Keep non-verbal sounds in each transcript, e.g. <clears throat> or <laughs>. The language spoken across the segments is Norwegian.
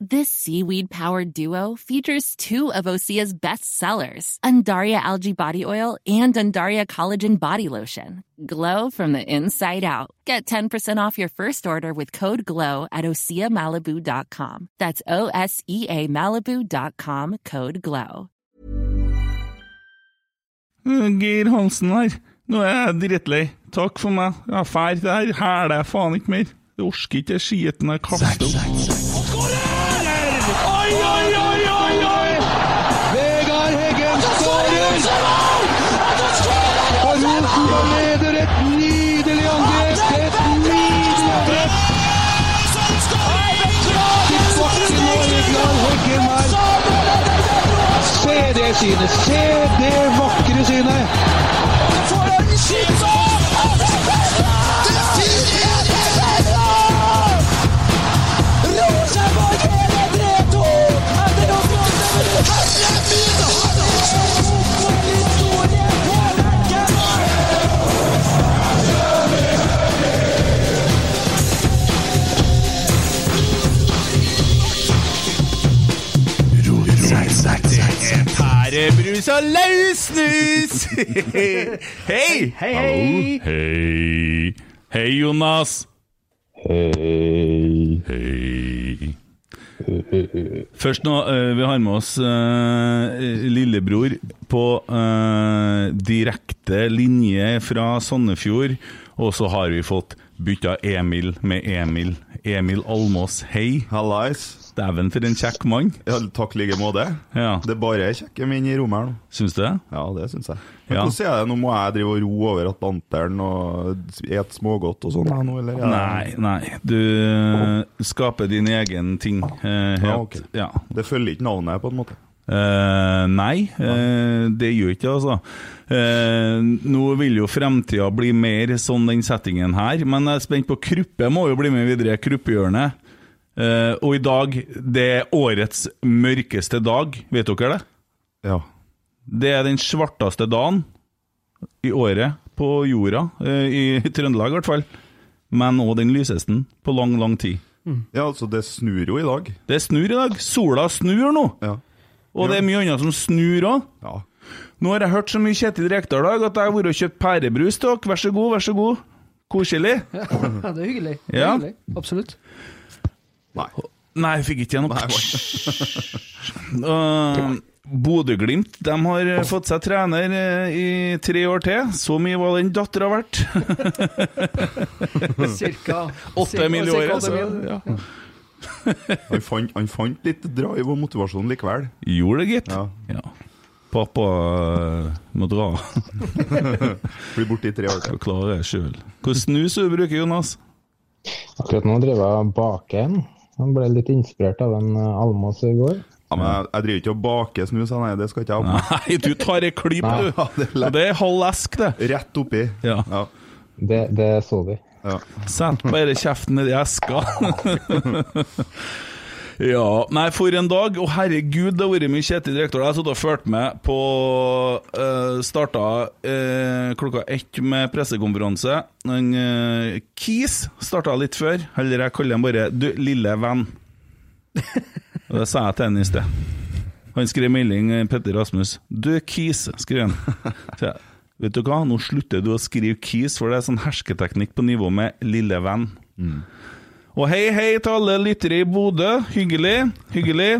This seaweed powered duo features two of Osea's best sellers, Undaria Algae Body Oil and Undaria Collagen Body Lotion. Glow from the inside out. Get 10% off your first order with code GLOW at OseaMalibu.com. That's O S E A Malibu.com code GLOW. Geir Hansen her. Nå er jeg drittlei. Takk for meg. Jeg er ferdig. Det her jeg faen ikke mer. Jeg orker ikke skiten jeg kaster opp. Oi, oi, oi, oi, oi! Vegard Heggen skårer! Og Rosenborg leder et nydelig angrep! Et nydelig angrep! Til bakken Vegard Heggen her. Se det synet! Se det vakre synet! Pærebrus og løssnus! <laughs> Hei! Hei, hei! Hei! Hei, Jonas. Hei. Hei. Først nå, eh, vi har med oss uh, lillebror på uh, direkte linje fra Sandefjord, og så har vi fått bytta Emil med Emil. Emil Almås, hei. Hallais. Dæven, for en kjekk mann. Ja, takk like måte. Ja, Det er bare kjekke menn i rommet her nå. syns du det? Ja, det syns jeg. Ja. Men Hvordan er det? Nå må jeg drive og ro over Atlanteren og et smågodt og sånn her nå, eller? Nei, nei. Du oh. skaper din egen ting. eh. Ja, ok. ja. Det følger ikke navnet, på en måte. Eh, nei, eh, det gjør ikke det, altså. Eh, nå vil jo fremtida bli mer sånn den settingen her, men jeg er spent på Kruppe må jo bli med videre, Kruppehjørnet. Eh, og i dag, det er årets mørkeste dag, vet dere det? Ja. Det er den svarteste dagen i året på jorda, eh, i Trøndelag i hvert fall. Men òg den lyseste på lang, lang tid. ja, altså det snur jo i dag. Det snur i dag. Sola snur nå. Ja. Og det er mye annet som snur òg. ja. Nå har jeg hørt så mye Kjetil Rekdal i dag at jeg har vært og kjøpt pærebrus til dere. Vær så god, vær så god. Koselig. <laughs> Ja, det er hyggelig. Det er hyggelig. Absolutt. Nei. Nei, jeg fikk ikke gjennom. noe. Uh, <laughs> Bodø-Glimt de har fått seg trener eh, i tre år til. Så mye var den dattera verdt. <laughs> Cirka Åtte mil i cirka året. ja. <laughs> Han fant, han fant litt drive og motivasjon likevel. Gjorde det, gitt. Ja. Ja. Pappa eh, må dra. Blir borte i tre år til. Klarer det sjøl. Hvor snus du bruker, Jonas? Akkurat nå driver jeg og baker en. Jeg ble litt inspirert av en Almas Almås i går. Ja, men jeg, jeg driver ikke og baker snus, nei, det skal ikke jeg ha på. Nei, du tar ei klyp, du. Ja, det er det er halv esk, det. Rett oppi. Ja. Ja. Det, det så vi. ja. Sett bare kjeften nedi eska. <laughs> ja, nei, for en dag. Å, herregud, det har vært mye Kjetil Rekdal. Jeg har sittet og fulgt med på uh, Starta uh, klokka ett med pressekonferanse. Han, uh, Kis starta litt før. Eller jeg kaller han bare 'du, lille venn'. Og Det sa jeg til han i sted. Han skrev melding, eh, Petter Rasmus. 'Du, Kis', skrev han. Så Vet du hva, nå slutter du å skrive Kis, for det er sånn hersketeknikk på nivå med lille venn. Og hei, hei til alle lyttere i Bodø. Hyggelig, hyggelig.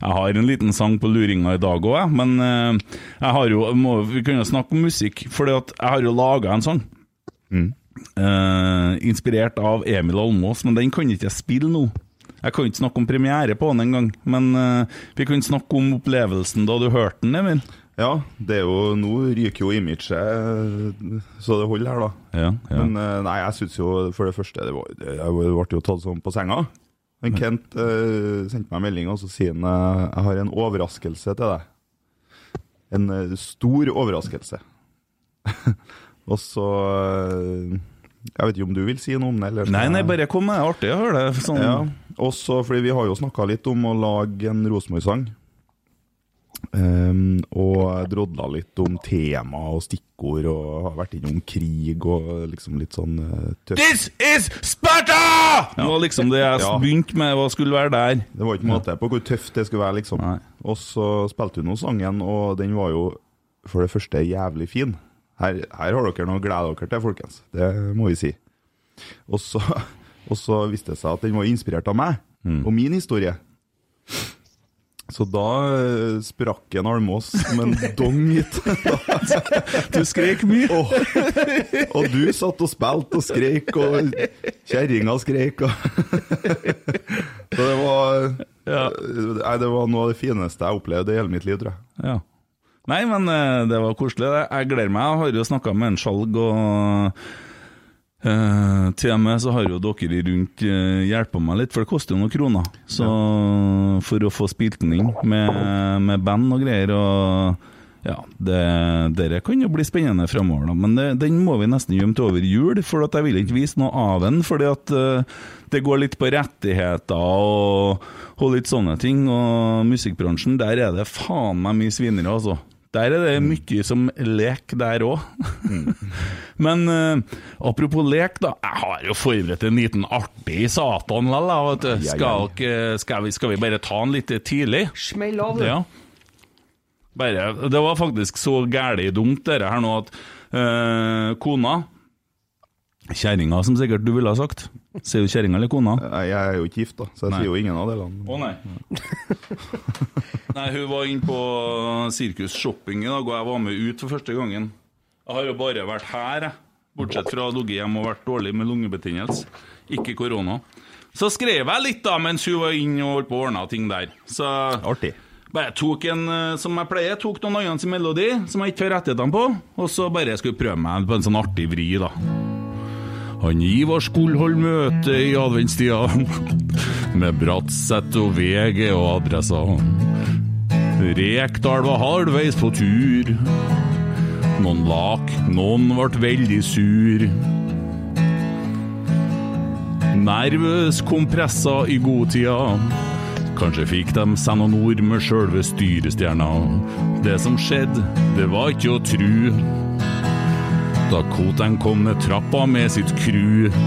Jeg har en liten sang på luringa i dag òg, men eh, jeg har jo må, Vi kunne snakke om musikk, for jeg har jo laga en sang. Eh, inspirert av Emil Almås, men den kan ikke jeg spille nå. Jeg kan ikke snakke om premiere på den engang, men uh, vi kan snakke om opplevelsen da du hørte den, Emil. Ja, det er jo Nå ryker jo imaget så det holder her, da. Ja, ja. Men eh, nei, jeg syns jo for det første det var, Jeg ble jo tatt sånn på senga. Men Kent uh, sendte meg en melding, og så sier han eh, jeg har en overraskelse til deg. En stor overraskelse. <laughs> og så Jeg vet ikke om du vil si noe om det? Eller Nei, nei, bare kom med. Artig å høre det. Sånn. ja. Også fordi vi har jo snakka litt om å lage en Rosenborg-sang. Um, og drodla litt om tema og stikkord, og har vært innom krig og liksom litt sånn uh. This is Sparta! Det var liksom det jeg Ja. begynte med, hva skulle være der. Det var ikke måte på hvor tøft det skulle være, liksom. Nei. Og så spilte hun nå sangen, og den var jo for det første jævlig fin. Her, her har dere noe å glede dere til, folkens. Det må vi si. Og så, og så viste det seg at den var inspirert av meg og min historie. Så da eh, sprakk en Almås som en dong hit. <laughs> Du skrek mye. og, og du satt og spilte og skreik, og kjerringa skreik. <laughs> Så det var Ja. Nei, det var noe av det fineste jeg opplevde i hele mitt liv, tror jeg. Ja. Nei, men eh, det var koselig. Jeg gleder meg. Jeg har jo snakka med en Skjalg, og eh, til og med så har jo dere rundt hjulpet meg litt, for det koster jo noen kroner. Så For å få spilt den inn med, med band og greier. og ja, det, Dere kan jo bli spennende fremover, da. men det, den må vi nesten gjemme til over jul. For jeg vil ikke vise noe av den, fordi at uh, det går litt på rettigheter og, og litt sånne ting. Og musikkbransjen, der er det faen meg mye svinere, altså. Der er det mye som lek der òg. <laughs> Men uh, apropos lek, da. Jeg har jo forberedt en liten artig satan, lell. vet du. Skal, ikke- skal, vi, skal vi bare ta den litt tidlig? Smell av, du. Ja. Bare, det var faktisk så gæli dumt, dette her nå, at uh, kona Kjerringa, som sikkert du ville ha sagt. Sier du kjerringa eller kona? Jeg er jo ikke gift, da, så jeg Nei. sier jo ingen av delene. Å nei. <laughs> nei, hun var inne på Sirkus Shopping i dag, og jeg var med ut for første gangen. Jeg har jo bare vært her, jeg. Bortsett fra ligget hjemme og vært dårlig med lungebetennelse. Ikke korona. Så skrev jeg litt da mens hun var inne og holdt på å ordne ting der. Så Artig. bare tok en, eh, som jeg pleier, tok noen andre sin melodi som jeg ikke har rettighetene på, og så bare skulle prøve meg på en sånn artig vri, da. Han Ivar skulle holde møte i adventstida med Bratseth og VG og adressa. Rekdal var halvveis på tur. Noen lak, noen ble veldig sur. Nervøs kompressa i godtida. Kanskje fikk de seg noen ord med sjølve styrestjerna. Det som skjedde, det var ikke å tru. Da Koteng kom ned trappa med sitt crew. <laughs>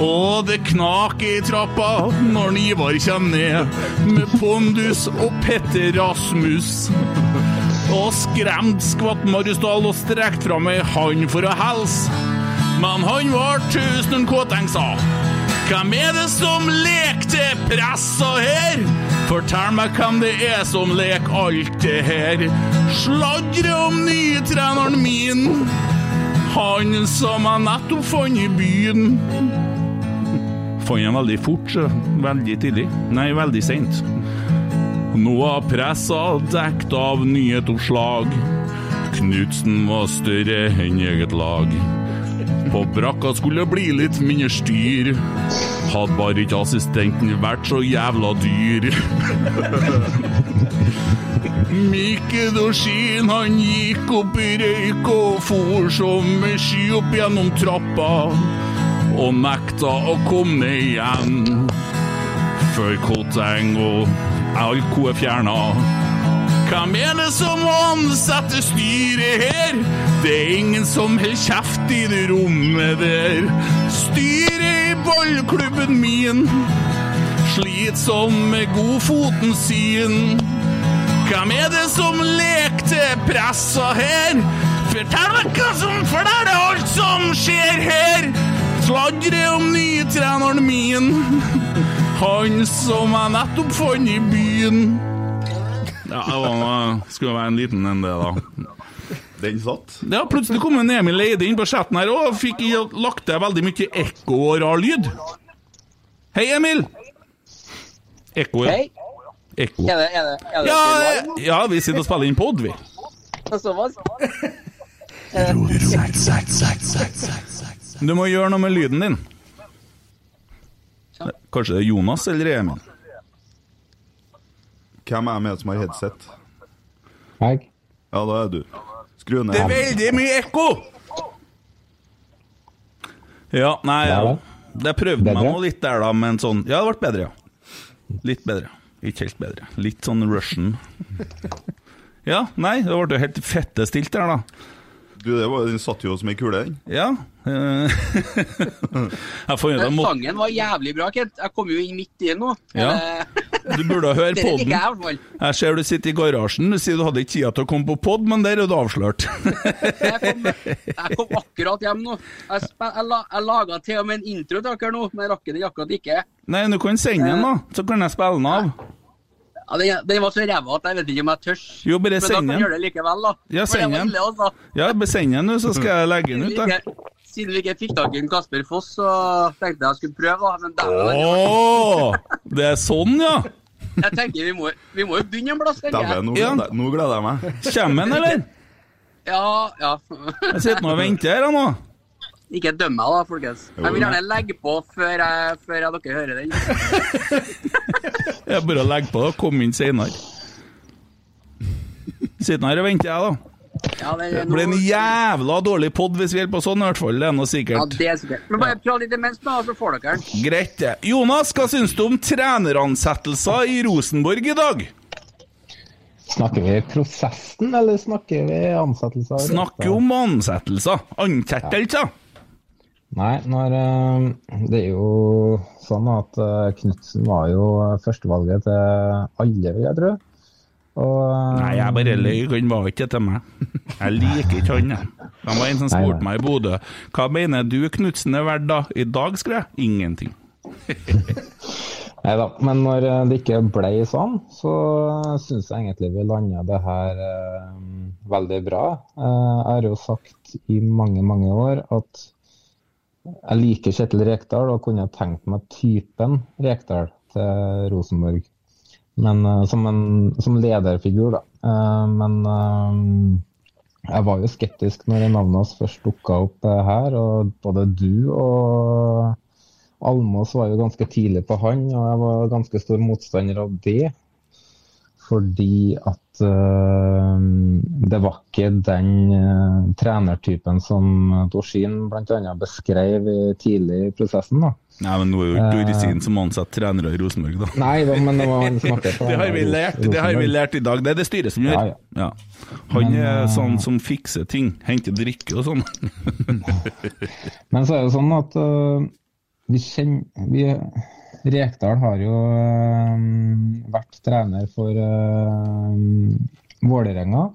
Og det knak i trappa når Ivar kommer ned med pondus og Petter Rasmus. Og skremt skvatt Mariusdal og strekt fram ei hand for å helse. Men han var tusen Koteng sa. Hvem er det som lekte pressa her? Fortell meg hvem det er som leker alt det her. Sladre om nye treneren min. Han som jeg nettopp fant i byen. Fant han veldig fort, veldig tidlig. Nei, veldig seint. Nå er pressa dekt av nyhetsoppslag. Knutsen var større enn eget lag. På brakka skulle det bli litt mindre styr. Hadde bare ikke assistenten vært så jævla dyr. Mikkedoskin han gikk opp i røyk og for som ei sky opp gjennom trappa. Og nekta å komme igjen. Før Koteng og Alko er fjerna. Hvem er det som ansetter styret her? Det er ingen som holder kjeft i det rommet der. Styret i ballklubben min sliter som med godfoten sin. Hvem er det som lekte pressa her? Fortell meg hva som flerrer alt som skjer her. Sladre om nytreneren min. Han som jeg nettopp fant i byen. Ja, det var, skulle være en liten en, det, da. Den satt. Ja, plutselig kom en Emil Eide inn på chatten her og fikk i- lagt til veldig mye ekko og rar lyd. Hei, Emil! Ekko, ja. Hei. Ekko. Er det, er det, er det Ja, live? ja, vi sitter og spiller inn pod, vi. Såpass? Du må gjøre noe med lyden din. Kanskje det er Jonas eller Emil? Hvem er med som har headset? Jeg? Ja, da er du. Skru ned. Det er veldig mye ekko! Ja, nei Ja, Jeg prøvde Det prøvde meg Bedre? nå litt der, da, men sånn Ja, det ble bedre, ja. Litt bedre. Ikke helt bedre. Litt sånn Russian. Ja, nei, det ble jo helt fette stilt der, da. Du, det var, Den satt jo som ei kule, den. Ja. eh, <laughs> Jeg får jo Men sangen var jævlig bra, Kent. Jeg kom jo inn midt i den nå. Ja. Eh, <laughs> Du burde høre <laughs> på den. podden. jeg ser du sitter i garasjen. Du sier du hadde ikke tid til å komme på pod, men der er du avslørt. Jeg kom, jeg kom akkurat hjem nå. Jeg, jeg, jeg laga til og med en intro til dere nå, men jeg rakk den akkurat ikke. Nei, du kan sende den, da. Så kan jeg spille den av. Ja, den, den var så ræva at jeg vet ikke om jeg tør. Jo, bare Men da send kan den. gjøre det likevel, da. Ja, send den. altså. Ja, send den, så skal jeg legge den ut. da. siden vi ikke fikk tak i Kasper Foss, så tenkte jeg jeg skulle prøve. Men der, Å! Det er sånn, ja? jeg tenker vi må, vi må jo begynne en plass. Dæven, nå, Ja. nå gleder jeg meg. Kommer han, eller? Ja, ja. Jeg sitter nå og venter her, nå. Ikke døm meg, da, folkens. Jeg vil gjerne legge på før, jeg, før jeg, dere hører den. <laughs> Jeg er bare å legge på og komme inn senere. Sitter her og venter, jeg, da. Ja, det, Det blir en jævla dårlig pod hvis vi holder på sånn, i hvert fall. Det er noe Ja, det er sikkert. Men bare prøv litt imens, da, så får dere den. Greit, det. Jonas, hva syns du om treneransettelser i Rosenborg i dag? Snakker vi prosessen, eller snakker vi ansettelser? Snakker om ansettelser. Ansettelser. Nei, når, eh, det er jo sånn at uh, Knutsen var jo førstevalget til alle, vil jeg tro. Og, eh, Nei, jeg bare løy. Han var ikke til meg. <laughs> Jeg liker ikke han. Han var en som spurte meg i Bodø hva mener du Knutsen er verdt da? I dag skrev jeg ingenting. <laughs> Nei da, men når eh, det ikke ble sånn, så syns jeg egentlig vi landa det her eh, veldig bra. Eh, jeg har jo sagt i mange, mange år at jeg liker Kjetil Rekdal og kunne tenkt meg typen Rekdal til Rosenborg. Men eh, som, en, som lederfigur, da. Eh, men eh, jeg var jo skeptisk når navnet hans først dukka opp her, og både du og Almås var jo ganske tidlig på han, og jeg var ganske stor motstander av det. Fordi at uh, det var ikke den uh, trenertypen som Dorsin bl.a. beskrev tidlig i prosessen. da. Nei, men nå er jo ikke Dorsin som ansetter trenere i Rosenborg, da. Nei da, men det var han som på <laughs> Det har vi lært det har vi lært i dag. Det er det styret som gjør. Ja, ja. Ja. Han Men, er eh, sånn som fikser ting. Henter drikke og sånn. <laughs> Men så er det sånn at vi kjenner vi, Rekdal har jo øh, vært trener for øh, Vålerenga.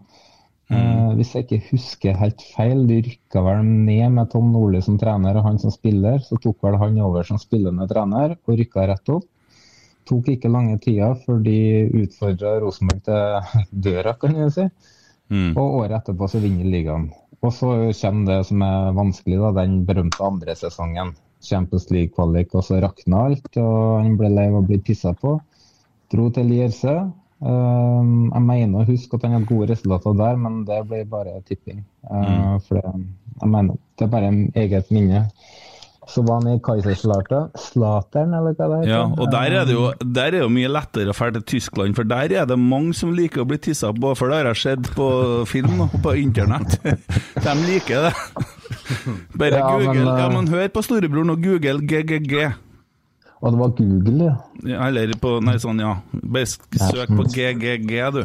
Mm. hvis jeg ikke husker helt feil, de rykka vel ned med Tom Nordli som trener og han som spiller. Så tok vel han over som spillende trener og rykka rett opp. Tok ikke lange tida før de utfordra Rosenborg til <laughs> døra, kan jeg si. Mm. Og året etterpå så vinner ligaen. Og så kommer det som er vanskelig, da, den berømte andre sesongen. Champions League-kvalik, og så rakna alt. Og han ble lei av å bli pissa på. Dro til Lierse. Um, jeg mener å huske at han hadde gode resultater der, men det ble bare tipping. Uh, For det, jeg mener, det er bare en eget minne. Så var han i Kaiserslautern, Slateren, eller hva det heter. Ja, og der er det jo er jo mye lettere å dra til Tyskland, for der er det mange som liker å bli tissa på, for det har jeg sett på film og på internett. <laughs> De liker det. Bare Ja, men, google. Ja, eh, men hør på storebroren og google GGG. Og det var Google, ja. Ja, Eller på Nei, sånn, ja. Bare søk på GGG, du.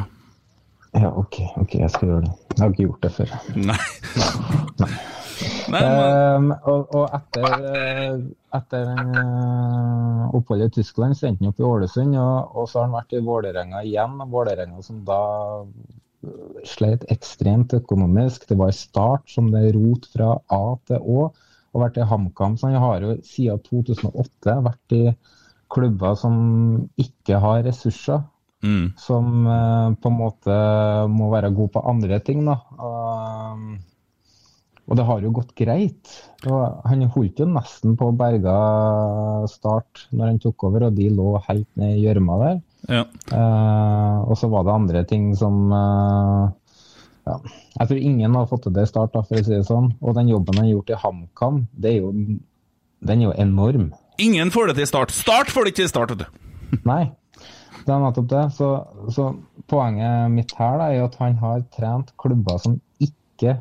Ja, OK, ok, jeg skal gjøre det. Jeg har ikke gjort det før. Nei. Nei, men, Um, og, og etter, eh, etter uh, oppholdet i Tyskland så endte han opp i Ålesund, og, og så har han vært i Vålerenga igjen. Vålerenga som da sleit slet ekstremt økonomisk. Det var i start som det rot fra A til Å. Og vært i HamKam. Så han har jo siden 2008 vært i klubber som ikke har ressurser mm. som uh, på en måte må være god på andre ting. Da. Og, og det har jo gått greit. Og han holdt jo nesten på berga start når han tok over, og de lå helt ned i gjørma der. ja. Uh, og så var det andre ting som uh, ja. Jeg tror ingen har fått til det i start, da, for å si det sånn. Og den jobben han har gjort i HamKam, den er jo enorm. Ingen får det til start. Start får det ikke til start, vet du. <laughs> Nei, det er nettopp det. Så, så poenget mitt her da, er at han har trent klubber som ikke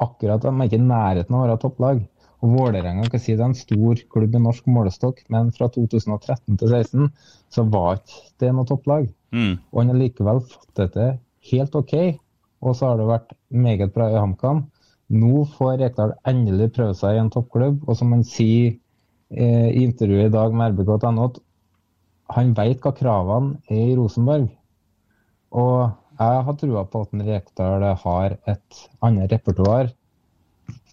akkurat de er ikke i nærheten av å være topplag. Og Vålerenga kan si det er en stor klubb i norsk målestokk, men fra 2013 til 2016 så var ikke det noe topplag. Mm. Og han har likevel fått det til helt OK. Og så har det vært meget bra i HamKam. Nå får Rekdal endelig prøve seg i en toppklubb, og som han sier eh, i intervjuet i dag med rbk.no, han vet hva kravene er i Rosenborg. Og jeg har trua på at Rekdal har et annet repertoar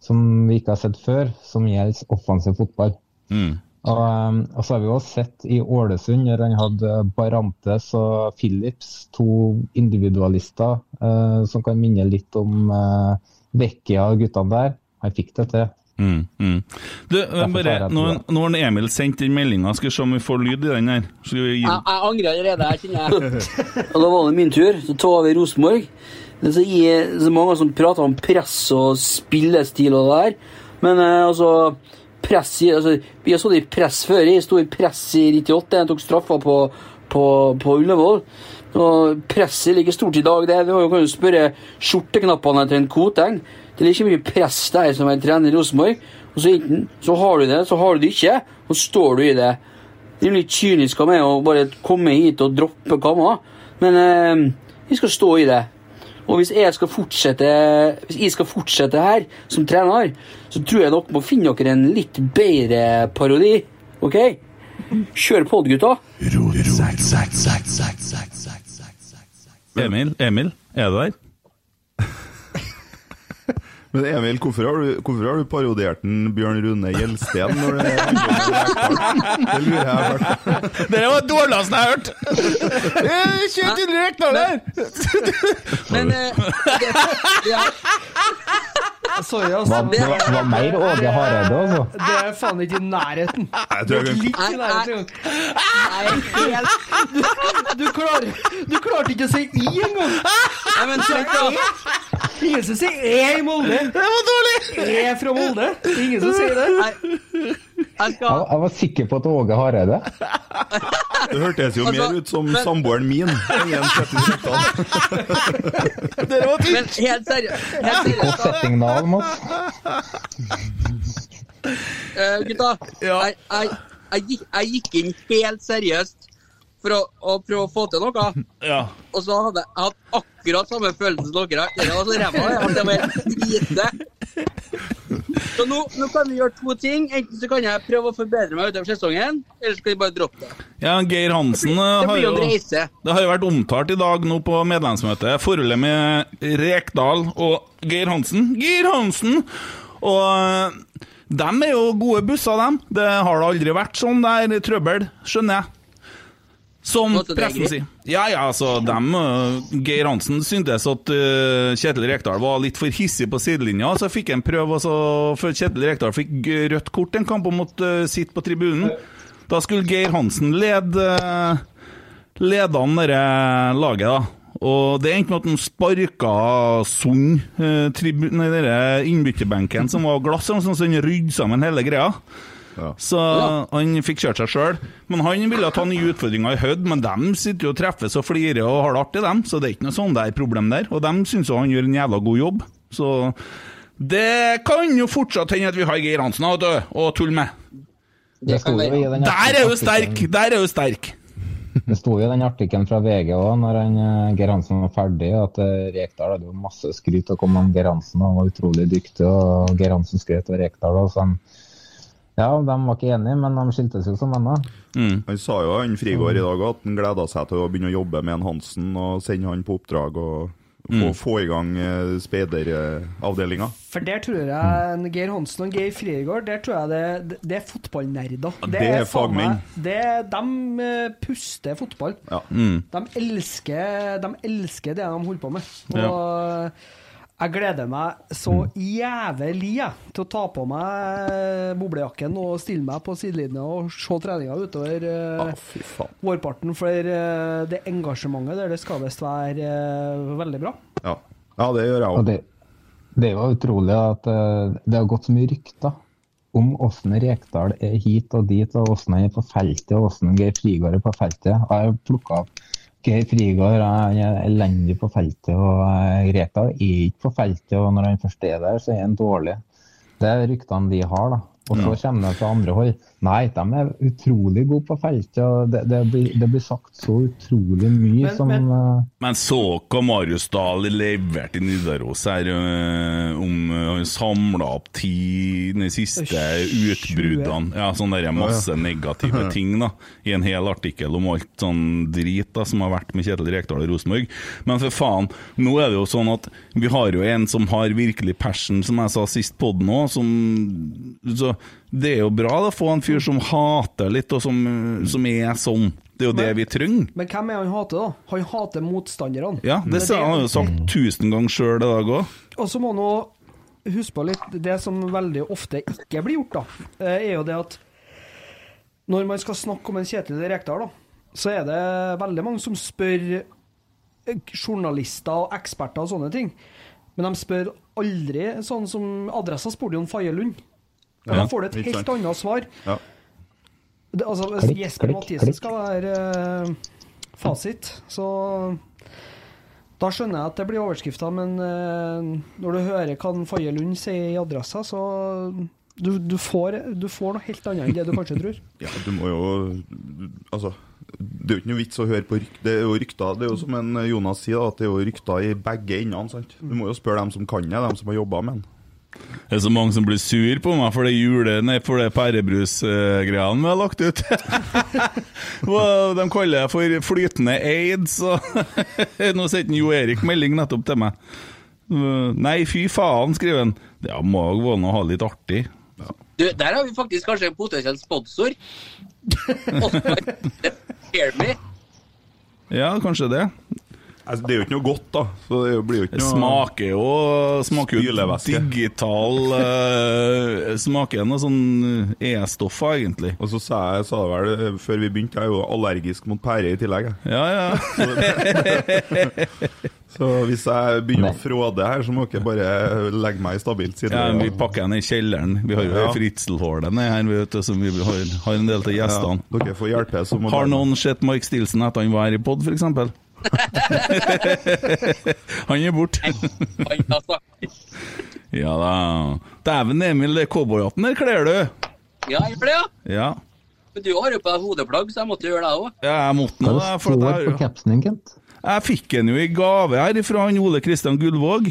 som vi ikke har sett før, som gjelder offensiv fotball. Mm. Og, um, og så har vi også sett i Ålesund, når han hadde Barantes og Phillips, to individualister eh, som kan minne litt om eh, Vecchia og guttene der. Han fikk det til. Mm, mm. Du, bare, tar jeg nå har Emil sendt den meldinga, skal vi se om vi får lyd i den her. Skal vi gi Jeg, jeg angrer allerede, jeg kjenner jeg. <laughs> Og da var det min tur. Så tar vi Rosenborg. Det er så, jeg, så mange som prater om press og spillestil og det der. Men eh, altså press i, altså, Vi har stått i press før. Jeg sto i press i 98. Jeg tok straffa på, på, på Ullevål. Og Presset er like stort i dag. Det, du kan jo spørre skjorteknappene til en Koteng. Det er ikke mye press der som en trener i Rosenborg. Og så, enten, så har du det, så har du det ikke, og står du i det. Det er litt kynisk av meg å bare komme hit og droppe kammer, men eh, vi skal stå i det. Og hvis jeg skal fortsette Hvis jeg skal fortsette her som trener, så tror jeg dere må finne dere en litt bedre parodi. OK? Kjør på, gutta. Emil, Emil, er du der? Men Emil, hvorfor har du, hvorfor har du parodiert den Bjørn Rune Gjelsten? Når det, det lurer jeg på. <laughs> Det var det dårligste jeg har hørt! Kjetil Rekdal der! Men men, det, det er, <laughs> Sorry, Det altså. det var, det var mer Åge Hareide, altså. Det er faen ikke i nærheten. Jeg tror jeg Litt i nærheten engang. er Du, klar, du klarte ikke å si i engang! Nei, men tenk da. Ingen som sier e i Molde. Det var dårlig! E fra Molde. Ingen som sier det. Jeg, jeg Jeg, skal jeg var sikker på at det var Åge Hareide. <laughs> Det hørtes jo Altså, mer ut som men- samboeren min <laughs> Dere var. Men helt seriøst, helt seriøst da. settingdal, Mats. Uh, gutta, Ja. jeg, jeg, jeg, jeg gikk inn helt seriøst for å, å prøve å få til noe. Ja. Og så hadde jeg hatt akkurat samme følelsen som dere har. Det var så ræva at det var helt krise. Så nå, nå kan vi gjøre to ting. Enten så kan jeg prøve å forbedre meg utover sesongen, eller så kan vi bare droppe det. ja, Geir Hansen eh, Det har blir jo jo. Det har jo vært omtalt i dag nå på medlemsmøtet, forholdet med Rekdal og Geir Hansen. Geir Hansen! Og de dem er jo gode busser, dem. Det har det aldri vært sånn der trøbbel, skjønner jeg. Som Altså, pressen sier. Ja, ja, altså, dem, eh, Geir Hansen syntes at uh, Kjetil Rekdal var litt for hissig på sidelinja, så fikk han prøve, og så før Kjetil Rekdal fikk rødt kort en kamp og måtte uh, sitte på tribunen. Da skulle Geir Hansen lede uh, Lede han det laget, da. Og det endte med at han sparka Sund, uh, dere innbytterbenken som var glass, sånn så han rydde sammen hele greia. Ja. Så han fikk kjørt seg sjøl. Men han ville ta nye utfordringer i Hødd, men dem sitter jo og treffes og flirer og har det artig, dem. Så det er ikke noe sånn der problem der. Og dem syns jo han gjør en jævla god jobb. Så det kan jo fortsatt hende at vi har Geir Hansen du, å tulle med. Det sto jo i den Der er jo sterk! Der er jo sterk! Det sto jo i den artikkelen fra VG òg, når han, eh, Geir Hansen var ferdig, at eh, Rekdal hadde jo masse skryt og kom om Geir Hansen og var utrolig dyktig. Og Geir Hansen skrøt av Rekdal. Og sånn. Ja, de var ikke enige, men de skiltes jo som venner. Mm. Han sa jo han Frigård i dag at han gleda seg til å begynne å jobbe med en Hansen og sende han på oppdrag og få, få i gang eh, speideravdelinga. For der tror jeg en Geir Hansen og Geir Frigård Der tror jeg det, det er fotballnerder. det er fagmenn. de eh, puster fotball. Ja. Mm. De elsker, de elsker det de holder på med. Og jeg gleder meg så jævlig til å ta på meg boblejakken og stille meg på sidelinja og se treninga utover eh, Ah, fy faen. vårparten. For eh, det engasjementet der det skal visst være eh, veldig bra. Ja. ja, det gjør jeg òg. det, det er jo utrolig at eh, det har gått så mye rykter om åssen Rekdal er hit og dit, og åssen han er på feltet, og åssen Geir Frigård er på feltet. Jeg har plukka opp Geir Frigård han er elendig på feltet, og Greta er ikke på feltet. Og når han først er der, så er han dårlig. Det er ryktene de har, da. Og så kommer det fra andre hold. Nei, de er utrolig gode på feltet. og Det, det, blir, det blir sagt så utrolig mye Men- som men- uh... Men så hva Marius Dahl leverte i Nidaros her, øh, om øh, han samla opp ti de siste 20. utbruddene. Ja, sånne der masse negative <laughs> ting, da. I en hel artikkel om alt sånn drit da som har vært med Kjetil Rekdal og Rosenborg. Men for faen, nå er det jo sånn at vi har jo en som har virkelig passion, som jeg sa sist på den òg, som Så det er jo bra å få en fyr som hater litt, og som, som er sånn. Det er jo det vi trenger. Men hvem er han hater, da? Han hater motstanderne. Ja, det sa han jo sagt tusen ganger sjøl i dag òg. Og så må han også huske på litt Det som veldig ofte ikke blir gjort, da, eh, er jo det at når man skal snakke om en Kjetil Rekdal, da, så er det veldig mange som spør eh, journalister og eksperter og sånne ting. Men de spør aldri sånn som Adressa spurte jo om Faye Lund. Ja, da får du et helt annet svar. Ja. Det, altså, hvis Klikk, Jesper klikk, Mathisen klikk. skal være eh, fasit, så da skjønner jeg at det blir overskrifter, men eh, når du hører hva en Faye Lund sier i Adressa, så du, du, får, du får noe helt annet enn det du kanskje tror. <laughs> Ja, du må jo Altså, det er jo ikke noe vits å høre på rykt. Det er jo rykter. Det er jo som en Jonas sier, at det er jo rykter i begge endene. sant? Du må jo spørre dem som kan det, dem som har jobba med den. Det er så mange som blir sur på meg for det jule, nei, for det pærebrusgreiene vi har lagt ut. <laughs> De kaller det for flytende aids. Og <laughs> Nå sendte Jo Erik melding nettopp til meg. Nei, fy faen, skriver han. Det må jo gå an å ha litt artig. Du, der har vi faktisk kanskje en potensiell sponsor. <laughs> Oscar, Hear me. Ja, kanskje det. Altså, det er jo ikke noe godt, da. Så det blir jo ikke noe smaker jo Smaker jo digital uh, Smaker noe sånn E-stoffer, egentlig. Og så sa jeg sa det vel eh, før vi begynte, jeg er jo allergisk mot pære i tillegg. Ja, ja. <laughs> Så hvis jeg begynner å fråde her, så må dere bare legge meg i stabilt side. Ja, vi pakker den i kjelleren. Vi har jo Ja. fritzelhålet ned her, vet du, som vi har, har en del av gjestene. Ja, dere får hjelpe. Så må Har noen sett Mike Stilson etter han var her i pod, f.eks.? <laughs> han er borte. <laughs> Ja da. Dæven, Emil, det cowboyhatten der kler du. Ja, jeg gjør det, ja. Ja. Men du har jo på deg hodeplagg, så jeg måtte gjøre det òg. ja, jeg måtte nå det. For det på jeg, Kent? jeg fikk den jo i gave her fra han Ole Kristian Gullvåg.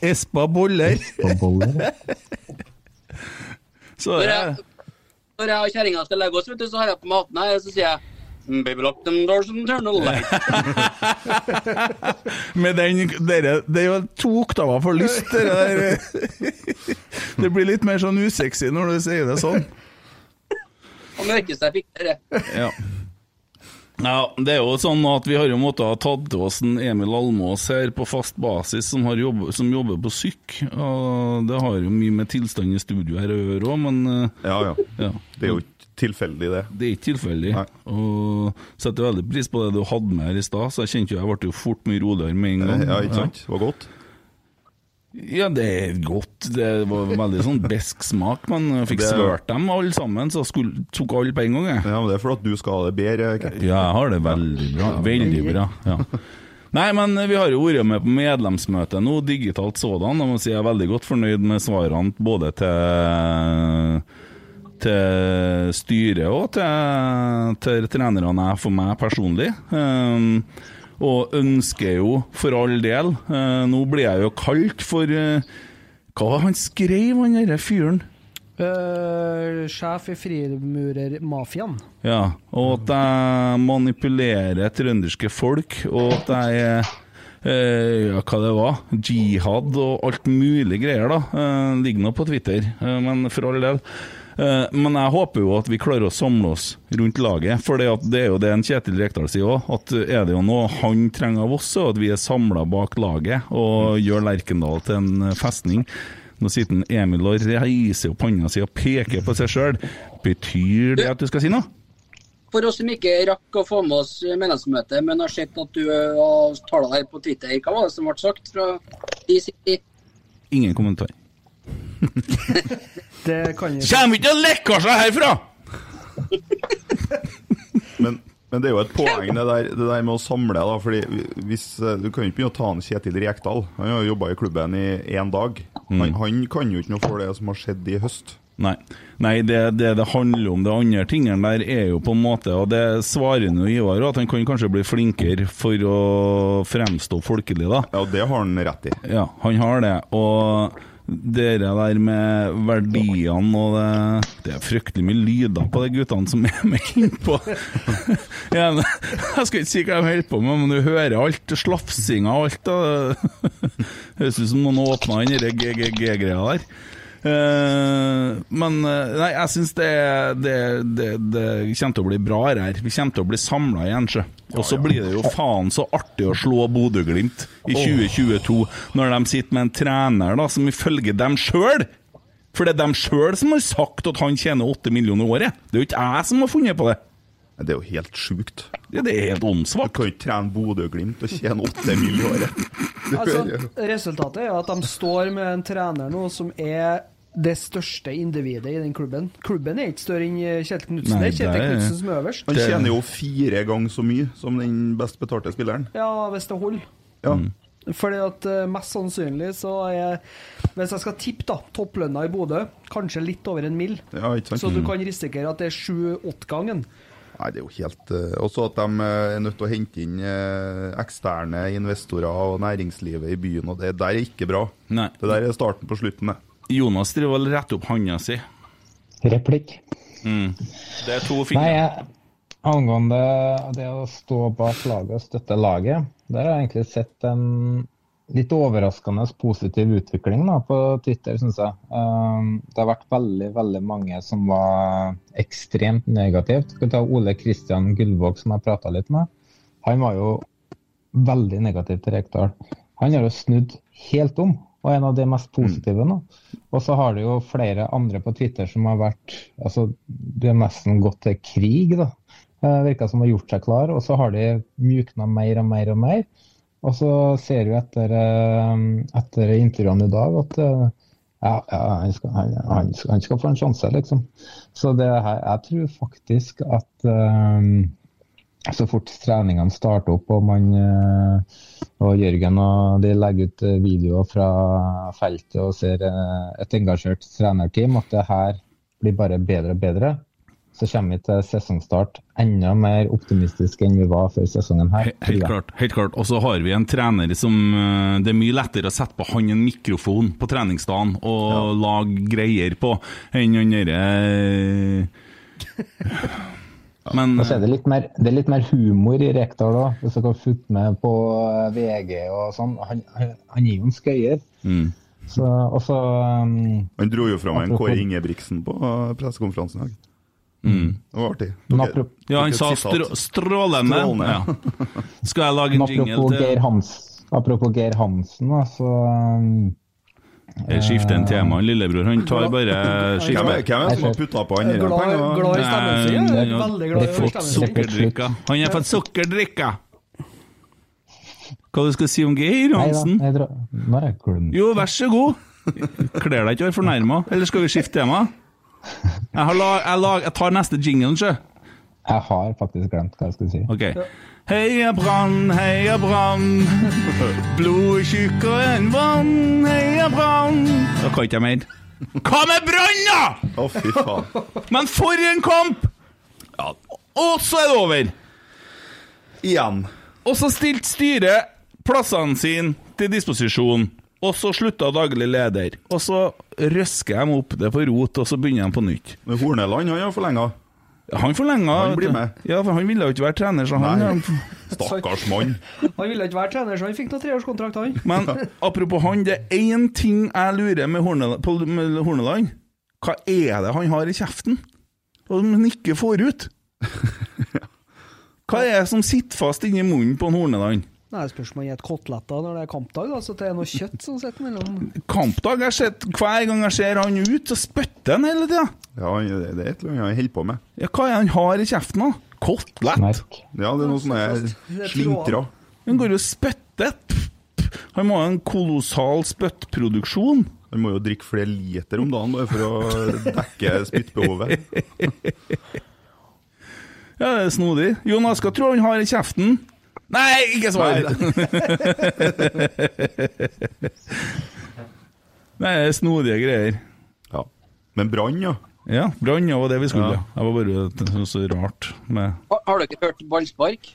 Espa boller. Espa boller? <laughs> Så Når jeg, jeg, når jeg og kjerringa skal legge oss, vet du, så har jeg på maten her, og så sier jeg "Mm, Baby lock them doors and turn the light. <laughs> Med den dere, Det er jo to oktaver for lyst, det der. Det blir litt mer sånn usexy når du sier det sånn. Og mørkeste jeg fikk, dere. Ja. ja, det er jo sånn at vi har jo måttet ha tatt til oss en Emil Almås her på fast basis, som, har jobb, som jobber på syk. Og det har jo mye med tilstand i studio her å gjøre òg, men eh, Ja, ja. ja. Det er jo ikke tilfeldig, det. Det er ikke tilfeldig. Nei. Og setter veldig pris på det du hadde med her i stad, så jeg kjente jo jeg ble jo fort mye roligere med en gang. Ja, ikke sant? Det var godt. Ja, det er godt. Det var veldig sånn besk smak, men jeg fikk Det- svørt dem alle sammen, så skulle, tok alle på en gang. Jeg. Ja, men Det er for at du skal ha det bedre. Kent. Ja, jeg har det veldig bra. Veldig bra. ja. Nei, men vi har jo vært med på medlemsmøte nå, digitalt sådan. Jeg må si jeg er veldig godt fornøyd med svarene både til til styret og til, til trenerne jeg for meg personlig. Um, og ønsker jo for all del eh, Nå blir jeg jo kalt for eh, Hva var han skrev, han derre fyren? Uh, sjef i Frimurermafiaen. Ja, og at jeg manipulerer trønderske folk, og at jeg er eh, ja, hva det var, jihad og alt mulig greier, da. Eh, ligger nå på Twitter, eh, men for all del. Eh, men jeg håper jo at vi klarer å samle oss rundt laget, for det, at det er jo det en Kjetil Rekdal sier òg, at er det jo noe han trenger av oss, så at vi er samla bak laget og gjør Lerkendal til en festning. Nå sitter Emil og reiser opp hånda si og peker på seg sjøl. Betyr det at du skal si noe? For oss som ikke rakk å få med oss medlemsmøtet, men har sett at du eh, har tala her på Twitter, hva var det som ble sagt fra din side? Ingen kommentar. <laughs> Det kan jeg Kommer ikke noen lekkasjer herfra! Men, men det er jo et poeng det der, det der med å samle. da, fordi hvis, Du kan jo ikke begynne å ta han Kjetil Rekdal. Han har jo jobba i klubben i én dag. Han, han kan jo ikke noe for det som har skjedd i høst. Nei, Nei det, det det handler om, de andre tingene der, er jo på en måte Og det svarer jo Ivar at han kan kanskje bli flinkere for å fremstå folkelig, da. Ja, det har han rett i. Ja, han har det. Og det der med verdiene og det Det er fryktelig mye lyder på de guttene som er med innpå. <laughs> Ja, jeg skal ikke si hva de holder på med, men du hører alt. Slafsinga og alt. <laughs> Høres ut som noen åpna den GGG-greia der. Eh, men eh, nei, jeg syns det, det, det, det kommer til å bli bra her. Vi kommer til å bli samla igjen, sjø. Og så blir det jo faen så artig å slå Bodø-Glimt i 2022, når de sitter med en trener da, som ifølge dem sjøl For det er dem sjøl som har sagt at han tjener 8 millioner i året. Det er jo ikke jeg som har funnet på det. Det er jo helt sjukt. Ja, det er helt Du kan ikke trene Bodø-Glimt og tjene åtte mill. i året. Altså, resultatet er at de står med en trener nå som er det største individet i den klubben. Klubben er ikke større enn Kjetil Knutsen. Nei, Det er Kjetil er- Knutsen som er øverst. Han tjener jo fire ganger så mye som den best betalte spilleren. Ja, hvis det holder. Ja. Fordi at eh, mest sannsynlig så er Hvis jeg skal tippe, da, topplønna i Bodø kanskje litt over en mill. Ja, ikke sant? Så du kan risikere at det er sju-åtte-gangen. Nei, det er jo helt uh, Også at de eh, er nødt til å hente inn eh, eksterne investorer og næringslivet i byen, og det der er ikke bra. Nei. Det der er starten på slutten, det. Jonas driver og retter opp handa si. Replikk. Det er to Nei, fingre. jeg, angående det å stå bak laget og støtte laget, der har jeg egentlig sett en litt overraskende positiv utvikling da, på Twitter, syns jeg. Um, det har vært veldig veldig mange som var ekstremt negativt. Skal ta Ole Kristian Gullvåg, som jeg prata litt med. Han var jo veldig negativ til Rekdal. Han har jo snudd helt om, og er en av de mest positive nå. Og så har det jo flere andre på Twitter som har vært altså, De har nesten gått til krig, da. Eh, Virka som har gjort seg klar, og så har de mjukna mer og mer og mer. Og så ser vi etter, eh, etter intervjuene i dag at eh, ja, ja han, skal, han, han, skal, han skal få en sjanse, liksom. Så det her, jeg tror faktisk at um, så fort treningene starter opp og man og Jørgen og de legger ut videoer fra feltet og ser et engasjert trenerteam, at det her blir bare bedre og bedre, så kommer vi til sesongstart enda mer optimistiske enn vi var før sesongen her. Helt klart. helt klart. Og så har vi en trener som eh, Det er mye lettere å sette på han en mikrofon på treningsdagen og lage greier på enn han derre <laughs> Men Og så er det litt mer, det er litt mer humor i Rekdal òg, hvis dere har fulgt med på eh, VG og sånn. Han, han han er jo en skøyer. Mm. Så, og så um, Han dro jo fram en Apropos- Kåre Ingebrigtsen på eh, pressekonferansen i dag. Mm. Det var artig. Okay. Apropos- Ja, han sa strålende. Strålende. Ja. Skal jeg lage en jingle apropos Geir, til Hans, apropos Geir Hansen, da, så um, Jeg skifter en tema, lillebror. Han tar bare er, skifter. hvem er det som har putta på han? Glad, glad i stemmen sin. Veldig glad i stemmen sin. Han har fått sukkerdrikka! Hva du skal si om Geir Hansen? Jo, vær så god. Kler deg ikke å være fornærma, eller skal vi skifte tema? Jeg, har lag, jeg, lag, jeg tar neste jingle, ikke? Jeg har faktisk glemt hva jeg skulle si. Ok. Heia Brann, heia Brann. Blodet tjukkere enn vann. Heia Brann. Da kan ikke jeg mer. Hva med Brann, da?! Å, fy faen. Men for en kamp! Ja. Og så er det over. Igjen. Og så stilte styret plassene sine til disposisjon. Og så slutta daglig leder. Og så røsker de opp det på rot, og så begynner de på nytt. Men Horneland han har forlenga. Han forlenga Han blir med. Ja, for han ville jo ikke være trener, så han Nei. Stakkars mann. <laughs> Han ville ikke være trener, så han fikk noen treårskontrakt, han. Men apropos han, det er én ting jeg lurer med Horneland, på med Horneland. Hva er det han har i kjeften? Og som han ikke får ut? <laughs> Hva er det som sitter fast inni munnen på en Horneland? Nei, spørsmål om han spiser koteletter når det er kampdag, da, så det er noe kjøtt sånn sett mellom Kampdag jeg har sett Hver gang jeg ser han ut, så spytter han hele tida. Ja, det er et eller annet han holder på med. Ja, hva er det han har i kjeften, da? Kotelett? Ja, det er noe som er slintra. Han går jo og spytter. Han må ha en kolossal spyttproduksjon. Han må jo drikke flere liter om dagen bare for å dekke spyttbehovet. <laughs> Ja, det er snodig. Jonas, hva tror han har i kjeften? Nei, ikke svar! <laughs> Nei, det er snodige greier. Ja. Men Brann, ja. Ja, Brann ja, var det vi skulle. Ja. Det var bare så rart med Har, har dere hørt ballspark?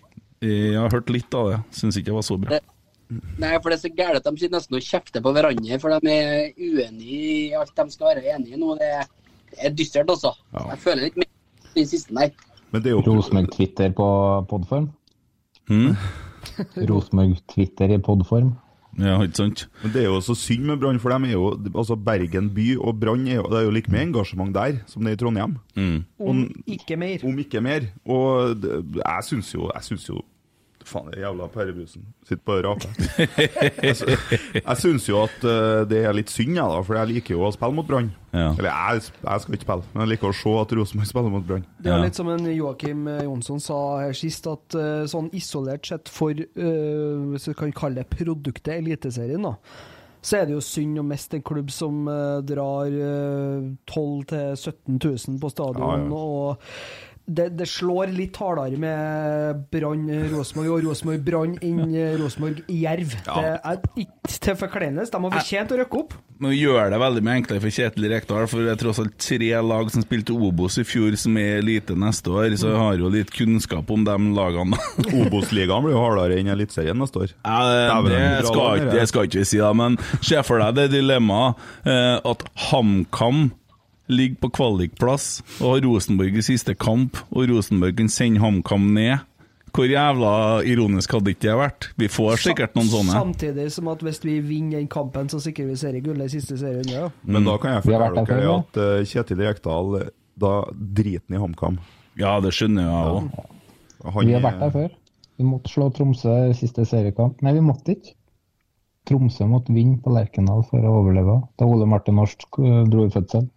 Jeg har hørt litt av det. Syns ikke det var så bra. Det- Nei, for det er så gærent at de sitter nesten og kjefter på hverandre, for de er uenige i alt de skal være enige i nå. Det er, er dystert, altså. Ja. Jeg føler litt mer den siste der. Men det er jo Rosenborg-Twitter på podform. Mm? <laughs> Rosenborg-Twitter i podform. Ja, ikke sant? Men det er jo så synd med Brann, for de er jo altså Bergen by og Brann er jo, det er jo like mye engasjement der som det er i Trondheim. Mm. Om ikke mer. Om ikke mer. Og det, jeg syns jo Jeg synes jo Faen, det er jævla pærebrusen. Sitter på rapa. jeg jeg syns jo at eh, det er litt synd, jeg, da, for jeg liker jo å spille mot Brann. Ja. Eller jeg, jeg skal ikke spille, men jeg liker å se at Rosenborg spiller mot Brann. Det er litt som en Joakim Jonsson sa her sist, at eh, sånn isolert sett for, uh, hvis vi kan kalle det produktet Eliteserien, da, så er det jo synd å miste en klubb som uh, drar uh, 12 000-17 000 på stadion. Ja, ja. og det, det slår litt hardere med Brann-Rosenborg og Rosenborg-Brann enn eh, Rosenborg-Jerv. Ja. Det er ikke til forkleinelse. De har fortjent å rykke opp. Nå gjør det veldig mye enklere for Kjetil Rekdal, for det er tross alt tre lag som spilte Obos i fjor, som er elite neste år, så jeg har jo litt kunnskap om de lagene. <laughs> Obos-ligaen blir jo hardere enn Eliteserien neste år. Ja, det, det er skal det skal ikke vi si, da, men se for deg det dilemmaet eh, at HamKam ligger på kvalikplass og har Rosenborg i siste kamp, og Rosenborg kan sende HamKam ned. Hvor jævla ironisk hadde ikke det vært? Vi får sikkert noen sånne. Samtidig som at hvis vi vinner den kampen, så sikrer vi seriegullet i siste serierunde. Ja. Men da kan jeg fortelle dere før, at uh, Kjetil Rekdal Da driter han i HamKam. Ja, det skjønner jeg òg. Han Vi har vært der er- før. Vi måtte slå Tromsø i siste seriekamp. Nei, vi måtte ikke. Tromsø måtte vinne på Lerkendal for å overleve. Da Ole Martin Norsk eh, dro i fødsel.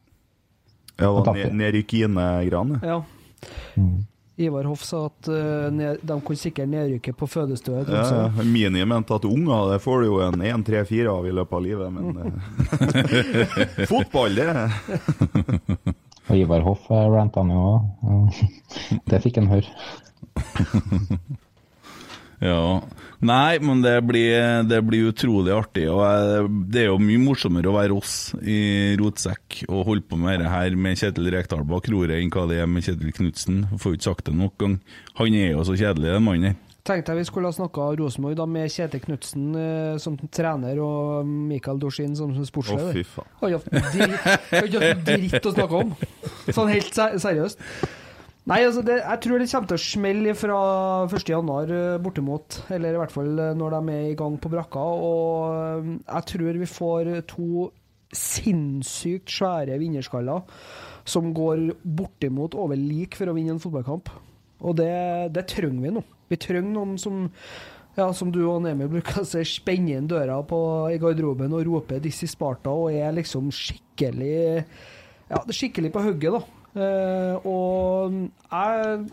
Ja, Og da tapte. ned- nedrykk Ine-greiene. Ja. Ivar Hoff sa at uh, ned, de kunne sikre nedrykket på fødestua Ja, ja. Mini mente at unger det får du jo en 1-3-4 av i løpet av livet, men eh, <laughs> Fotball, det <laughs> Og Ivar Hoff eh, ranta han jo òg. <laughs> Det fikk han høre. Ja. Nei, men det blir, det blir utrolig artig. Og jeg, det er jo mye morsommere å være oss i rotsekk og holde på med det her med Kjetil Rekdal bak roret enn hva det er med Kjetil Knutsen. Får jo ikke sagt det nok gang. Han er jo så kjedelig, den mannen her. Tenkte jeg vi skulle ha snakka Rosenborg da med Kjetil Knutsen eh, som trener og Mikael Dorsin som Å, sportsleder. fy faen. Har ikke hatt dritt å snakke om. Sånn helt seriøst. Nei, altså det, jeg tror det kommer til å smelle fra 1.1. bortimot. Eller i hvert fall eh, når de er i gang på brakka. Og eh, jeg tror vi får to sinnssykt svære vinnerskaller som går bortimot over lik for å vinne en fotballkamp. Og det, det trenger vi nå. Vi trenger noen som ja, som du og Nemi bruker å si, spenner inn døra på, i garderoben og roper 'This is Sparta' og er liksom skikkelig Ja, skikkelig på hugget, da. Eh, og jeg,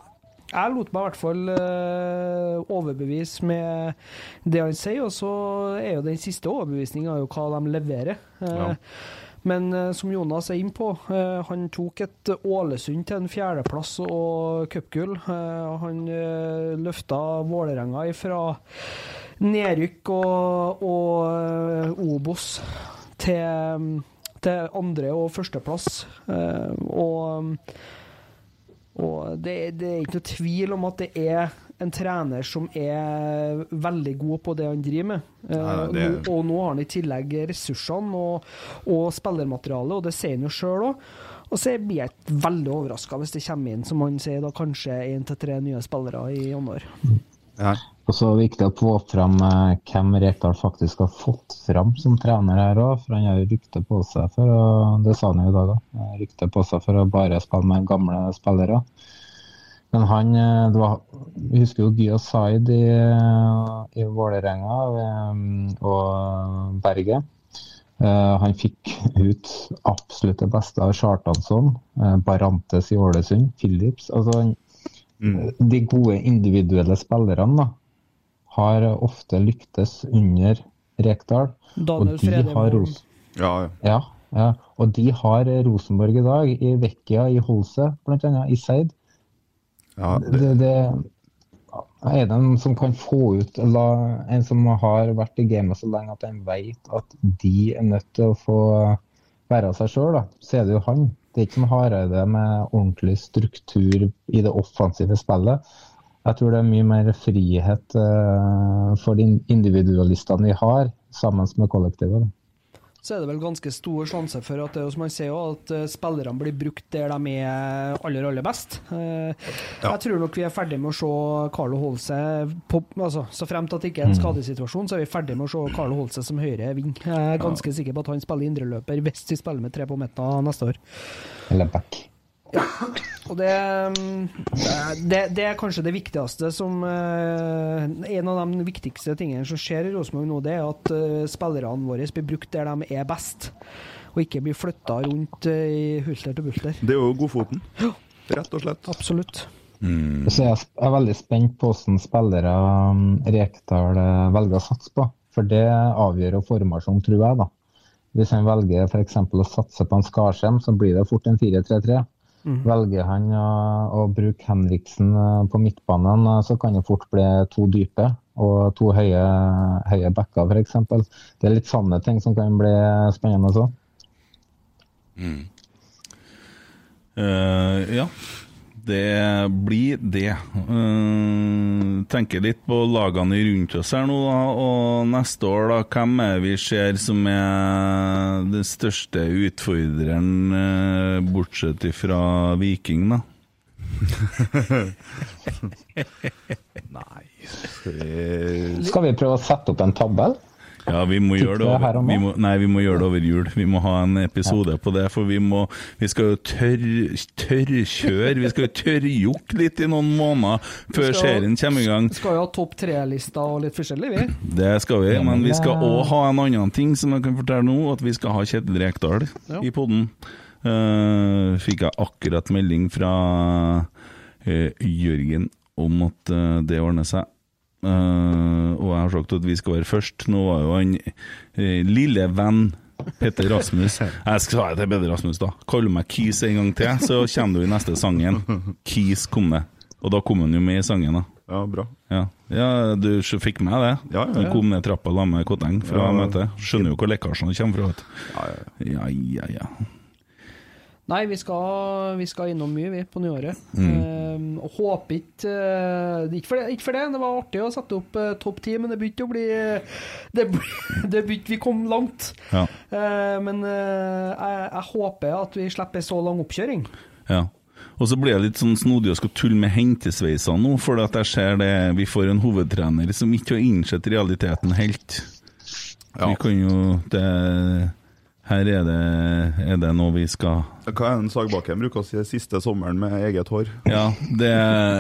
jeg lot meg i hvert fall eh, overbevise med det han sier, og så er jo den siste overbevisninga hva de leverer. Eh, Ja. Men som Jonas er inne på, han tok et Ålesund til en fjerdeplass og cupgull. Han løfta Vålerenga fra nedrykk og, og Obos til, til andre- og førsteplass. Eh, og og det, det er ikke noe tvil om at det er en trener som er veldig god på det han driver med. Eh, Nei, nei, det- nå, og nå har han i tillegg ressursene og, og spillermaterialet, og det sier han jo sjøl òg. Og så blir jeg veldig overraska hvis det kommer inn, som han sier, da kanskje én til tre nye spillere i januar. Ja. Og så er det viktig å få fram eh, hvem Rekdal faktisk har fått fram som trener her òg. For han har jo rykte på seg for å Det sa han jo i dag òg. Rykte på seg for å bare spille med gamle spillere. Men han eh, det var, Vi husker jo Gya Zaid i, i Vålerenga eh, og Berget. Eh, han fikk ut absolutt det beste av Chartansson, eh, Barantes i Ålesund, Philips. altså han Mm. de gode individuelle spillerne da, har ofte lyktes under Rekdal. Og Daniel de har, Ros Ja, ja. ja, ja, og de har Rosenborg i dag, i Vekkia, i Holse, bl.a. i Seid. ja Det, det, det, er det en som kan få ut la, En som har vært i gamet så lenge at en vet at de er nødt til å få være seg sjøl, så er det jo han. Det er ikke som Hareide med ordentlig struktur i det offensive spillet. Jeg tror det er mye mer frihet eh, for de individualistene vi har, sammen med kollektivet. Så er det vel ganske stor sjanse for at det jo som man sier, at eh, spillerne blir brukt der de er aller, aller best. Eh, Jeg tror nok vi er ferdig med å se Carlo Holse på, altså, Så fremt at det ikke er en skadesituasjon, så er vi ferdig med å se Carlo Holse som høyre ving. Jeg er ganske sikker på at han spiller indreløper hvis vi spiller med tre på midten neste år. Eller back. Og det, det, det er kanskje det viktigste som eh, En av de viktigste tingene som skjer i Rosenborg nå, det er at eh, spillerne våre blir brukt der de er best, og ikke blir flytta rundt eh, i hulter til bulter. Det er jo godfoten. Rett og slett. Absolutt. Så jeg er veldig spent på hvordan spillere um, Rekdal eh, velger å satse på. For det avgjør jo formasjonen, tror jeg. da. Hvis han velger f.eks. å satse på en Skarsheim, så blir det fort en 4-3-3. Velger han å, å bruke Henriksen eh, på midtbanen, eh, så kan det fort bli to dype og to høye, høye backer, f.eks. Det er litt sånne ting som kan bli spennende òg. Uh, ja, det blir det. Uh, tenker litt på lagene rundt oss her nå, da. Og neste år, da, hvem er vi ser som er den største utfordreren, uh, bortsett fra Viking, da? <laughs> Nei skal vi- prøve å sette opp en tabell? Ja, vi må gjøre det over, vi må, Nei, vi må gjøre det over jul. Vi må ha en episode på det, for vi må Vi skal jo tørrkjøre, tør Vi skal jo tørrjokke litt i noen måneder før skal- serien kommer i gang. Skal jo ha topp tre-lista og litt forskjellig, vi. Det skal vi, men vi skal òg ha en annen ting som jeg kan fortelle nå, at vi skal ha Kjetil Rekdal Ja. i podden. Uh, fikk jeg akkurat melding fra uh, Jørgen om at uh, det ordner seg. Eh, og jeg har sagt at vi skal være først. Nå var jo han eh, lille venn Petter Rasmus. <laughs> Jeg skal si til Petter Rasmus, da. Kaller meg Kis en gang til, så kommer du i neste sangen. Kis kom det. Og da kom han jo med i sangen, da. Ja, bra. Ja, ja du fikk med det? Ja, ja, ja. Du kom ned trappa sammen med Kotteng fra Ja. møtet. Skjønner jo hvor lekkasjene kommer fra. Ja, ja. Ja, ja, ja. Nei, vi skal, vi skal innom mye, vi, på nyåret. Mm. Eh, og håper ikke eh, ikke, for det, ikke for det, det var artig å sette opp eh, topp ti, men det begynte å bli Det, <laughs> det begynte Vi kom langt. ja. Eh, men eh, jeg, jeg håper at vi slipper så lang oppkjøring. ja. Og så blir jeg litt sånn snodig og skal tulle med hentesveisene nå, for at jeg ser det vi får en hovedtrener som ikke har innsett realiteten helt. Ja. Vi kan jo det, Her er det, er det noe vi skal Hva er den Sagbakken bruker å si siste sommeren med eget hår? Ja, det,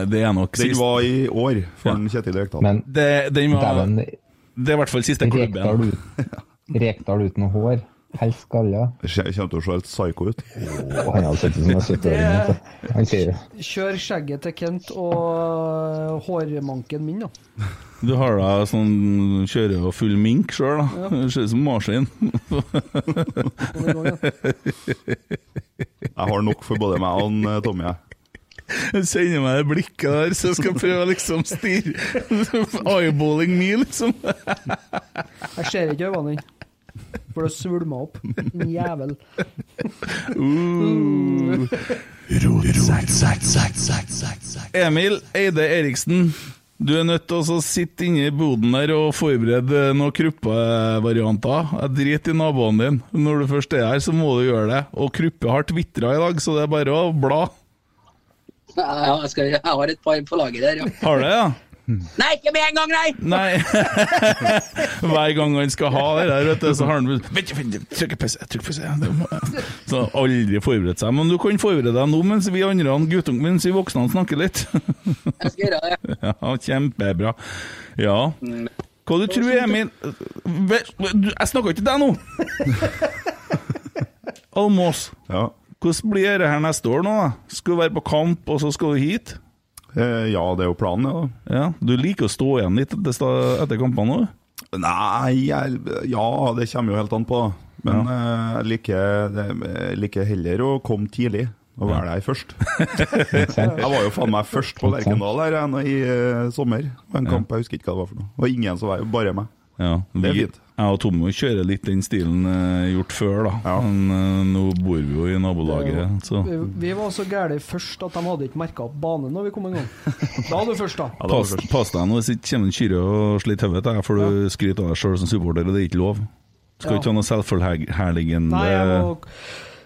det er nok Den sist. var i år for Ja. Kjetil Rekdal. Men Det, den var, det er i hvert fall siste Rekdal, klubben. ut, <laughs> Rekdal uten hår, helst skalla. Kommer til å se helt psycho ut. Han hadde sett ut som en 70-åring. vet du. Han sier Kjør skjegget til Kent og hårmanken min, da. Du har da sånn kjører jo full mink sjøl, da. Det ser ut som gangen. Jeg har nok for både meg og han, eh, Tommy. jeg. Sender meg det blikket der, så jeg skal prøve å liksom styre Eyeballing me, liksom. Jeg ser ikke øynene dine. For det svulma opp. En jævel. Uh. Emil Eide Eriksen, du er nødt til å sitte inne i boden der og forberede noen kruppevarianter. Jeg driter i naboen din. Når du først er her, så må du gjøre det. Og Kruppe har tvitra i dag, så det er bare å bla. Ja, jeg, skal, jeg har et par på laget der, ja. Har det, ja? <laughs> Nei, ikke med en gang, nei! Nei. <laughs> Hver gang han skal ha det der, vet du, så har han Vent, vent, trykk pause, trykk pause. Det. Så aldri forberedt seg. Men du kan forberede deg nå mens vi andre, guttungen mens vi voksne snakker litt. Jeg skal gjøre det. <laughs> Ja, kjempebra. Ja. Hva du tror Emil Jeg snakker ikke til deg nå! Almås, Ja. hvordan blir det her neste år nå? da? Skal du være på kamp, og så skal du hit? Eh, ja, det er jo planen, ja. da. Ja, Du liker å stå igjen litt etter, kampene òg? Nei, jeg, ja, det kommer jo helt an på. Men ja. jeg liker, jeg liker heller å komme tidlig. å være der først. <laughs> jeg var jo faen meg først på Lerkendal her i eh, sommer. En kamp, jeg husker ikke hva det var for noe. Det var ingen som var bare meg. Ja, Det er fint. Jeg og Tommo kjører litt den stilen eh, gjort før, da. Ja. Men eh, nå bor vi jo i nabolaget, så Vi, vi var så gærne først at de hadde ikke merka opp banen når vi kom en gang. Da var du først, da. <laughs> Ja, Pass, pass deg nå hvis ikke kommer en kyrre og sliter hodet jeg deg, for du skryter av deg sjøl som supporter, og det er ikke lov. Skal Ja. ikke ha noe selvforherligende Nei, jeg må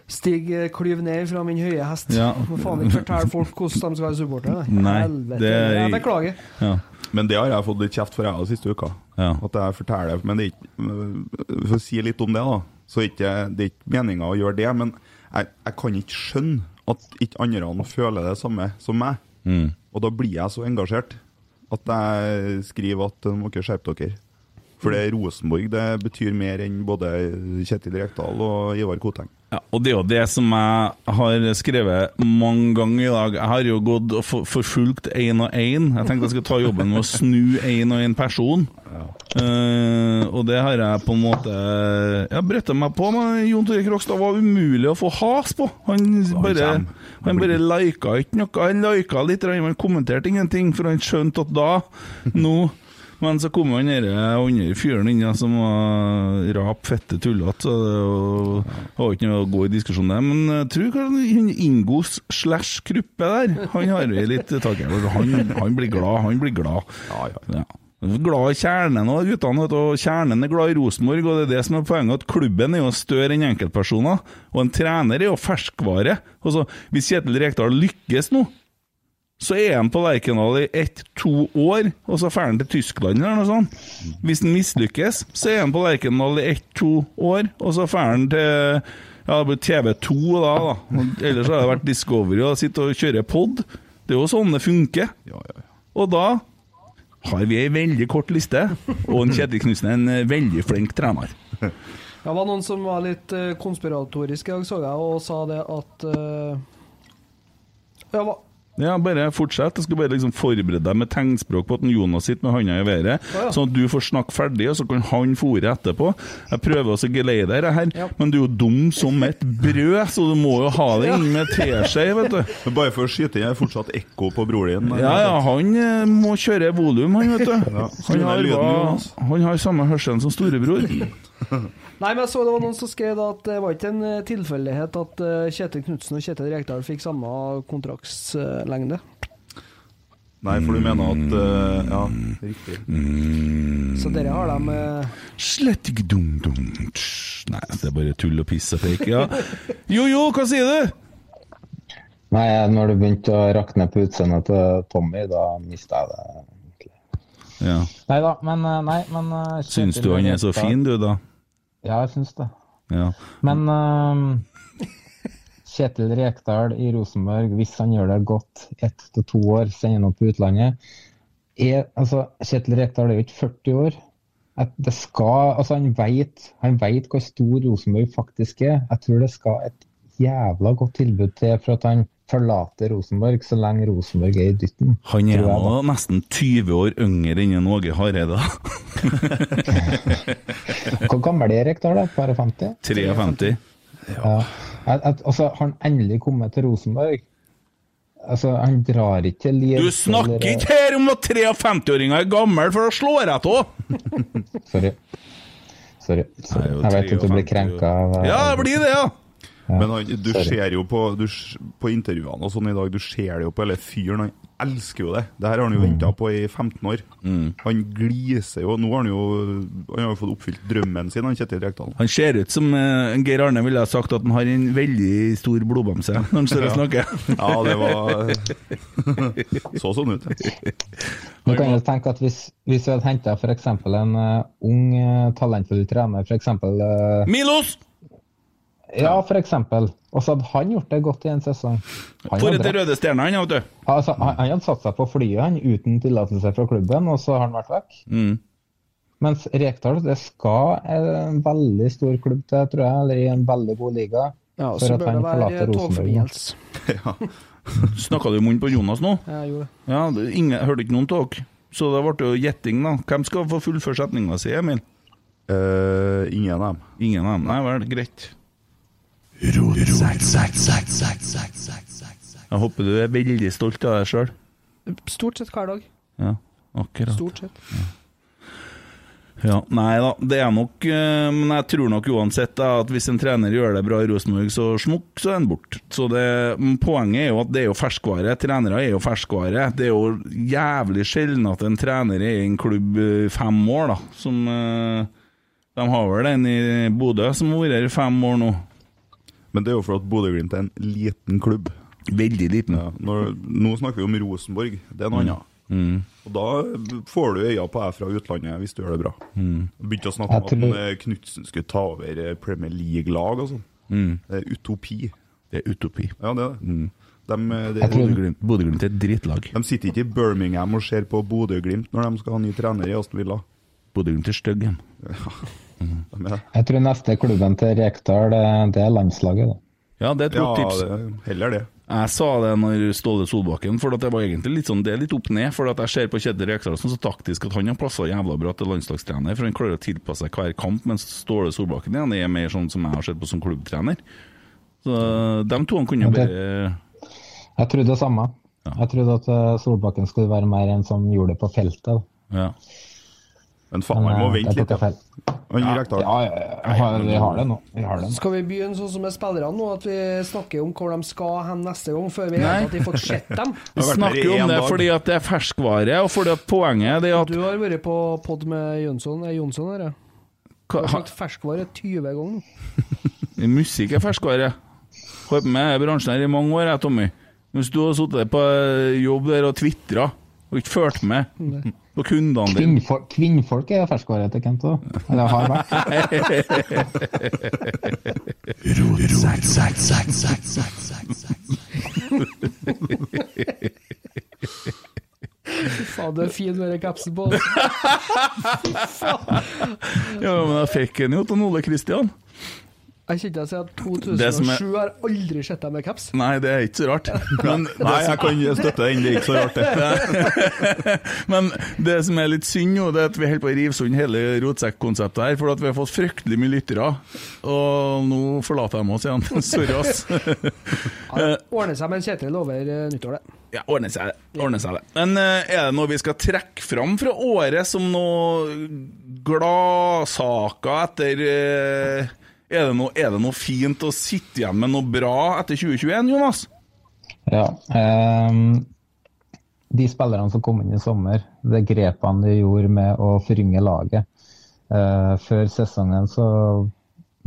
Stig eh, klyv ned fra min høye hest. Ja. Må faen ikke fortelle folk hvordan de skal være supportere. Nei, Helvete. det er- Jeg beklager. Ja. Men det har jeg fått litt kjeft for jeg siste uka. Ja. At jeg forteller Men det er ikke For å si litt om det, da. Så ikke, det er ikke meninga å gjøre det. Men jeg, jeg kan ikke skjønne at ikke andre føler det samme som meg. Mm. Og da blir jeg så engasjert at jeg skriver at nå må dere skjerpe dere. For det Rosenborg det betyr mer enn både Kjetil Rekdal og Ivar Koteng. Ja, og det er jo det som jeg har skrevet mange ganger i dag. Jeg har jo gått og forfulgt én og én. Jeg tenkte jeg skulle ta jobben med å snu én og én person. Eh, og det har jeg på en måte Jeg brøtte meg på, men Jon Tore Krokstad var umulig å få has på. Han bare, han bare lika ikke noe. Han lika litt, han kommenterte ingenting, for han skjønte at da, nå men så kom han den andre fyren inn som var rap, fette, tullete. Så det var- ikke noe å gå i diskusjon der. Men jeg tror kanskje Ingos slash Kruppe der, han har vi litt tak i. Han, han blir glad, han blir glad. Ja, ja. Ja. Glad i kjernen og guttene, og kjernen er glad i Rosenborg, og det er det som er poenget, at klubben er jo større enn enkeltpersoner, og en trener er jo ferskvare. Altså, hvis Kjetil Rekdal lykkes nå, så er han på Lerkendal i ett-to år, og så drar han til Tyskland eller noe sånt. Hvis han mislykkes, så er han på Lerkendal i ett-to år, og så drar han til ja, det blir TV2 da, da. Ellers har det vært Discovery og sitte og kjøre pod. Det er jo sånn det funker. Ja, ja, ja. Og da har vi ei veldig kort liste, og en Kjetil Knutsen er en eh, veldig flink trener. <laughs> Det var noen som var litt konspiratorisk i dag, så jeg, og sa det at uh, ja, Ja, bare fortsett. Jeg skal bare liksom forberede deg med tegnspråk på at Jonas sitter med handa i været, Å, ja. sånn at du får snakke ferdig, og så kan han fòre etterpå. Jeg prøver også å geleie deg her, Ja. men du er jo dum som et brød, så du må jo ha det inn med teskje, vet du. Men bare for å skyte inn, jeg er fortsatt ekko på broren din. Ja, ja, han eh, må kjøre volum, han, vet du. Han har, han har samme hørselen som storebror. <laughs> Nei, men jeg så det var noen som skrev da at det var ikke en eh, tilfeldighet at eh, Kjetil Knutsen og Kjetil Rekdal fikk samme kontraktslengde. Nei, for du mener at uh, Ja, riktig. Så dere har dem uh... Slett ikke dum, dum. Nei, det er bare tull og piss og fake. Ja. Jo, jo, hva sier du? Nei, når det begynte å rakne på utseendet til Tommy, da mista jeg det. egentlig. Ja. Nei da, men nei, men Syns du han er så fin, du, da? Ja, jeg syns det. Ja. Men uh, Kjetil Rekdal i Rosenborg, hvis han gjør det godt ett til to år, sender han opp på utlandet er, altså, Kjetil Rekdal er jo ikke 40 år. At det skal, altså Han vet han vet hvor stor Rosenborg faktisk er. Jeg tror det skal et jævla godt tilbud til for at han forlater Rosenborg, så lenge Rosenborg er i dytten. Han er jo nå nesten 20 år yngre enn en Åge Hareide. <laughs> Hvor gammel er Erik da? da? Bare 50? 53. Ja. At, at, altså, har han endelig kommet til Rosenborg? Altså, Han drar ikke til Lier Du snakker ikke her om at 53-åringer er gammel, for da slår jeg av! Sorry. Sorry. Sorry. Nei, jo, Jeg vet at du blir krenka av Ja, det blir det, ja! Men han, du sorry. ser jo på, du, på intervjuene og sånn i dag, du ser det jo på hele fyren. Han elsker jo det. Det her har han jo venta på i 15 år. Han gliser jo. Nå har han jo Han har fått oppfylt drømmen sin, han Kjetil Rekdal. Han ser ut som uh, Geir Arne ville ha sagt at han har en veldig stor blodbamse <laughs> når han står og snakker. Ja, det var <laughs> Så sånn ut. Du kan jo tenke at Hvis, hvis vi hadde henta f.eks. en uh, ung, eh, talentfull trener, f.eks. Uh, Milos! Ja, for eksempel, og så hadde han gjort det godt i en sesong. Han For etter Røde stjerne han, vet du. altså, han, han hadde satt seg på flyet han, uten tillatelse fra klubben, og så har han vært vekk. Mm. Mens Rekdal det skal en veldig stor klubb til, tror jeg, eller i en veldig god liga. Ja, for så at bør han det være Rosenborg. nå. <laughs> Snakka du i munnen på Jonas nå? Ja, Jeg gjorde. Ja, det- ingen, hørte ikke noen av. Så det ble jo gjetting, da. Hvem skal få fullføre setninga si, Emil? Uh, ingen av dem. Ingen av dem. Nei vel, greit. Jeg håper du er veldig stolt av deg sjøl. Stort sett hver dag. Ja, akkurat. Stort sett. Ja, Nei da, det er nok eh, Men jeg tror nok uansett da, at hvis en trener gjør det bra i Rosenborg, så smukk, så er han bort. Så det, Poenget er jo at det er jo ferskvare. Trenere er jo ferskvare. Det er jo jævlig sjelden at en trener er i en klubb i fem år, da. Som eh, De har vel en i Bodø som har vært her i fem år nå. Men det er jo for at Bodø-Glimt er en liten klubb. Veldig liten. Ja, når, nå snakker vi om Rosenborg. Det er noe annet. Mm. Og Da får du øya på deg fra utlandet hvis du gjør det bra. Mm. Begynte å snakke om at eh, Knutsen skulle ta over eh, Premier League-lag og sånn. Mm. Det er utopi. Det er utopi. Ja, det er det. Mm. De, eh, det tror- Bodø-Glimt er et drittlag. de sitter ikke i Birmingham og ser på Bodø-Glimt når de skal ha ny trener i Aston Villa. Bodø-Glimt er stygg igjen. Er. Jeg tror neste klubben til Rekdal, det, er landslaget. da. Ja, det er et Ja, godt tips. det er heller det. Jeg sa det når Ståle Solbakken, for at det var egentlig litt sånn, det er litt opp ned. For at jeg ser på Kjetil Rekdal som så taktisk at han har passa jævla bra til landslagstrener. For han klarer å tilpasse seg hver kamp, mens Ståle Solbakken igjen er mer sånn som jeg har sett på som klubbtrener. Så de to kunne bare Jeg trodde det samme. Ja. Jeg trodde at eh, Solbakken skulle være mer en som gjorde det på feltet. da. Ja. Men faen, vi må vente litt. tok Ja. Ja, ja, ja, vi har det nå. Vi har det nå. Skal vi begynne sånn som med spillerne nå, at vi snakker om hvor de skal hen neste gang, før vi har fått sett dem? <laughs> Vi snakker om det dag. fordi at det er ferskvare, og fordi at poenget er at Du har vært på pod med Jønsson, er Jonsson her, ja. Du har sagt ferskvare 20 ganger. <laughs> Musikk er ferskvare. Holdt på med bransjen her i mange år, jeg, Tommy. Hvis du har sittet på jobb der og tvitra og ikke fulgt med på kundene dine Kvinnfolk, kvinnfolk er ferskvare til Kent òg. Eller har vært. Fy faen, du er fin med den kapsen på. <laughs> Ja, men jeg fikk den jo til Ole Kristian. Jeg kjente jeg at Det som 2007 er- har aldri sett deg med caps. Nei, det er ikke så rart. <laughs> Men, Nei, jeg kan støtte den. Det er ikke så rart, det. <laughs> men det som er litt synd nå, det er at vi holder på å rive sund hele rotsekk-konseptet her, for at vi har fått fryktelig mye lyttere. Og nå forlater de oss igjen. <laughs> Sorry, ass. Ja, Ordner seg med en Kjetil over eh, nyttår, det. Ja, ordner seg. Ordner seg det. Men eh, er det noe vi skal trekke fram fra året som noe gladsaker etter eh, er, det noe, er det noe fint å sitte igjen med noe bra etter 2021, Jonas? Ja. Um, de spillerne som kom inn i sommer, det grepene de gjorde med å forynge laget uh, Før sesongen så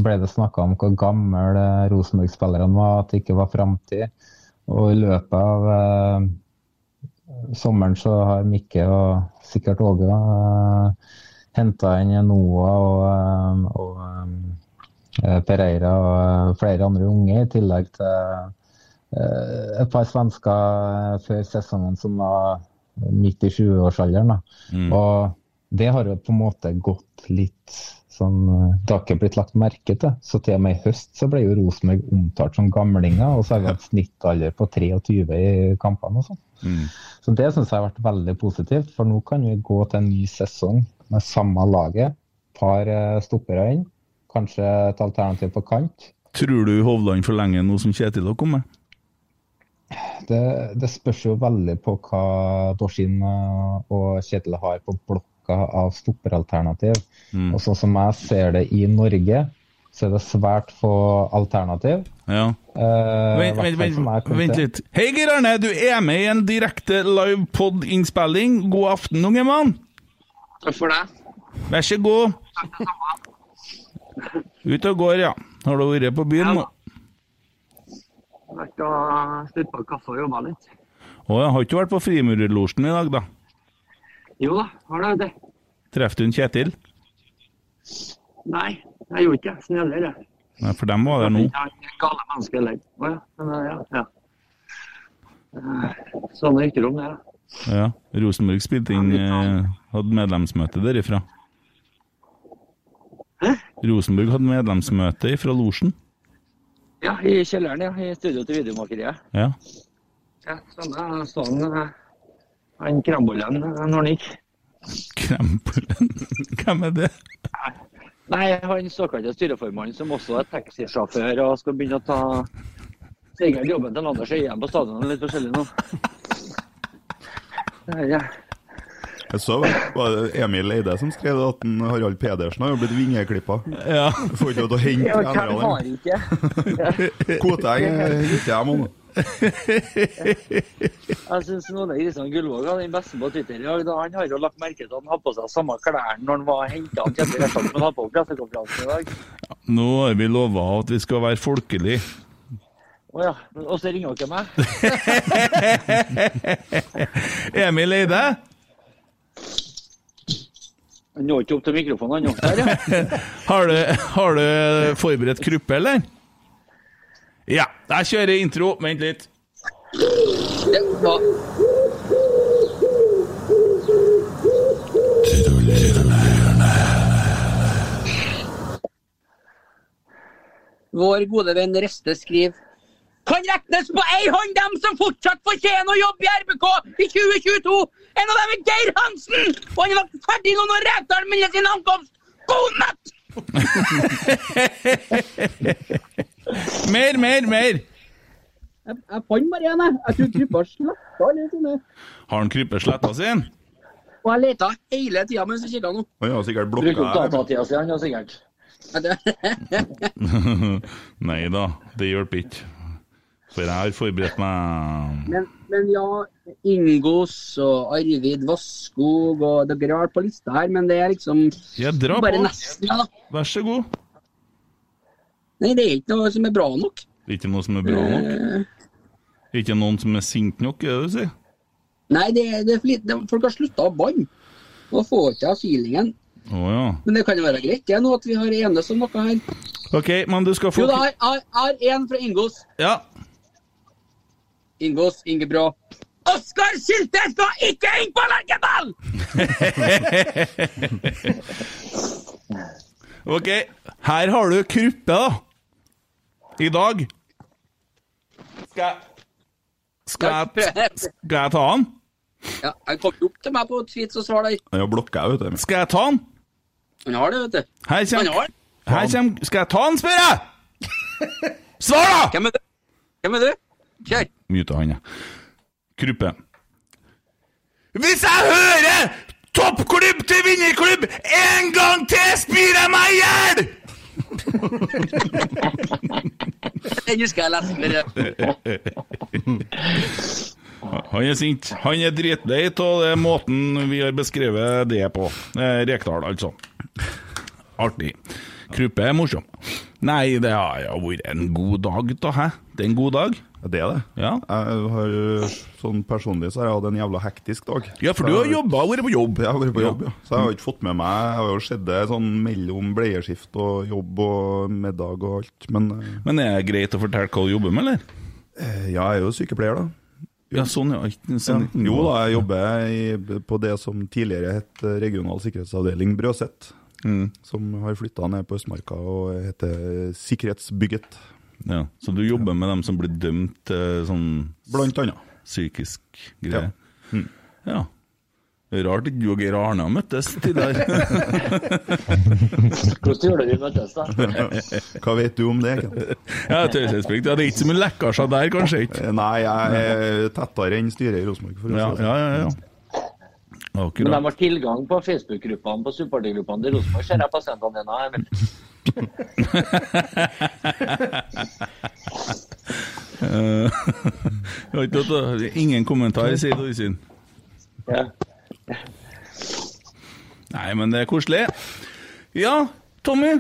ble det snakka om hvor gamle eh, Rosenborg-spillerne var, at det ikke var framtid. Og i løpet av uh, sommeren så har Mikke og sikkert Åge uh, henta inn Noah og, og eh, Pereira og eh, flere andre unge, i tillegg til eh, et par svensker før sesongen som var midt i 20-årsalderen. Mm. Og det har jo på en måte gått litt sånn eh, Det har ikke blitt lagt merke til. Så til og med i høst så ble jo Rosenborg omtalt som gamlinger, og så har vi hatt snittalder på 23 i kampene og sånn. Så det syns jeg har vært veldig positivt, for nå kan vi gå til en ny sesong med samme laget. Par eh, stoppere inn, kanskje et alternativ på kant. Tror du Hovland forlenger nå som Kjetil har kommet? Det, det spørs jo veldig på hva Dorsin eh, og Kjetil har på blokka av stopperalternativ. Og sånn som jeg ser det i Norge, så er det svært få alternativ. Ja. Eh, Vent, vent, vent, vent litt. Hei, Geir Arne, du er med i en direkte live pod-innspilling. God aften, unge mann. Takk for det. Vær så god. Ut og går, ja. Har du vært på byen nå? Vært og på kaffe og jobba litt. Å, jeg har ikke vært på Frimurerlosjen i dag, da. Jo da, har det det. Traff du en Kjetil? Nei, jeg gjorde ikke det. Sneller, jeg. Nei, for dem var der nå. Gale mennesker heller. Å ja. Men, eh, ja, ja. Sånne Sånn rykter om det. ja. Ja. Rosenborg spilte inn eh, Hadde medlemsmøte derifra. Hæ? Rosenborg hadde medlemsmøte fra losjen. Ja, i kjelleren, ja. I studio til videomakeriet. Ja. Ja, sånn sånn eh, han krambollen eh, når han gikk. Krembollen? <laughs> Hvem er det? Nei, han såkalte styreformannen som også er taxisjåfør og skal begynne å ta sikkert jobben til Anders Øyen på stadionet Litt forskjellig nå. Det <laughs> er, ja. Jeg så var det Emil Eide som skrev det at en Harald Pedersen har jo blitt vingeklippa. Ja. Får ikke lov til å hente Ja, trenerne. ikke? <laughs> Koteng henter jeg må nå. Jeg syns Ole Kristian Gullvåg er den beste på Twitter i dag. da Han har jo lagt merke til at han har på seg samme klærne når han var henta på pressekonferansen i dag. Nå har vi lova at vi skal være folkelige. Å ja. Og så ringer dere meg. <laughs> Emil Eide? Han når ikke opp til mikrofonen, han. Ja. <laughs> Har du, har du forberedt kruppe, eller? Ja. Jeg kjører intro. Vent litt. Vår gode venn Reste skriver Kan regnes på ei hånd dem som fortsatt fortjener å jobbe i RBK i 2022. En av dem er Geir Hansen, og han var ferdig nå når Rekdal melder sin ankomst. God natt! <laughs> Mer, mer, mer. Jeg, jeg fant bare en, jeg. Jeg tror krypa sletta alle sine. Har han krypet sletta sin? Og jeg leta hele tida mens jeg kikka nå. Han har sikkert Bruk opp blokka datatida si, han, sikkert. <laughs> Nei da, det hjelper ikke. For jeg har forberedt meg Men, men ja, Ingos og Arvid Vasskog og Dere har på lista her, men det er liksom drar bare på. nesten, ja. Vær så god. Nei, det er ikke noe som er bra nok. Ikke noe som er bra nok? Ikke noen som er sint nok, er det du sier? Nei, det, er- det er for lite. Folk har slutta å banne. Nå får ikke jeg feelingen. Å ja. Men det kan jo være greit, det er nå at vi har enes om noe her. OK, men du skal få Jo da, jeg har én fra Ingos. Ja. Ingos Ingebrå. Oskar Sylte skal ikke inn på Lerkendal! <laughs> OK, her har du Kruppe, da. I dag. Skal jeg Skal jeg, skal jeg ta han? Ja, Han kom jo opp til meg på tweets og svar der. Han har blokka, vet du. Skal jeg ta han? Han har det, vet du. Her Han kommer har her kommer, Skal jeg ta han, spør jeg? <laughs> Svar, da! Hvem er du? Hvem er du? Kjør. Myta han. Kruppe. Hvis jeg hører toppklubb til vinnerklubb en gang til, spyr jeg meg i hjel! Den husker jeg leste. Dere. Han er sint. Han er dritlei av måten vi har beskrevet det på. Eh, Rekdal, altså. Artig. Kruppe er morsom. Nei, det har jo vært en god dag, da, hæ? Det er en god dag. Det er det. Ja. Jeg har, sånn personlig så har jeg hatt en jævla hektisk dag. Ja, for du har jobba og vært på jobb. Jeg har vært på jobb, ja. Så jeg har ikke fått med meg Jeg har jo sett det sånn mellom bleieskift og jobb og middag og alt. Men eh, Men er det greit å fortelle hva du jobber med, eller? eh, ja, jeg er jo sykepleier, da. Ja, sånn, ja. Sånn, Jo da, jeg jobber i, på det som tidligere het Regional sikkerhetsavdeling Brøset. Mm. Som har flytta ned på Østmarka og heter Sikkerhetsbygget. Ja, så du jobber med dem som blir dømt til sånn Blant annet. psykisk greie? Ja. Mm. Ja. Rart ikke du og Geir Arne har møttes tidligere. <laughs> Hvordan gjorde vi møttes, da? <laughs> Hva vet du om det? Ja, taushetsplikt. Ja, det er ikke så mye lekkasjer der, kanskje ikke? Nei, jeg er tettere enn styret i Rosenborg. for å si det sånn. ja, ja. ja. Men de har tilgang på Facebook-gruppene på supportergruppene til Rosenborg, ser jeg dine. <laughs> Eh, har ikke lov til Ingen kommentar, sier Torsin. Ja. Nei, men det er koselig. Ja, Tommy.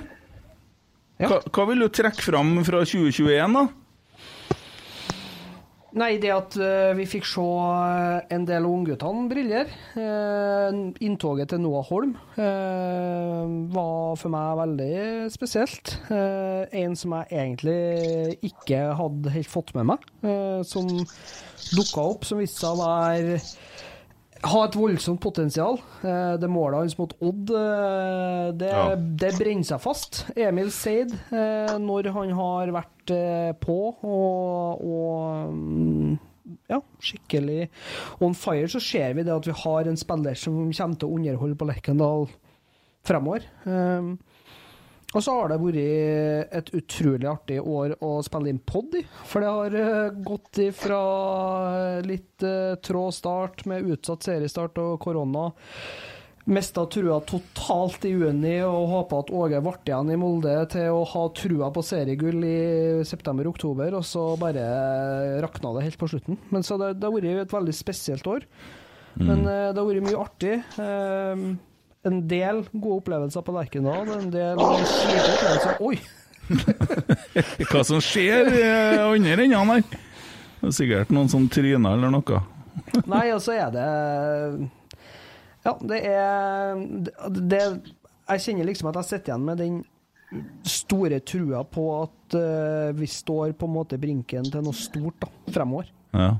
Ja. Hva, hva vil du trekke fram fra 2021, da? Nei, det at uh, vi fikk se eh, en del av ungguttene briller. Uh, inntoget til Noah Holm uh, var for meg veldig spesielt. En som jeg egentlig ikke hadde helt fått med meg, som dukka opp, som viste seg å være ha et voldsomt potensial. Det målet hans mot Odd, det, Ja. det brenner seg fast. Emil Seid, når han har vært eh, på og, og mm, ja, skikkelig on fire, så ser vi det at vi har en spiller som kommer til å underholde på Lerkendal fremover. Um, Og så har det vært et utrolig artig år å spille inn pod i. For det har eh, gått ifra litt uh, trå start med utsatt seriestart og korona. Mista trua totalt i juni og håpa at Åge ble igjen i Molde til å ha trua på seriegull i september-oktober, og så bare rakna det helt på slutten. Men så det, det har vært et veldig spesielt år. Men uh, det har vært mye artig. Uh, en del gode opplevelser på Lerkendal, en del kjipe opplevelser Oi! <laughs> Hva som skjer i andre enden her? Er sikkert noen som tryner eller noe. Nei, og så er det Ja, det er det, det Jeg kjenner liksom at jeg sitter igjen med den store trua på at uh, vi står på en måte brinken til noe stort da, fremover. Ja.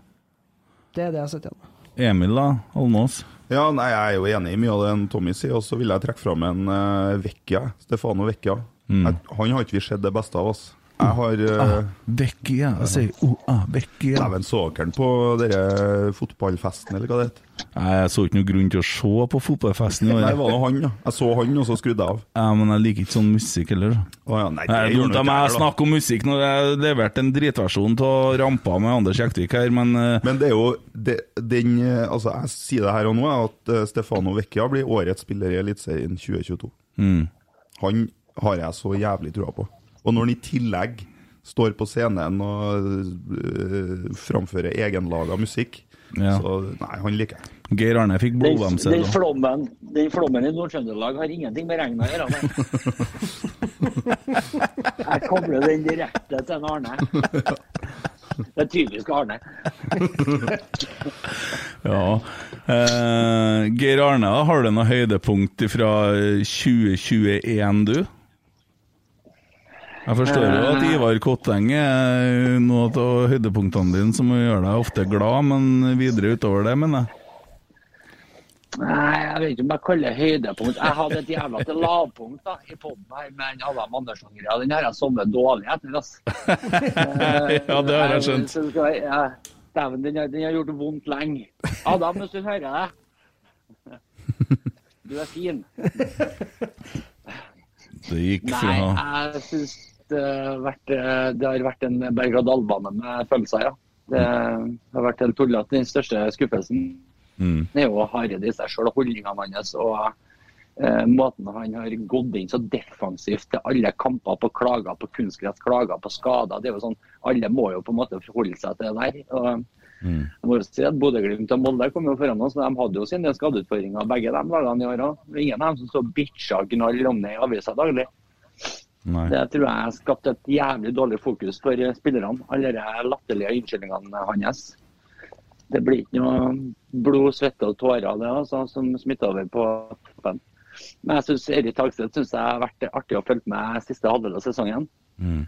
Det er det jeg sitter igjen med. Emil, da? Almås? Ja, nei, Jeg er jo enig i mye av det Tommy sier, og så vil jeg trekke fram en uh, Vecchia. Stefano Vecchia. Jeg, han har ikke vi sett det beste av oss. Jeg har uh, Vecchia. Jeg sier oh, ah, Vecchia. Dæven, så dere han på dere fotballfesten, eller hva det heter? Jeg så ikke noen grunn til å se på fotballfesten. Nei, det var det han, ja. Jeg så han, og så skrudde jeg av. Ja, men jeg liker ikke sånn musikk heller. Oh, ja, nei, Det er dumt av meg jeg, å snakke om musikk når jeg leverte en dritversjon av Rampa med Anders Jektvik her, men eh, Men det er jo det, den eh, Altså, jeg sier det her og nå, at Stefano Vecchia blir årets spiller i Eliteserien 2022. mm. Han har jeg så jævlig trua på. Og når han i tillegg står på scenen og øh, framfører egenlaga musikk, Ja. så nei, han liker jeg. Geir Arne fikk Den, blodvemse. den, da. flommen, den flommen i Nord-Trøndelag har ingenting med regn å gjøre. <laughs> Jeg kobler den direkte til en Arne. Det er typisk Arne. <laughs> Ja. Eh, Geir Arne, har du noe høydepunkt fra 2021, du? Jeg forstår jo at Ivar Kotteng er noe av høydepunktene dine som gjør deg ofte glad, men videre utover det, mener jeg. Nei, jeg vet ikke om jeg kaller det høydepunkt. Jeg hadde et jævla til lavpunkt da, i poden her med den Adam Andersson-greia. Den har jeg sovet dårlig etter. Altså. <laughs> Ja, det har jeg skjønt. Skal Dæven, den, den har gjort vondt lenge. Adam, hvis du hører det. Du er fin. Det gikk Nei, fra jeg syns vært, eh, det har vært en berg-og-dal-bane med følelser, ja. Det har vært helt tullete. Den største skuffelsen mm. er jo Hareide i seg sjøl og holdningene hans. og eh, Måten han har gått inn så defensivt til alle kamper på klager på kunstgress, klager på skader. det er jo sånn, Alle må jo på en måte forholde seg til det der. og Mm. jeg må jo si at Bodø-Glimt og Molde kom jo foran oss, men de hadde jo sine skadeutfordringer, begge de lagene i år òg. Ingen av dem som så bitcha og gnall om det i avisa daglig. Nei. Det tror jeg har skapt et jævlig dårlig fokus for spillerne. Alle de latterlige unnskyldningene hans. Det blir ikke noe blod, svette og tårer det altså, som smitter over på toppen. Men jeg synes Erik Hagstedt synes jeg har vært artig å følge med siste halvdel av sesongen. Mm.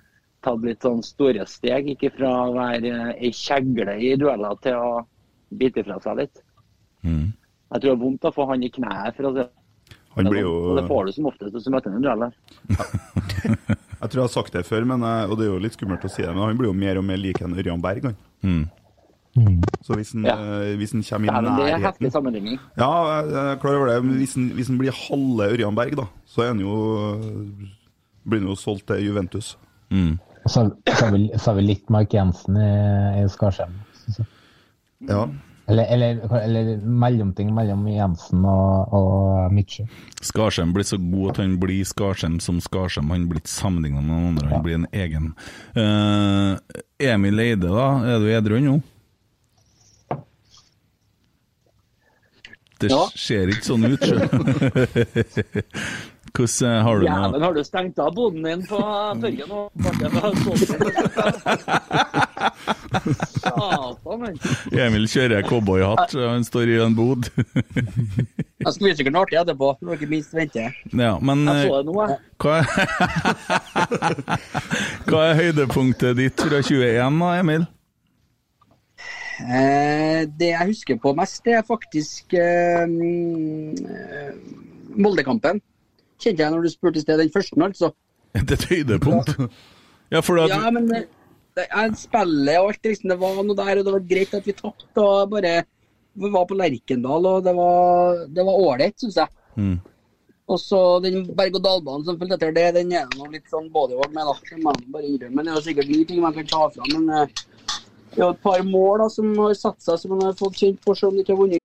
Tatt litt sånn store steg, ikke fra å være ei kjegle i dueller til å bite fra seg litt. Mm. Jeg tror det er vondt å få han i kneet. for å si Han blir jo Og det får du som oftest hvis du møter en duell. der. <laughs> Jeg tror jeg har sagt det før, men, jeg- og det er jo litt skummelt å si det, men han blir jo mer og mer lik en Ørjan Berg. Han. Mm. Så hvis han, Ja. eh, hvis han kommer i nærheten det er en heftig sammenligning. Ja, jeg jeg er klar over det, men hvis han, hvis han blir halve Ørjan Berg, da, så er han jo blir han jo solgt til Juventus. Mm. Så så har vi, så har vi litt Mark Jensen i, i Skarsheim. Ja. Eller, eller, eller mellomting mellom Jensen og, og Mitchell. Skarsheim blir så god at han blir Skarsheim som Skarsheim. Han blir ikke sammenligna med noen andre, han blir en egen. Uh, Emil Eide, da. Er du edru nå? Det Ja. ser ikke sånn ut, sjø. <laughs> Hvordan eh, har du Jæven, noe har du stengt av boden din på tørgen nå? Satan, men. Emil kjører cowboyhatt, han står i en bod. Jeg skal vise dere noe artig etterpå. Når dere minst venter. ja, men Jeg eh, så det nå, jeg. hva <laughs> hva er høydepunktet ditt fra 21, da, Emil? Eh, det jeg husker på mest, det er faktisk eh, eh, Moldekampen. Kjente jeg når du spurte i sted. Den første, altså. <laughs> Et høydepunkt? Ja, for at, Ja, men det, det, spillet og alt, liksom, det var noe der, og det var greit at vi tapte. og bare Vi var på Lerkendal, og det var det var ålreit, syns jeg. Mm. Og så den berg-og-dal-banen som fulgte etter det, den er det litt sånn bodywork med, da. Det bare innrømme. Men det er jo sikkert nye ting man kan ta fram. Men eh, det er jo et par mål da, som har satt seg, som man har fått kjent på, selv om de ikke har vunnet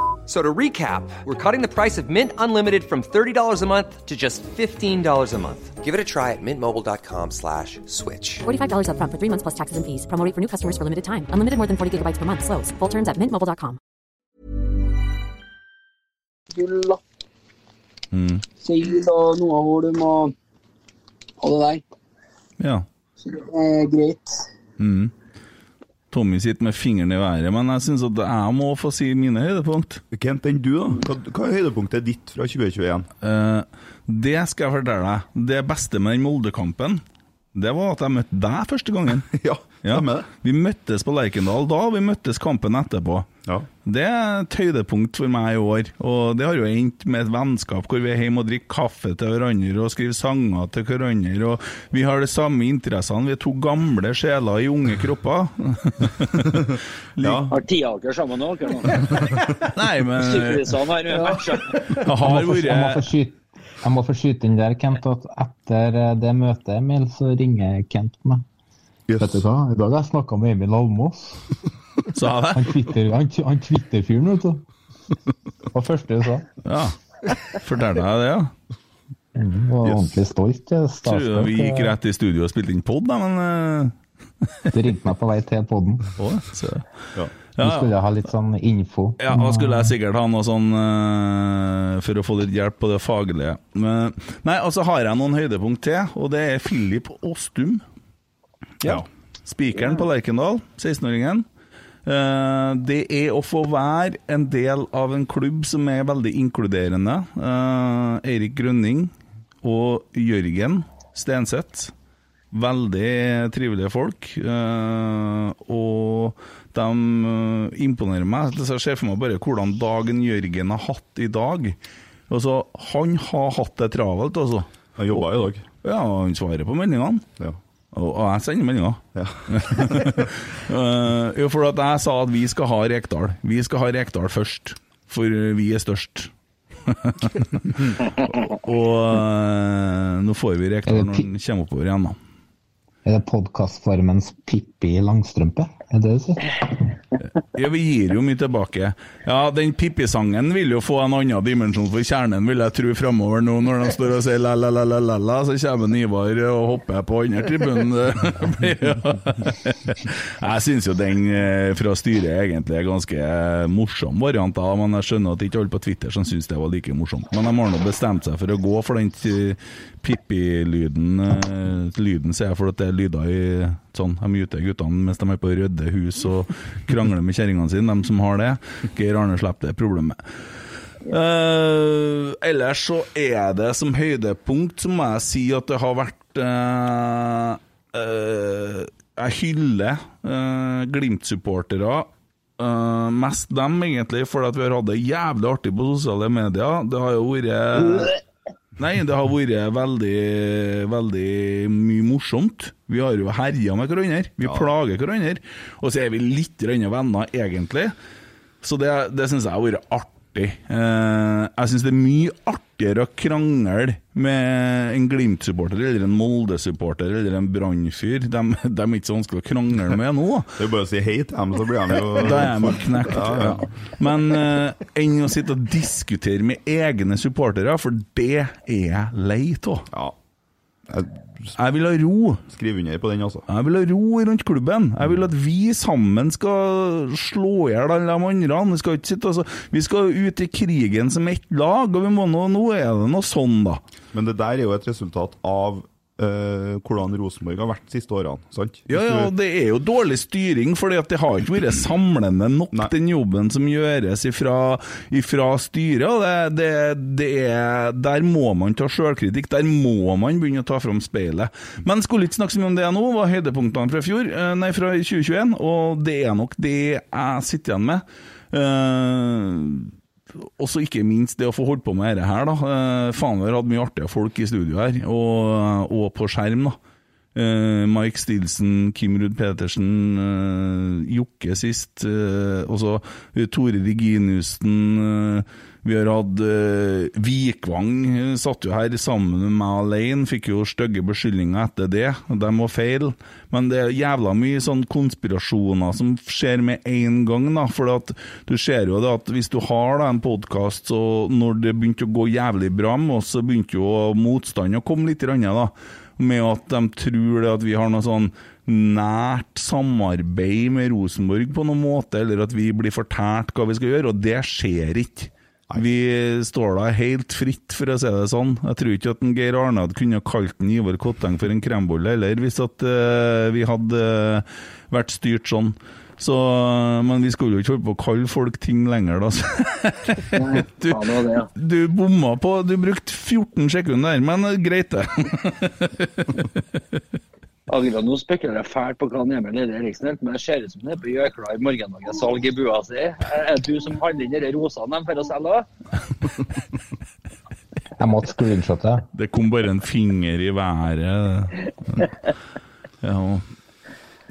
F- So to recap, we're cutting the price of Mint Unlimited from $30 a month to just $15 a month. Give it a try at mintmobile.com slash switch. $45 upfront for three months plus taxes and fees. Promo rate for new customers for limited time. Unlimited more than 40 gigabytes per month. Slows. Full terms at mintmobile.com. gull, da. Mm. Seil og noe hvor du må ha det der. Ja. Så det er greit. Mm. Tommy sitter med fingeren i været, men jeg syns at jeg må få si mine høydepunkt. Kent, enn du, da? Hva, hva er høydepunktet ditt fra 2021? Eh, det skal jeg fortelle deg. Det beste med den Molde-kampen, det var at jeg møtte deg første gangen. <laughs> ja, stemmer det. Vi møttes på Lerkendal da, og vi møttes kampen etterpå. Ja. Det er et høydepunkt for meg i år, og det har jo endt med et vennskap hvor vi er hjemme og drikker kaffe til hverandre og skriver sanger til hverandre, og vi har de samme interessene. Vi er to gamle sjeler i unge kropper. <laughs> Ja. Har Tiaker sammen nå, dere? <laughs> Nei, men Sykehusene <laughs> har matcha. må, få, skyte, jeg må få skyte inn der, Kent, at etter eh, det møtet, Emil, så ringer Kent meg. Yes. Vet du hva, i dag har jeg snakka med Emil Almås. <laughs> Sa det? Han Twitter- han, han Twitter-fyren, vet du. Det var første du sa. Ja. Forteller jeg det, ja? Mm, var Yes. ordentlig stolt. Tror du vi gikk rett i studio og spilte inn pod, da, men uh... Du ringte meg på vei til poden. Oh, så. Ja. Du Ja, skulle ha litt sånn info. Ja, da skulle jeg sikkert ha noe sånn uh, for å få litt hjelp på det faglige. Men, nei, og så har jeg noen høydepunkt til, og det er Filip Åstum. Ja. Spikeren på Lerkendal, 16-åringen. Eh, det er å få være en del av en klubb som er veldig inkluderende. Eh, Eirik Grønning og Jørgen Stenseth. Veldig trivelige folk. eh, og de imponerer meg. Jeg ser for meg bare hvordan dagen Jørgen har hatt i dag. Altså, han har hatt det travelt, altså. Han jobba i dag. Ja, han svarer på meldingene. Ja. Og, og jeg sender meldinger. Ja. <laughs> uh, for at jeg sa at vi skal ha Rekdal. Vi skal ha Rekdal først, for vi er størst. <laughs> og uh, nå får vi Rekdal når han kommer oppover igjen, da. Er det podkastformens Pippi Langstrømpe? Er det det du sier? Ja, vi gir jo mye tilbake. Ja, den Pippi-sangen vil jo få en annen dimensjon for kjernen, vil jeg tro, framover nå, når de står og sier la-la-la-la-la, så kommer Ivar og hopper på andre tribunen. <laughs> Jeg syns jo den eh, fra styret egentlig er ganske eh, morsom variant, da, men jeg skjønner at ikke alle på Twitter som syns det var like morsomt. Men de har nå bestemt seg for å gå for den eh, Pippi-lyden. Lyden, sier jeg, for at det er lyder i sånn Jeg muter guttene mens de er på rødde hus og krangler med kjerringene sine, de som har det. Geir Arne slipper det problemet. Uh, ellers så er det som høydepunkt, så må jeg si at det har vært uh, uh, Jeg hyller Glimt-supportere. Uh, mest dem, egentlig, fordi at vi har hatt det jævlig artig på sosiale medier. Det har jo vært Nei, det har vært veldig, veldig mye morsomt. Vi har jo herja med hverandre. Vi plager hverandre. Og så er vi litt venner, egentlig. Så det, det syns jeg har vært artig. Eh, jeg syns det er mye artigere å krangle med en Glimt-supporter eller en Molde-supporter eller en Brann-fyr. De, <laughs> de er ikke så vanskelig å krangle med nå. <laughs> Det er bare å si hei til dem, så blir de jo Da er de knekt. Ja, Ja, ja. Men eh, enn å sitte og diskutere med egne supportere, for det er jeg lei av. Ja. Jeg vil ha ro. Skriv under på den, altså. Jeg vil ha ro rundt klubben. Jeg vil at vi sammen skal slå i hjel alle de andre. Vi skal, ikke sitte, altså, vi skal ut i krigen som ett lag, og vi må nå, nå er det noe sånn, da. Men det der er jo et resultat av eh, hvordan Rosenborg har vært de siste årene, sant? Ja, ja, og det er jo dårlig styring, for det har ikke vært samlende nok, den jobben som gjøres ifra, ifra styret. og Det, det, det er, der må man ta sjølkritikk, der må man begynne å ta fram speilet. Men skulle ikke snakke så mye om det nå, var høydepunktene fra fjor, eh, nei, fra 2021, og det er nok det jeg sitter igjen med. Eh, også ikke minst det å få holdt på med dette her, da. Eh, har hatt mye artige folk i studio her, og, og på skjerm, da. Eh, Mike Stilson, Kim Ruud Petersen, eh, Jokke sist, eh, og så Tore Reginussen. Vi har hatt uh, Vikvang, eh, satt jo her sammen med alene, fikk jo stygge beskyldninger etter det. og De var feil. Men det er jævla mye sånn konspirasjoner som skjer med en gang. da, for du ser jo det at hvis du har da en podkast, så når det begynte å gå jævlig bra med oss, så begynte jo motstanden å komme litt. Da, med at de tror det at vi har noe sånn nært samarbeid med Rosenborg på noen måte, eller at vi blir fortalt hva vi skal gjøre, og det skjer ikke. Vi står da helt fritt, for å si det sånn. Jeg tror ikke at en Geir Arnad kunne kalt en Ivar Kotteng for en krembolle heller, hvis at uh, vi hadde uh, vært styrt sånn. Så, men vi skulle jo ikke holde på å kalle folk ting lenger, da. <laughs> Du, du bomma på Du brukte 14 sekunder der, men greit, det. <laughs> Akkurat nå spekulerer jeg fælt på hva han Emil Eide Eriksen helt, men det ser ut som det er på Gjøkla i morgendagens salg i bua si. Er det du som handler inn de rosene dem for å selge òg? <laughs> Jeg måtte screenshotte. Det kom bare en finger i været. Ja.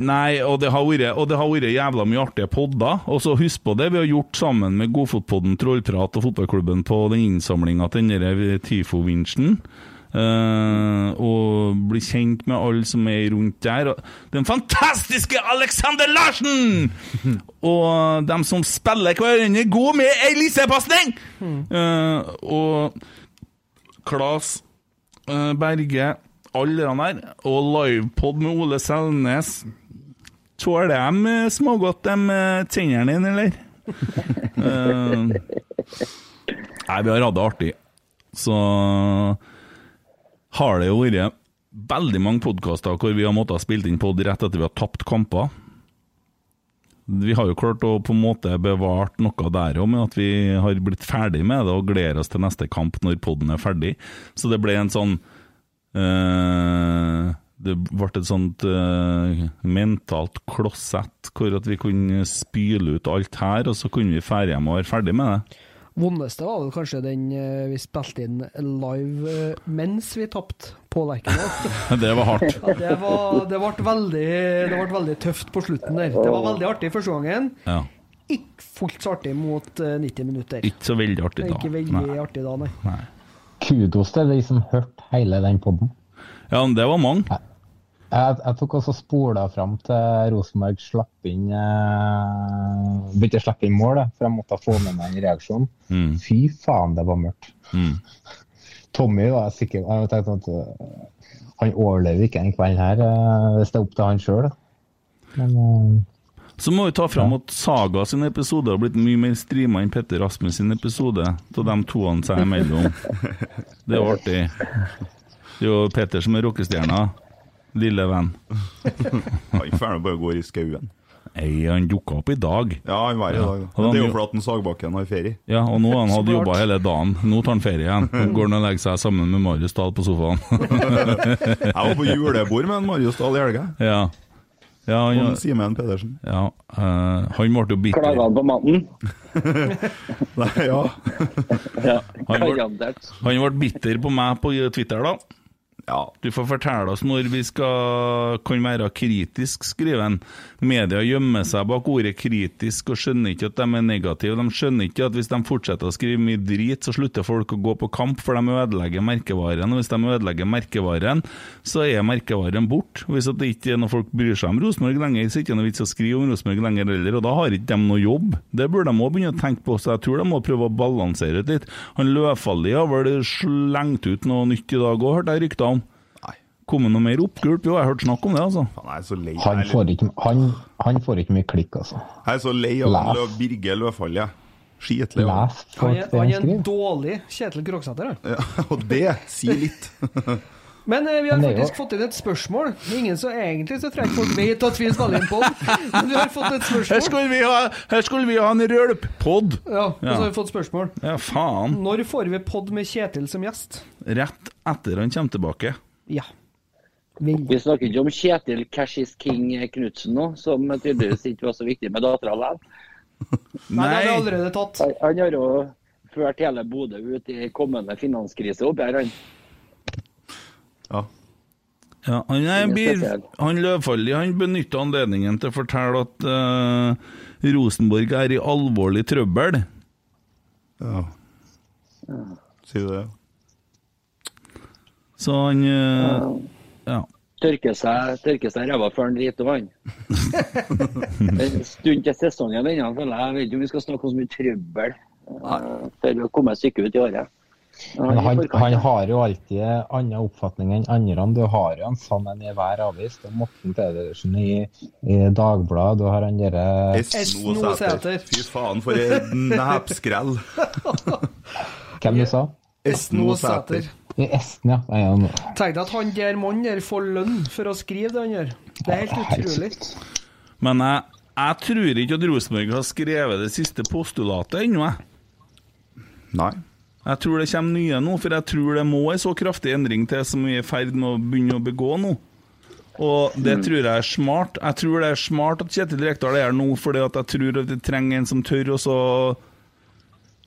Nei, og det, har vært, og det har vært jævla mye artige podder. Og så husk på det vi har gjort sammen med Godfotpodden, Trollprat og fotballklubben på den innsamlinga til denne TIFO-vinsjen. Eh, og bli kjent med alle som er rundt der. Den fantastiske Alexander Larsen! <laughs> og dem som spiller hverandre god med ei lissepasning! Uh, og Klas uh, Berge, alle de der. Og livepod med Ole Selnes. Tåler de eh, smågodt, de eh, tennene dine, eller? <laughs> Eh, nei, vi har hatt det artig. Så har det jo vært veldig mange podkaster hvor vi har måttet spilt inn pod rett etter vi har tapt kamper. Vi har jo klart å på en måte bevart noe der òg, med at vi har blitt ferdig med det og gleder oss til neste kamp når poden er ferdig. Så det ble en sånn øh, Det ble et sånt øh, mentalt klossett hvor at vi kunne spyle ut alt her, og så kunne vi dra hjem og være ferdig med det. Vondeste var vel kanskje den eh, vi spilte inn live eh, mens vi tapte på Lerkendal. <laughs> Det var hardt. Ja, det, var, det, ble veldig, det ble veldig tøft på slutten der. Det var veldig artig første gangen. Ja. Ikke fullt så artig mot eh, 90 minutter. Ikke så veldig artig da. Ikke veldig Nei. artig da, nei. Nei. Kudos til de som hørte hele den podden. Ja, men det var mange. Jeg, jeg tok også spola fram til Rosenborg slapp inn eh, Begynte å slippe inn mål, for jeg måtte få med meg en reaksjon. Mm. Fy faen, det var mørkt. Mm. Tommy var sikker Jeg tenkte at eh, han overlever ikke den kvelden her eh, hvis det er opp til han sjøl. Eh, Så må vi ta fram at Saga sin episode har blitt mye mer streama enn Petter Rasmus sin episode, av de toene seg imellom. <laughs> Det er jo artig. Det er jo Petter som er rockestjerna. Lille venn. <laughs> Han får bare gå i skauen. Ei, han dukka opp i dag. Ja, han var i Ja. dag. Han Men det er jo- fordi en Sagbakken har ferie. Ja, og nå har han hatt jobba hele dagen. Nå tar han ferie igjen. Nå går han og legger seg sammen med Marius Dahl på sofaen. <laughs> Jeg var på julebord med en Marius Dahl i helga. Ja. Ja, han, ja. Simen Pedersen. ja, uh, han ble jo bitter. Klaga han på maten? <laughs> Nei, ja. Ja, Han ble, han ble bitter på meg på Twitter, da. Du får fortelle oss når vi skal, kan være kritisk, skriver han. Media gjemmer seg bak ordet kritisk og skjønner ikke at de er negative. De skjønner ikke at hvis de fortsetter å skrive mye drit, så slutter folk å gå på kamp, for de ødelegger merkevaren. Og hvis de ødelegger merkevaren, så er merkevaren borte. Hvis det ikke er noe folk bryr seg om Rosenborg lenger, så er det ikke noe vits å skrive om Rosenborg lenger heller, og da har ikke de noe jobb. Det burde de òg begynne å tenke på, så jeg tror de må prøve å balansere det litt. Han Løfaldli har vel slengt ut noe nytt i dag òg, hørte jeg rykter om. Kommet noe mer oppgulp? Jo, jeg har hørt snakk om det, altså. Han er så lei Han får ikke, han, han får ikke mye klikk, altså. Jeg er så lei av. Lø- Birge Løfald, jeg. Skitlig Les Han folk er, det han han er en dårlig Kjetil Kroksæter. han. Ja, <laughs> og det sier litt. <laughs> Men eh, vi har faktisk fått inn et spørsmål. Ingen som Egentlig så trenger folk vet at vi spiller inn på Men vi har fått et Her spørsmål. skulle vi ha, her skulle vi ha en rølp-pod! Ja, og så har vi fått spørsmål. Ja, faen. Når får vi pod med Kjetil som gjest? Rett etter han kommer tilbake. Ja. Veldig. Vi snakker ikke om Kjetil Cash is King Knutsen nå, som tydeligvis ikke var så viktig med dattera likevel. Nei, det har vi allerede tatt. Han- Han har jo ført hele Bodø ut i kommende finanskrise oppi her, han. Ja. Ja, han er bil, han Løvfalli han benytter anledningen til å fortelle at uh, Rosenborg er i alvorlig trøbbel. ja. Sier du det? Så han eh, Ja. Tørker seg, tørker seg ræva før han driter vann. <laughs> En stund til sesongen ennå, føler jeg. Jeg vet ikke om vi skal snakke om så mye trøbbel før vi å komme et stykke ut i året. Men han, han har jo alltid en annen oppfatning enn andre. Du har jo en sånn en i hver avis. Det er Morten Pedersen i, i Dagbladet. Du har han derre Esno Sæter. Fy faen, for en <laughs> nepskrell. Hvem du sa? Esno Sæter. er Esten, ja. Nei, han- Tenk deg at han der mannen der får lønn for å skrive det han gjør. Det er helt utrolig. Men jeg, jeg tror ikke at Rosenborg har skrevet det siste postulatet ennå, jeg. Nei. Jeg tror det kommer nye nå, for jeg tror det må en så kraftig endring til som vi er i ferd med å begynne å begå nå. Og det tror jeg er smart. Jeg tror det er smart at Kjetil Rekdal er her nå, fordi at jeg tror at vi trenger en som tør å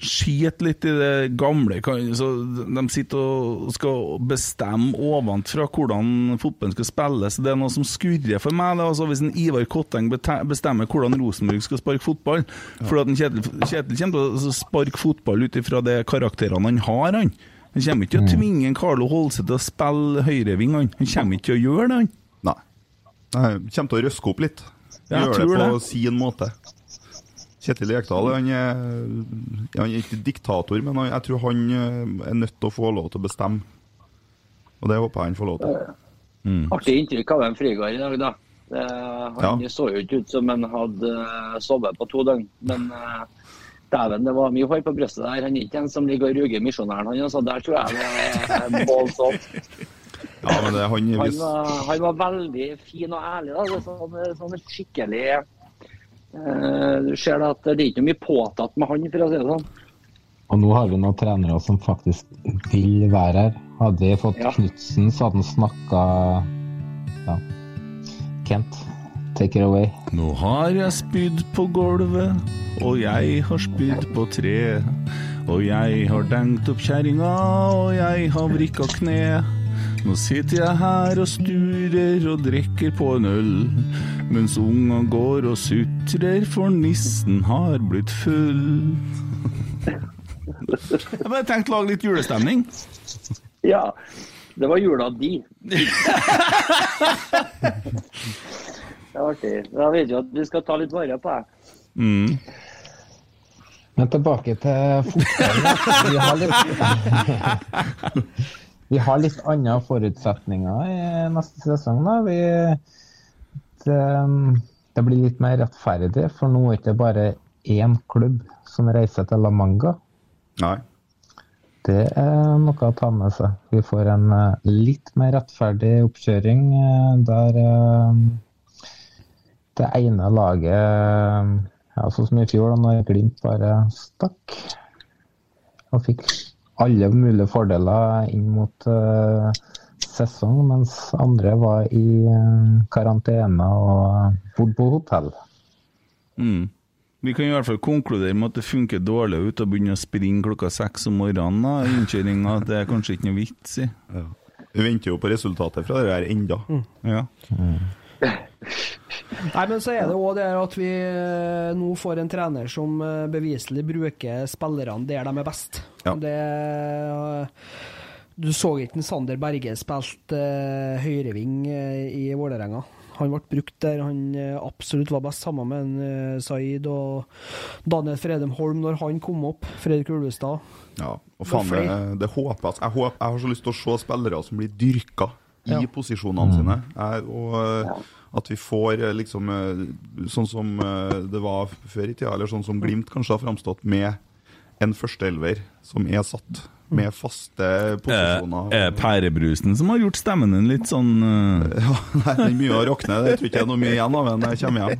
så skite litt i det gamle. Så de sitter og skal bestemme ovenfra hvordan fotballen skal spilles. Det er noe som skurrer for meg. Altså, hvis en Ivar Kotteng bestemmer hvordan Rosenborg skal sparke fotball For at en Kjetil, Kjetil kommer til å sparke fotball ut ifra de karakterene han har. Han Han kommer ikke til å tvinge en Carlo Holse til å spille høyreving. Han Han kommer ikke til å gjøre det. han Nei. Nei, Kommer til å røske opp litt. Gjøre det på det. sin måte. Kjetil Rekdal han han er ikke diktator, men han, jeg tror han eh, er nødt til å få lov til å bestemme. Og det håper jeg han får lov til. Artig inntrykk av en Frigard i dag, da. Det, han så jo ikke ut som han hadde eh, sovet på to døgn. Men eh, dæven, det var mye hår på brystet der. Han er ikke en som ligger og ruger misjonæren. Han, altså, der tror jeg <laughs> det er balls opp. Ja, han, Han var, han var veldig fin og ærlig. da. Sånn, sånn skikkelig eh, Du ser da at det er ikke mye påtatt med han, for å si det sånn. Og nå har vi noen trenere som faktisk vil være her. Hadde vi fått Ja. Knutsen, så hadde han snakka Ja. Kent, take it away. Nå har jeg spydd på gulvet, og jeg har spydd på tre. Og jeg har dengt opp kjerringa, og jeg har vrikka kne. Nå sitter jeg her og sturer og drikker på en øl, mens unga går og sutrer, for nissen har blitt full. Jeg bare tenkte å lage litt julestemning. Ja, det var jula di. Det er artig. Da vet jo at vi skal ta litt vare på deg. Mm. Men tilbake til fotballen. Vi har litt, andre forutsetninger i neste sesong. da. Vi, det, det blir litt mer rettferdig, for nå er det ikke bare én klubb som reiser til La Manga. nei. Det er noe å ta med seg. Vi får en eh, litt mer rettferdig oppkjøring eh, der eh, det ene laget ja, Sånn som i fjor, da når Glimt bare stakk og fikk alle mulige fordeler inn mot uh, sesong, mens andre var i uh, karantene og bodde på hotell. Mm. Vi kan i hvert fall konkludere med at det funker dårlig ut å begynne å springe klokka seks om morgenen. da, Innkjøringa, det er kanskje ikke noe vits i. Vi venter jo på resultatet fra det her enda. Ja. <laughs> Nei, men så er det òg det at vi eh, nå får en trener som beviselig bruker spillerne der de er best. Ja. Det eh, Du så ikke en Sander Berge spilte uh, høyreving eh, i Vålerenga. Han ble brukt der han eh, absolutt var best, sammen med en, eh, Zaid og Daniel Fredem Holm når han kom opp. Fredrik Ulvestad. Ja, og faen, Det det, er håper jeg. Jeg, håper, jeg har så lyst til å se spillere som blir dyrka i Ja. posisjonene sine. Jeg, og at vi får liksom sånn som det var før i tida, eller sånn som Glimt kanskje har framstått, med en førsteelver som er satt, med faste posisjoner. Er det pærebrusen som har gjort stemmen din litt sånn uh... <laughs> Ja, nei, den mye å rakne. Det tror ikke jeg er noe mye igjen av når jeg kommer hjem.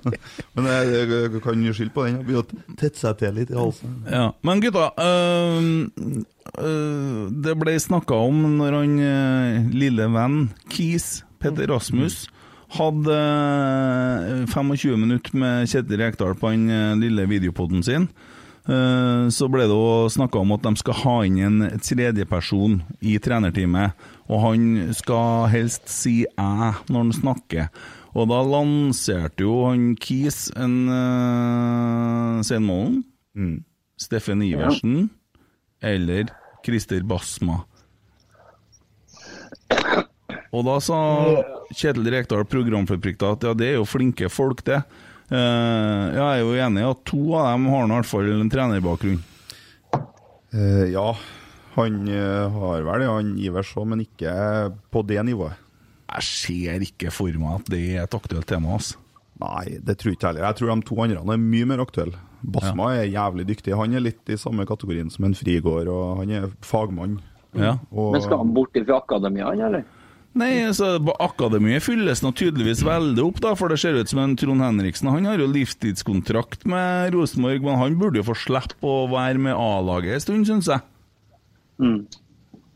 <laughs> Men jeg, jeg, kan skylde på den. Jeg begynner å tette seg til litt i halsen. Ja, Men gutta, øh, øh, det ble snakka om når han øh, lille venn Kis, Petter Rasmus, hadde øh, 25 minutter med Kjetil Rekdal på den lille videopoden sin. Øh, Så ble det snakka om at de skal ha inn en tredjeperson i trenerteamet. Og han skal helst si 'æ' når han snakker. Og da lanserte jo han Kis en uh, Steinmålen. Steffen Iversen eller Christer Basma. Og da sa Kjetil Rekdal, programforplikta, at ja, det er jo flinke folk, det. Eh, jeg er jo enig i at to av dem har i hvert fall en trenerbakgrunn. Eh, ja, han eh, har vel det, han Ivers òg, men ikke på det nivået. Jeg ser ikke for meg at det er et aktuelt tema. Altså. Nei, det tror jeg ikke heller. Jeg tror de to andre er mye mer aktuelle. Basma er jævlig dyktig. Han er litt i samme kategorien som en Frigård, og han er fagmann. Ja. Og, Men skal han bort fra akademia, han, eller? Nei, så Akademiet fylles nå tydeligvis veldig opp, da, for det ser ut som en Trond Henriksen. Han har jo livstidskontrakt med Rosenborg, men han burde jo få slippe å være med A-laget en stund, syns jeg.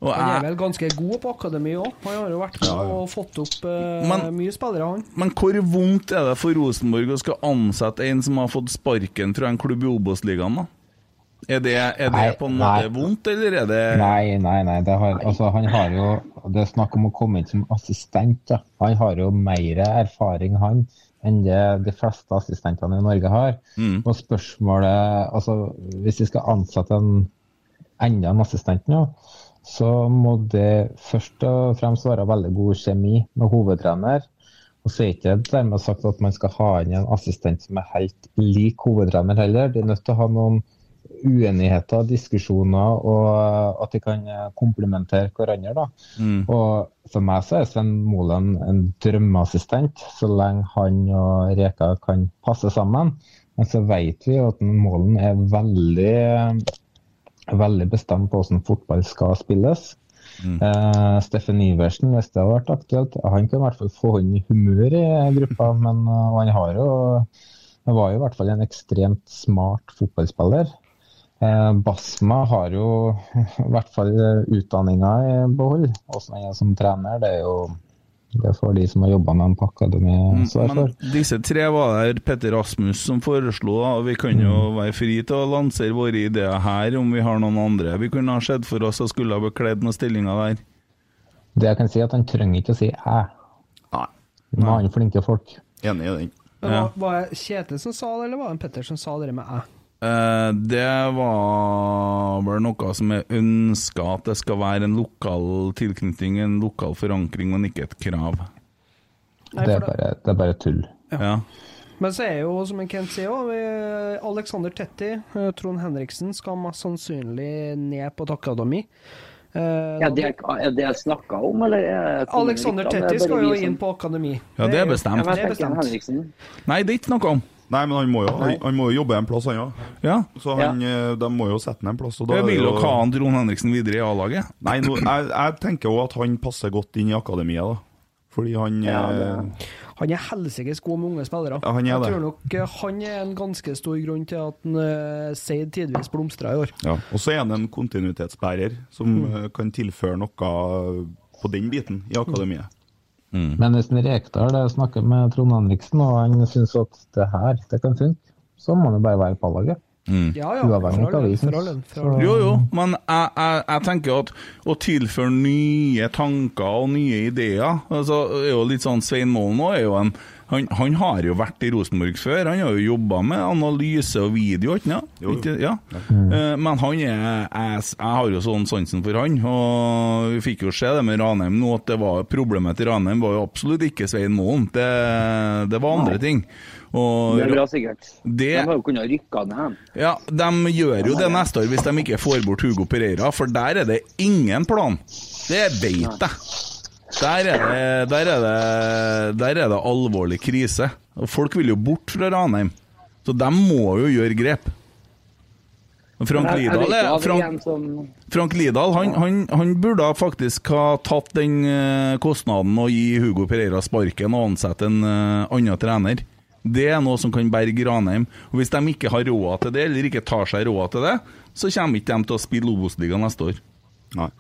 Og Han er vel ganske god på akademi òg. Han har jo vært med og fått opp eh, Men- mye spillere, han. Men hvor vondt er det for Rosenborg å skal ansette en som har fått sparken fra en klubb i Obos-ligaen, da? Er det, er det Nei, på en måte nei. vondt, eller er det Nei, nei, nei. Det, har, altså, han har jo Det er snakk om å komme inn som assistent. Ja. Han har jo mer erfaring, han, enn det de fleste assistentene i Norge har. Mm. Og spørsmålet Altså, hvis vi skal ansette en enda en assistent nå, så må det først og fremst være veldig god kjemi med hovedtrener. Og så er ikke dermed sagt at man skal ha inn en assistent som er helt lik hovedtrener heller. De er nødt til å ha noen uenigheter, diskusjoner, og at de kan komplementere hverandre. da. Mm. Og for meg så er Sven Molen en drømmeassistent, så lenge han og Reka kan passe sammen. Men så vet vi at Målen er veldig, veldig bestemt på hvordan fotball skal spilles. Eh, Steffen Iversen, hvis det har vært aktuelt, han kan i hvert fall få inn humør i gruppa. Men eh, og han har jo han var jo i hvert fall en ekstremt smart fotballspiller. Eh, Basma har jo <laughs> i hvert fall utdanninga i behold. åssen han er som trener, det er jo det får de som har jobba med en akademi svar for. Men disse tre var det Petter Rasmus som foreslo, og vi kan jo Mm. være fri til å lansere våre ideer her om vi har noen andre vi kunne ha sett for oss og skulle ha bekledd noen stillinger der. Det jeg kan si, er at han trenger ikke å si 'æ'. Nei. han flinke folk. Enig i den. Ja. var det Kjetil som sa det, eller var det Petter som sa det med æ? Eh, det var vel noe som er ønska at det skal være en lokal tilknytning, en lokal forankring, men ikke et krav. Nei, Det er bare, det er bare tull. Ja. Men så er jo, som Kent sier òg, Alexander Tetti, eh, Trond Henriksen, skal mest sannsynlig ned på et akademi. Eh, Ja, det er, er det snakka om, eller? er Alexander er Tetti skal jo inn på akademi. Ja, det er bestemt. Ja, Det er bestemt. Nei, det er ikke noe om. Nei, men han må jo, han, han må jo jobbe en plass, han òg. Ja. Så han, eh, de må jo sette ham en plass. Og da Jeg vil jo jo- ha han Trond Henriksen videre i A-laget. Nei, nå, jeg, jeg tenker jo at han passer godt inn i akademiet, da. Fordi han Ja, eh, det- Han er helsikes god med unge spillere. Ja, han er jeg det. tror nok eh, han er en ganske stor grunn til at han uh, Seid tidvis blomstra i år. Ja, og så er han en kontinuitetsbærer som mm. kan tilføre noe på den biten i akademiet. Men hvis en Rekdal eh, snakker med Trond Henriksen, og han syns at det her det kan funke, så må han jo bare være på A-laget. Ja, ja. Uavhengig. Jo, jo, men jeg, jeg, jeg tenker at å tilføre nye tanker og nye ideer altså, er jo litt sånn Svein Målen nå er jo en han, han har jo vært i Rosenborg før. Han har jo jobba med analyse og video, ikke sant? Jo, jo. Ikke- Ja. Eh, Men han er jeg, jeg har jo sånn sansen for han, og vi fikk jo se det med Ranheim nå, at det var problemet til Ranheim var jo absolutt ikke Svein Moen. Det, det var andre ting. Og, Det er bra, sikkert. Det- De har jo kunnet rykke ned hen. ja, De gjør jo det neste år hvis de ikke får bort Hugo Pereira, for der er det ingen plan. Det vet jeg. Der er det, der er det, der er det alvorlig krise. Folk vil jo bort fra Ranheim, så de må jo gjøre grep. Frank Lidahl, han Frank, Frank Lidahl han, han, han burde faktisk ha tatt den eh, kostnaden og gi Hugo Pereira sparken og ansette en eh, annen trener. Det er noe som kan berge Ranheim. Og Hvis de ikke har råd til det, eller ikke tar seg råd til det, så kommer ikke de til å spille Obos-ligaen neste år. Nei.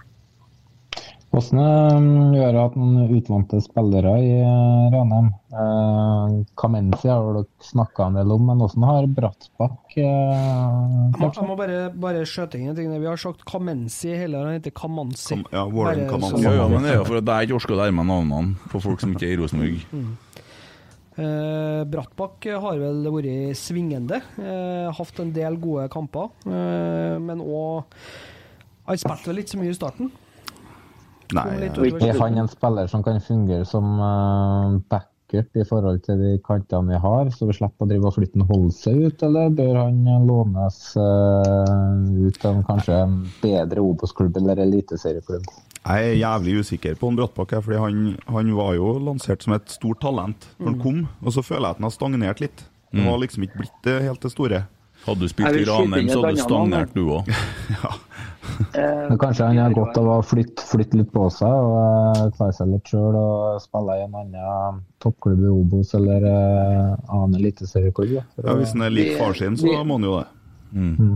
Hvordan eh, gjør det at noen utvante spillere i eh, Ranheim? Eh, Kamenzi har dere snakka en del om, men hvordan har Brattbakk eh, Jeg jeg må bare, bare skjøte inn en ting. Vi har sagt Kamenzi hele, han heter Kamanzi. Kam- ja, Warren Kamanzi. så- Ja, ja, men det er jo for at jeg ikke orker å lære meg navnene på folk som ikke er i Rosenborg. <laughs> Eh, Brattbakk har vel vært svingende. Eh, hatt en del gode kamper. Eh, men òg Han spilte vel ikke så mye i starten. Nei, Er han en spiller som kan fungere som uh, backup i forhold til de kantene vi har, så vi slipper å drive og flytte en Holse ut, eller bør han lånes uh, ut av kanskje en bedre Obos-klubb eller eliteserieklubb? Jeg er jævlig usikker på han Brattbakk, fordi han, han var jo lansert som et stort talent når han kom, og så føler jeg at han har stagnert litt. Han har liksom ikke blitt det helt det store. Hadde du spilt i Ranheim, så hadde du stagnert, du <laughs> òg. ja. Men kanskje han har godt av å flytte, flytte litt på seg og ta seg litt sjøl og spille i en annen toppklubb i Obos eller annen eliteserieklubb. Ja, hvis han er lik far sin, så må han jo det.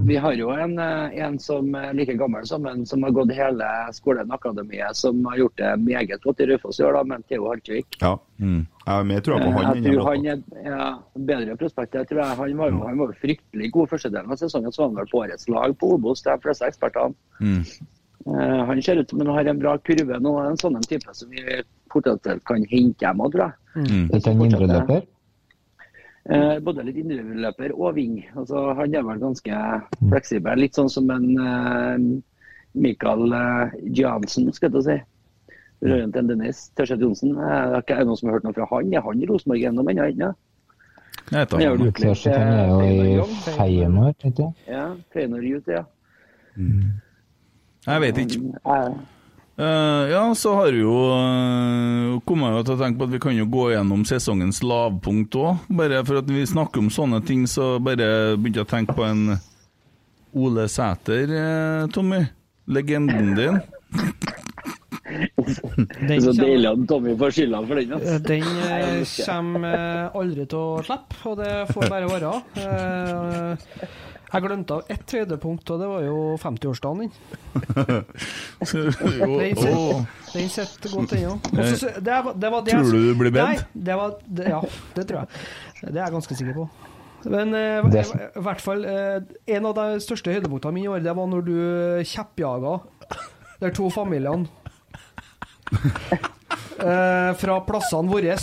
Vi har jo en, eh, en som er like gammel som en som har gått hele skolen akademiet, som har gjort det meget godt i Raufoss i år, da, men Theo Haltvik. Ja. Jeg, men jeg tror på Eh, han. Jeg tror han er ja, bedre prospekt. Jeg tror jeg, han, var, han var fryktelig god første delen av sesongen, så var han vel på årets lag på Obos, de fleste ekspertene. Mm. Eh, han ser ut som han har en bra kurve nå, en sånn type som vi potensielt kan hente hjem òg, tror jeg. Mm. Ikke en indreløper? Eh, både litt indreløper og ving. Altså, han er vel ganske fleksibel. Litt sånn som en eh, Michael eh, Johansen, skal jeg si. Røyen til Dennis Tørseth Johnsen. Eh, det er ikke noen som har hørt noe fra han. Er han i Rosenborg ennå, men jeg Ja. Vet Han er jo han er i Feyenoord, ikke sant? Ja, Feyenoord ut, ja. Jeg vet ikke. Eh, Eh, ja, så har vi jo uh, kommet jo til å tenke på at vi kan jo gå gjennom sesongens lavpunkt òg. Bare for at vi snakker om sånne ting, så bare begynte jeg å tenke på en Ole Sæter, uh, Tommy. Legenden din. <laughs> Den så deilig at Tommy får skylda for den. Eh, Altså. Den eh, kommer eh, aldri til å slippe, og det får bare være. <laughs> Eh, Jeg glemte av ett høydepunkt, og det var jo 50-årsdagen din. Den <laughs> sitter- godt ennå. Og Det, det Tror du du blir bedt? Nei, det var, det, ja, det tror jeg. Det er jeg ganske sikker på. Men eh, Det- i hvert fall eh, En av de største høydepunktene mine i år, det var når du kjeppjaga de to familiene <laughs> eh, fra plassene våre.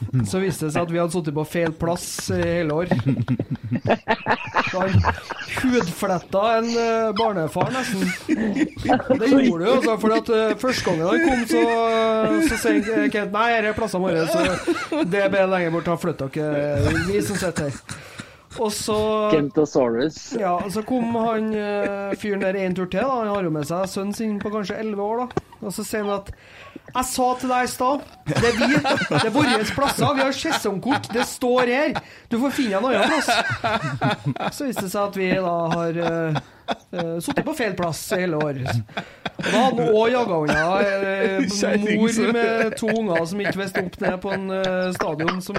<laughs> Så viste det seg at vi hadde sittet på feil plass i hele år. Så Han hudfletta en eh, barnefar, nesten. Det gjorde du, altså. For at uh, første gangen han kom, så, så sier Kent Nei, dette er plassene våre, så det er bedre lenger bort. Da flytter dere, vi som sitter her. Og så ja, så kom han eh, fyren der en tur til. da Han har jo med seg sønnen sin på kanskje 11 år. da Og så sier han at Jeg sa til deg i stad, det er vi, det er våre plasser. Vi har sesongkort. Det står her. Du får finne en annen plass. Så viste det seg at vi da har uh, sittet på feil plass i hele år. Og da hadde han òg jaga unna eh, mor med to unger som ikke visste opp ned på en eh, stadion. Som,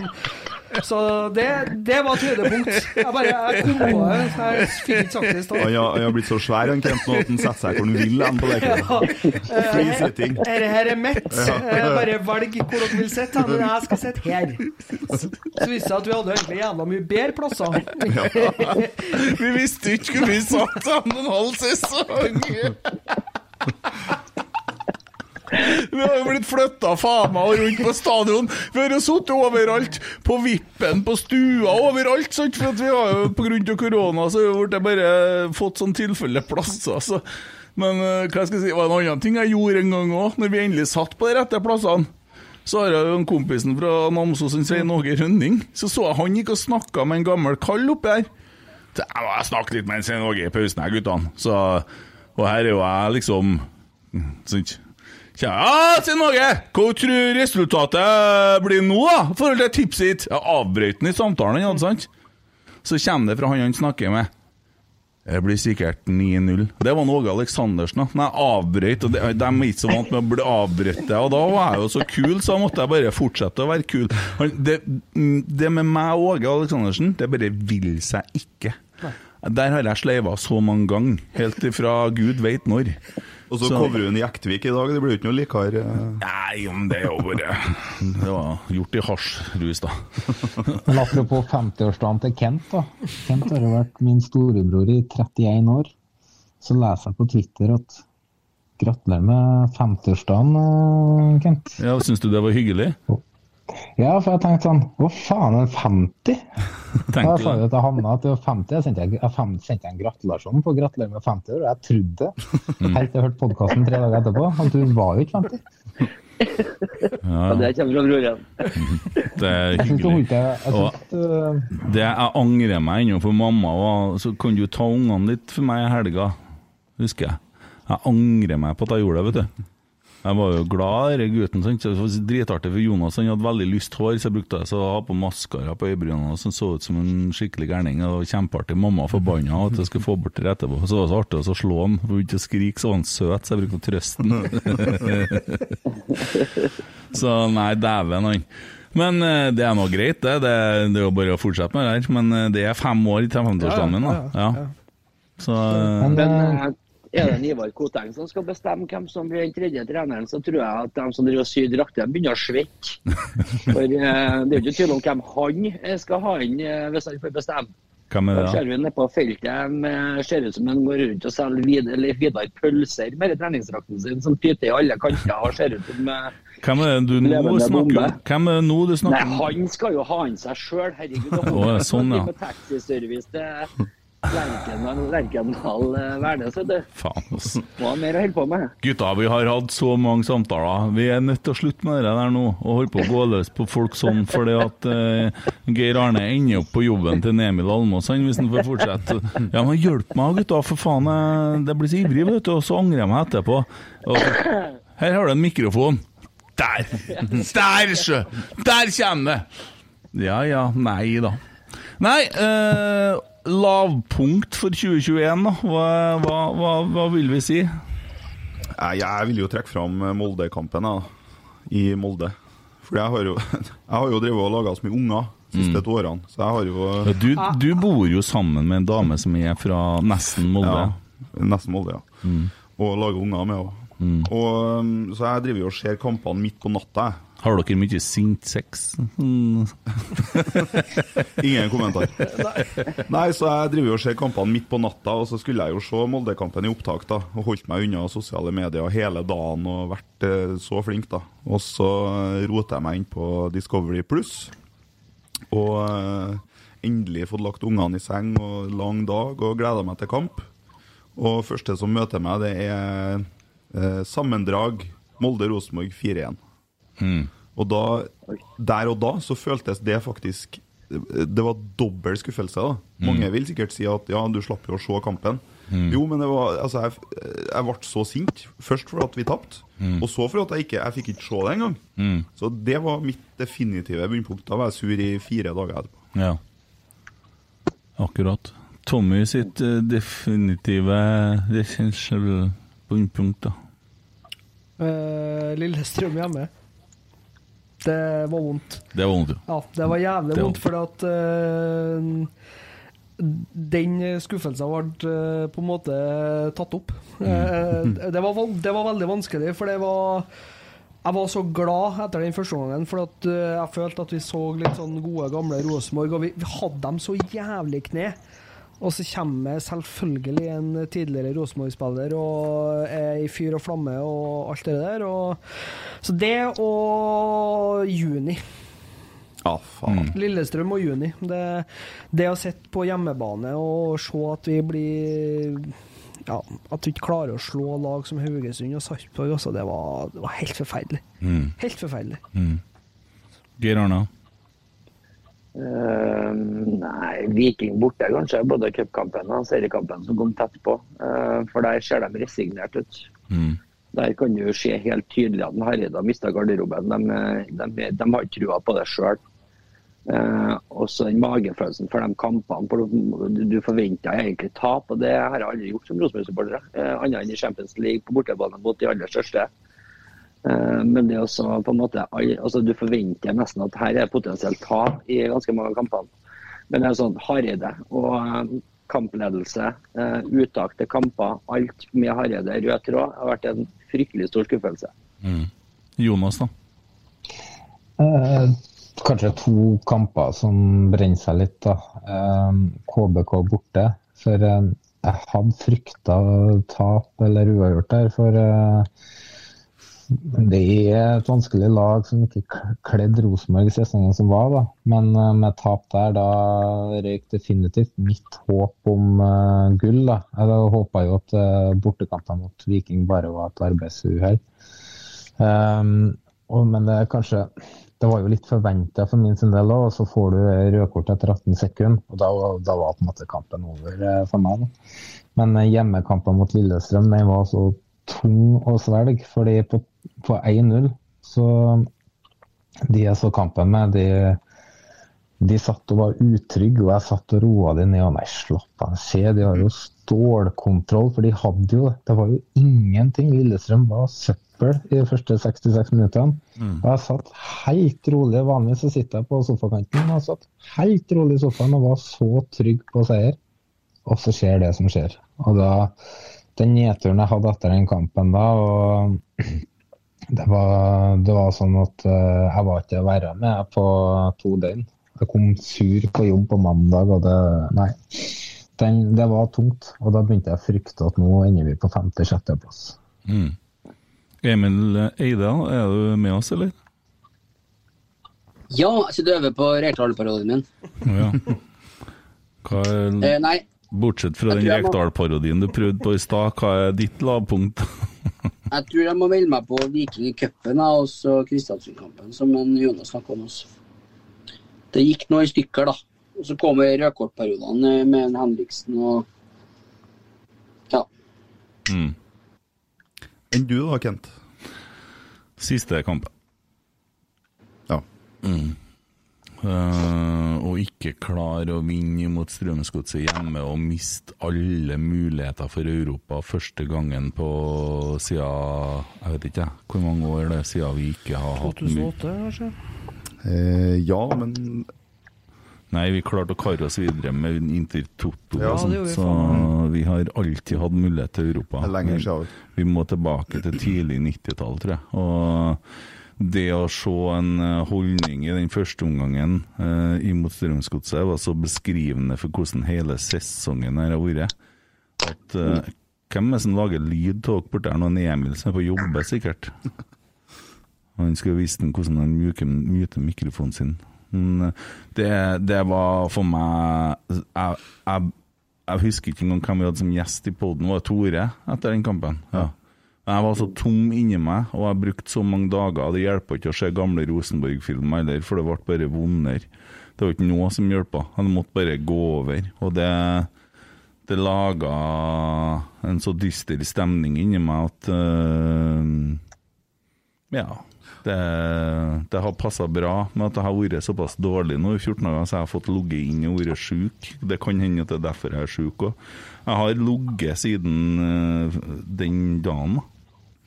så det, det var et høydepunkt. Jeg bare jeg kom på det. så Jeg fikk ikke sagt det i stad. har, han har blitt så svær han Kent nå at han setter seg hvor han vil hen på leken. Flisitting. Dette her er mitt. Ja. Eh, Bare velg hvor dere vil sitte, men jeg skal sitte her. Så viste det seg at vi hadde egentlig jævla mye bedre plasser. Vi visste ikke hvor vi satt sammen en halv sesong! Vi har jo blitt flytta faen meg rundt på stadion. Vi har jo sittet overalt. På vippen, på stua, overalt. Sant? For vi har jo av korona så har vi bare fått sånn tilfelleplasser. Altså. Men eh, hva skal jeg si, det var en annen ting jeg gjorde en gang òg, når vi endelig satt på de rette plassene. Så har jeg jo en kompisen fra Namsos, han Svein Åge Rønning. Så så jeg han gikk og snakka med en gammel kall oppi her. Jeg må snakke litt med en Svein i pausen her, guttene. Så, og her er jo jeg liksom sånn, ja, Svein Åge, hva tror resultatet blir nå, da? I forhold til tipset ditt? Jeg avbrøt han i samtalen, sant? Så kommer det fra han han snakker med. Det blir sikkert 9-0. Det var Åge Aleksandersen. da. Nei, avbrøt, og de, de er ikke så vant med å bli avbrutt. Og da var jeg jo så kul, så da måtte jeg bare fortsette å være kul. Det, det med meg og Åge Aleksandersen, det bare vil seg ikke. Der har jeg sleiva så mange ganger, helt ifra gud veit når. Og så Så- covrer hun Jektvik i dag. Det blir jo ikke noe likere. Nei, men det er jo bare Det var gjort i hasjrus, da. Men apropos 50-årsdagen til Kent, da. Kent har jo vært min storebror i 31 år. Så leser jeg på Twitter at gratulerer med 50-årsdagen, eh, Kent. Ja, Syns du det var hyggelig? Ja, for jeg tenkte sånn Hva faen, en 50? Tenkte Da du sa jeg jeg til Hanna at det var 50. Jeg sendte, jeg, fem, sendte en gratulasjon på 'gratulerer med 50 år', og jeg trodde det. Helt til jeg hørte podkasten tre dager etterpå, at du var jo ikke 50. Ja, Ja, det kommer fra broren. det er Jeg hyggelig. jeg Og syns, øh, det jeg angrer meg ennå, for mamma var Så kan du ta ungene litt for meg i helga, husker jeg. Jeg angrer meg på at jeg gjorde det, vet du. Jeg var jo glad i denne gutten. Sant? Så Det var dritartig for Jonas. Han hadde veldig lyst hår, så jeg brukte det, så å ha på maskara på øyebrynene som så ut som en skikkelig gærning. Det var kjempeartig. Mamma forbanna at jeg skulle få bort det etterpå. Så var det så artig å slå han. For ikke å skrike, så var han søt, så jeg brukte å trøste han. <laughs> så nei, dæven han. Men eh, det er nå greit, det. Det, det er jo bare å fortsette med det her. Men eh, det er fem år til 50-årsdagen min, da. Ja. Så eh, Men, Men eh, er det Ivar Koteng som skal bestemme hvem som blir den tredje treneren, så tror jeg at de som driver og syr drakter, begynner å svette. <laughs> For eh, det er jo ikke tvil om hvem han eh, skal ha inn eh, hvis han får bestemme. hvem er Da det, ser da? vi nede på feltet med, ser ut som han går rundt og selger vid, eller Vidar pølser med treningsdrakten sin, som tyter i alle kanter og ser ut som eh, Hvem er det du nå snakker? Hvem er det nå du Nei, snakker om? han skal jo ha inn seg sjøl, herregud. <laughs> Det Å, sånn, ikke ja. på taxiservice til <laughs> Lerkendal eh, Værnes, vet du. Faen, ass. Må ha mer å holde på med. Gutta, vi har hatt så mange samtaler. Vi er nødt til å slutte med det der nå, og holde på å gå løs på folk sånn, fordi at eh, Geir Arne ender opp på jobben til Emil Almås hvis han får fortsette. Ja, men hjelp meg, gutta, for faen. Jeg, det blir så ivrig, vet du, og så angrer jeg meg etterpå. Og, her har du en mikrofon. Der! Der, sjø! Der kommer det! Ja ja, nei da. Nei, eh, lavpunkt for 2021, da. Hva, hva, hva, hva vil vi si? Jeg, jeg vil jo trekke fram Molde-kampen i Molde. For jeg har jo, <laughs> jeg har jo drevet og laga så mye unger de siste to årene, så jeg har jo Ja, Du, du bor jo sammen med en dame som er fra nesten Molde. Ja, nesten Molde, ja. Og lager unger med henne. Og, um, så jeg driver jo og ser kampene midt på natta. jeg. Har dere mye sint sex? Mm. <laughs> Ingen kommentar. Nei, så jeg driver jo og ser kampene midt på natta, og så skulle jeg jo se Molde-kampen i opptak, da. Og holdt meg unna sosiale medier hele dagen og vært eh, så flink, da. Og så roter jeg meg inn på Discovery Pluss. Og eh, endelig fått lagt ungene i seng og lang dag, og gleder meg til kamp. Og første som møter meg, det er eh, sammendrag Molde-Rosenborg 4-1. Og da, der og da så føltes det faktisk Det var dobbel skuffelse. da Mange vil sikkert si at ja, du slapp jo å se kampen. Jo, men det var, altså, jeg, jeg ble så sint. Først fordi at vi tapte, og så fordi at jeg ikke jeg fikk ikke se det engang. Så det var mitt definitive bunnpunkt. Da var jeg sur i fire dager etterpå. Ja. Akkurat. Tommy sitt eh, definitive bunnpunkt, da. Eh, Lillestrøm hjemme. Det var vondt. Det var vondt. Ja, det var jævlig Det var- vondt, for at uh, den skuffelsen ble eh, på en måte tatt opp. Eh, det, var, det var veldig vanskelig, for det var Jeg var så glad etter den første gangen, for jeg følte at vi så litt sånn gode, gamle Rosenborg, og vi, vi hadde dem så jævlig kne. Og så kommer selvfølgelig en tidligere Rosenborg-spiller og er i fyr og flamme og alt det der. Og, så det og juni. Ja, faen. Lillestrøm og juni. Det, det å sitte på hjemmebane og se at vi blir ja, At vi ikke klarer å slå lag som Haugesund og Sarpsborg, det, var, det var helt forferdelig. Mm. Helt forferdelig. Mm. Geir Arna? Eh, nei, Viking borte kanskje, både cupkampen og seriekampen som kom tett på. Uh, for der ser de resignert ut. Mm. Der kan du se helt tydelig at Hareide har mista garderoben. De, de, de har ikke trua på det sjøl. Eh, også den magefølelsen for de kampene. For du, du forventa egentlig tap, og det har jeg aldri gjort som Rosenborg-supporter. Uh, annet enn i Champions League på bortebane mot de aller største. Eh, men det også på en måte altså Du forventer nesten at her er potensielt tap i ganske mange av kampene. Men det er sånn Hareide og eh, kampledelse, eh, uttak til kamper, alt med Hareide rød tråd, har vært en fryktelig stor skuffelse. Mm. Jonas, da? Eh, kanskje to kamper som brenner seg litt. da. Eh, KBK borte. For eh, jeg hadde frykta tap eller uavgjort der. For eh, det er et vanskelig lag som ikke kledde Rosenborg i sesongen som var. da. Men eh, med tap der, da røyk definitivt mitt håp om uh, gull. da. Jeg håpa jo at uh, bortekampen mot Viking bare var et arbeidsuhell. Um, men det er kanskje Det var jo litt forventa for min sin del òg, og så får du rødkort etter 18 sekunder. Og da, da var på en måte kampen over uh, for meg. Da. Men hjemmekampen mot Lillestrøm den var så tung å svelge, fordi på, på 1-0 så De jeg så kampen med, de, de satt og var utrygge, og jeg satt og roa de ned. og Nei, slapp av, se, de har jo stålkontroll, for de hadde jo Det var jo ingenting. Lillestrøm var søppel i de første 66 minuttene. Og jeg satt helt rolig. Vanligvis så sitter jeg på sofakanten, og jeg satt helt rolig i sofaen og var så trygg på seier. Og så skjer det som skjer. Og da Den nedturen jeg hadde etter den kampen da, og <clears throat> det var, det var sånn at uh, jeg var ikke å være med på to døgn. Jeg kom sur på jobb på mandag, og det Nei. Den, det var tungt. Og da begynte jeg å frykte at nå ender vi på femte-sjetteplass. Mm. Emil Eide, er du med oss, eller? Ja, jeg sitter og øver på Rekdal-parodien min. Ja. Hva er, <laughs> Eh, nei, bortsett fra den Rekdal-parodien du prøvde på i stad, hva er ditt lavpunkt? <laughs> jeg tror jeg må melde meg på Viking i cupen og så Kristiansund-kampen, som Jonas snakka om også. Det gikk nå i stykker, da. Og så kommer rødkortperiodene med en Henriksen og Ja. Mm. Enn du da, Kent? Siste kampen. Ja. Mm. Eh, og ikke klare å vinne mot Strømsgodset hjemme og miste alle muligheter for Europa første gangen på siden Jeg vet ikke hvor mange år det er siden vi ikke har hatt 2008, kanskje? Eh, ja, men Nei, vi klarte å kare oss videre med Intertoto Ja, og sånt, vi så vi har alltid hatt mulighet til Europa. Er lenger siden. Vi må tilbake til tidlig 90-tall, tror jeg. Og det å se en eh, holdning i den første omgangen eh, imot Strømsgodset var så beskrivende for hvordan hele sesongen her har vært. At eh, Hvem er det som lager lyd av dere borte her? Noen Emil som er på jobb, sikkert. <laughs> Han skulle vist den hvordan han myker, myter mikrofonen sin. Men det, det var for meg jeg, jeg, jeg husker ikke engang hvem vi hadde som gjest i poden. Var det Tore etter den kampen? Ja. Jeg var så tom inni meg, og jeg brukte så mange dager. Det hjelper ikke å se gamle Rosenborg-filmer heller, for det ble bare vondere. Det var ikke noe som hjelpa. Han måtte bare gå over. Og det, det laga en så dyster stemning inni meg at uh, Ja. Det, det har passa bra med at jeg har vært såpass dårlig nå i 14 dager, så jeg har fått ligget inn og vært sjuk. Det kan hende at det er derfor jeg er sjuk òg. Jeg har ligget siden eh, den dagen.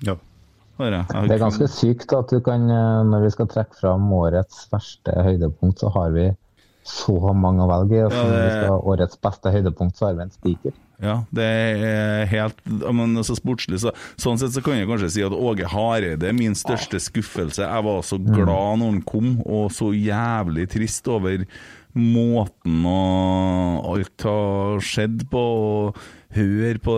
Ja. jeg. Jeg har Det er ganske sykt at du kan, eh, når vi skal trekke fram årets verste høydepunkt, så har vi så mange å velge i. Ja, når vi det- skal ha årets beste høydepunkt, så har vi en spiker. Ja, det er helt men så sportslig, så, Sånn sett så kan jeg kanskje si at Åge Hareide er min største skuffelse. Jeg var så glad når han kom, og så jævlig trist over måten og alt har skjedd på. og Hør på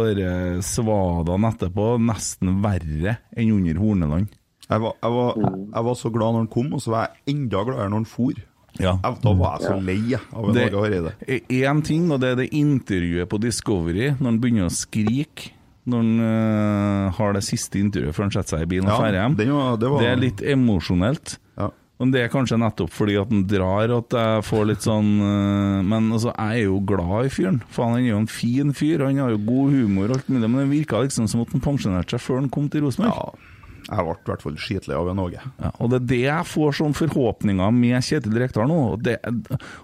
svadene etterpå. Nesten verre enn under Horneland. Jeg var, jeg, var, jeg var så glad når han kom, og så var jeg enda gladere når han for. Ja. Jeg, da var jeg så lei av Det Norge Hareide. én ting, og det er det intervjuet på Discovery, når han begynner å skrike. Når han øh, har det siste intervjuet før han setter seg i bilen og Ja, drar hjem. det var- det var- er litt emosjonelt. Ja. Men det er kanskje nettopp fordi at han drar at jeg får litt sånn øh, Men altså, jeg er jo glad i fyren. Faen, han er jo en fin fyr. Han har jo god humor og alt mulig, men det virka liksom som at han pensjonerte seg før han kom til Rosenborg. Ja, jeg ble i hvert fall skitlei av en Åge. Ja, og det er det jeg får sånn forhåpninger med Kjetil Rekdal nå. Det,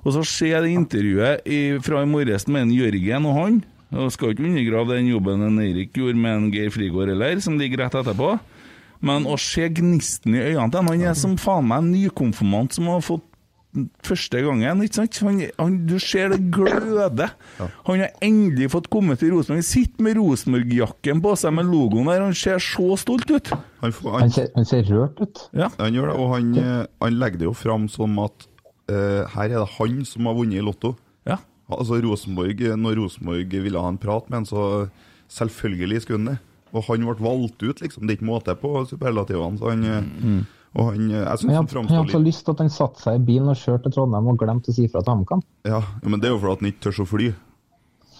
og så ser jeg det intervjuet i, fra i morges med en Jørgen og han. Og skal ikke undergrave den jobben en Eirik gjorde med en Geir Frigård heller, som ligger rett etterpå. Men å se gnisten i øynene til han, han er som faen meg en nykonfirmant som har fått første gangen, ikke sant? Han, han, du ser det gløder. Han har endelig fått komme til Rosenborg. Sitter med Rosenborg-jakken på seg med logoen der, han ser så stolt ut. Han, får- Han han, ser, han ser rørt ut. Ja. han gjør det, og han, eh, han legger det jo fram som at uh, her er det han som har vunnet i Lotto. Ja. Altså Rosenborg, Når Rosenborg ville ha en prat med han, så selvfølgelig skulle han det. Og han ble valgt ut, liksom. Det er ikke måte på superlativene. Så han, Mm. Og han, eh, jeg synes Han han han hadde så lyst til at han satte seg i bilen og kjørte til Trondheim og glemte å si fra til HamKam. ja, men det er jo fordi han ikke tør å fly.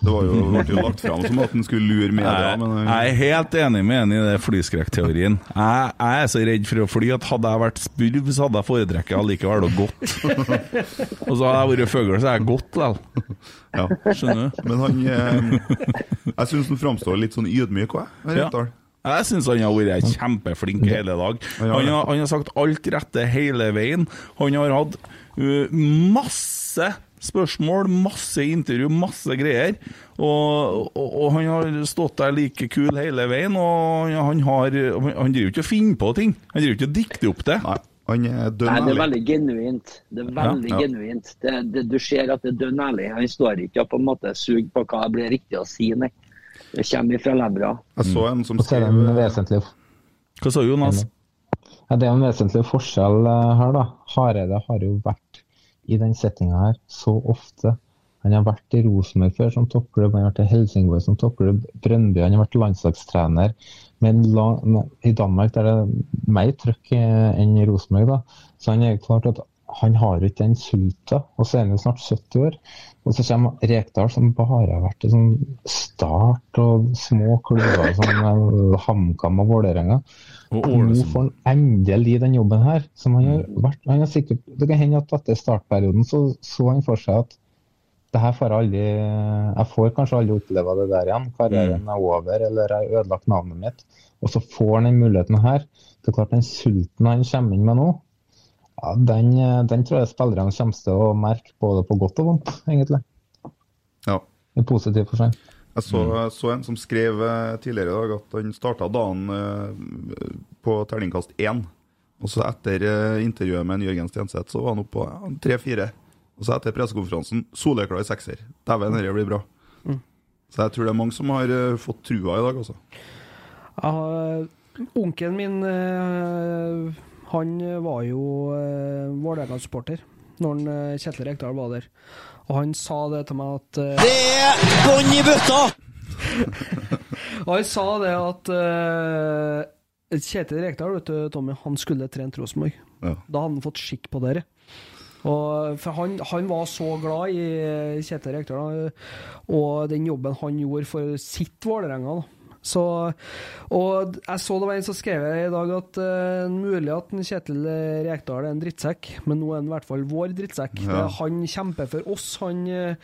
Det var jo, ble jo lagt fram som at han skulle lure media, men jeg er helt enig med en i det flyskrekkteorien. Jeg, jeg er så redd for å fly at hadde jeg vært spurv, så hadde jeg foretrekket allikevel å gått. <laughs> Og så hadde jeg vært fugl, så hadde jeg gått likevel. ja. Skjønner du? Men han eh, Jeg syns han framstår litt sånn ydmyk òg, jeg. Ja. Jeg syns han har vært kjempeflink hele dag. Han har, han har sagt alt rette hele veien. Han har hatt uh, masse spørsmål, masse intervju, masse greier. Og, og, og han har stått der like kul hele veien, og han, har, han driver ikke og finner på ting. Han driver ikke og dikter opp det. Nei, han er dønn Nei, det er veldig genuint. Det er veldig Ja, ja. genuint. Det, det, du ser at det er dønn ærlig. Han står ikke og på en måte suger på hva det blir riktig å si, nei. Det kommer fra levra. Jeg så en som skrev en vesentlig Hva sa Jonas? Ja, Det er en vesentlig forskjell eh, her, da. Hareide har jo vært i den settinga her så ofte. Han har vært i Rosenborg før som toppklubb, han har vært i Helsingborg som toppklubb, Brøndby, han har vært landslagstrener. Men i Danmark er det mer trøkk enn i Rosenborg, da. Så han er klart at han har ikke den sulta, og så er han jo snart 70 år. Og så kommer Rekdal, som bare har vært i sånn Start og små klubber som eh, HamKam og Vålerenga. Og Nå får han endelig den jobben her. Som han har vært, han har sikkert, det kan hende at etter startperioden så, så han for seg at det her får jeg aldri Jeg får kanskje aldri oppleve det der igjen. Karrieren er over, eller jeg har ødelagt navnet mitt. Og så får han den muligheten her. Det er klart Den sulten han kommer inn med nå, ja, den, den tror jeg spillerne kommer til å merke både på godt og vondt, egentlig. Ja. I positiv forstand. Jeg så, så en som skrev eh, tidligere i dag at han starta dagen eh, på terningkast én. Og så etter eh, intervjuet med en Jørgen Stenseth, så var han oppe på tre-fire. Og så etter pressekonferansen soleklar sekser. Dæven, dette blir bra. Så jeg tror det er mange som har fått trua i dag, altså. Jeg Onkelen min, han var jo uh, Vålerenga-supporter når han, eh, Kjetil Rekdal var der. Og han sa det til meg at uh, Det er bånn i bøtta! <laughs> Og han sa det at uh, Kjetil Rekdal, vet du, Tommy, han skulle trent Rosenborg. Ja. Da hadde han fått skikk på dere. Og for han, han var så glad i Kjetil Rekdal og den jobben han gjorde for sitt Vålerenga. da. Så, og jeg så det var en som skrev i dag at uh, mulig at Kjetil Rekdal er en drittsekk, men nå er han i hvert fall vår drittsekk. Ja. Det- Han kjemper for oss. Han, eh,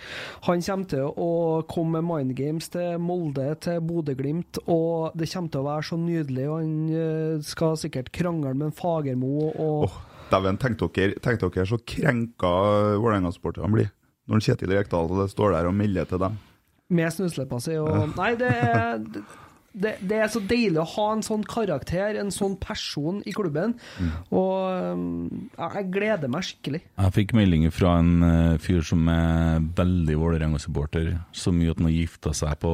han kommer til å komme med mind games til Molde, til Bodø-Glimt, og det kommer til å være så nydelig. Og han eh, skal sikkert krangle med en Fagermo og oh, Dæven, tenk dere, tenk dere så krenka Vålerenga-sporterne blir når Kjetil Rekdal står der og melder til dem. med snusleppa si. Og, Nei, det er det, det er så deilig å ha en sånn karakter, en sånn person i klubben. Og um, ja, jeg gleder meg skikkelig. Jeg fikk melding fra en eh, fyr som er veldig Vålerenga-supporter. Så mye at han har gifta seg på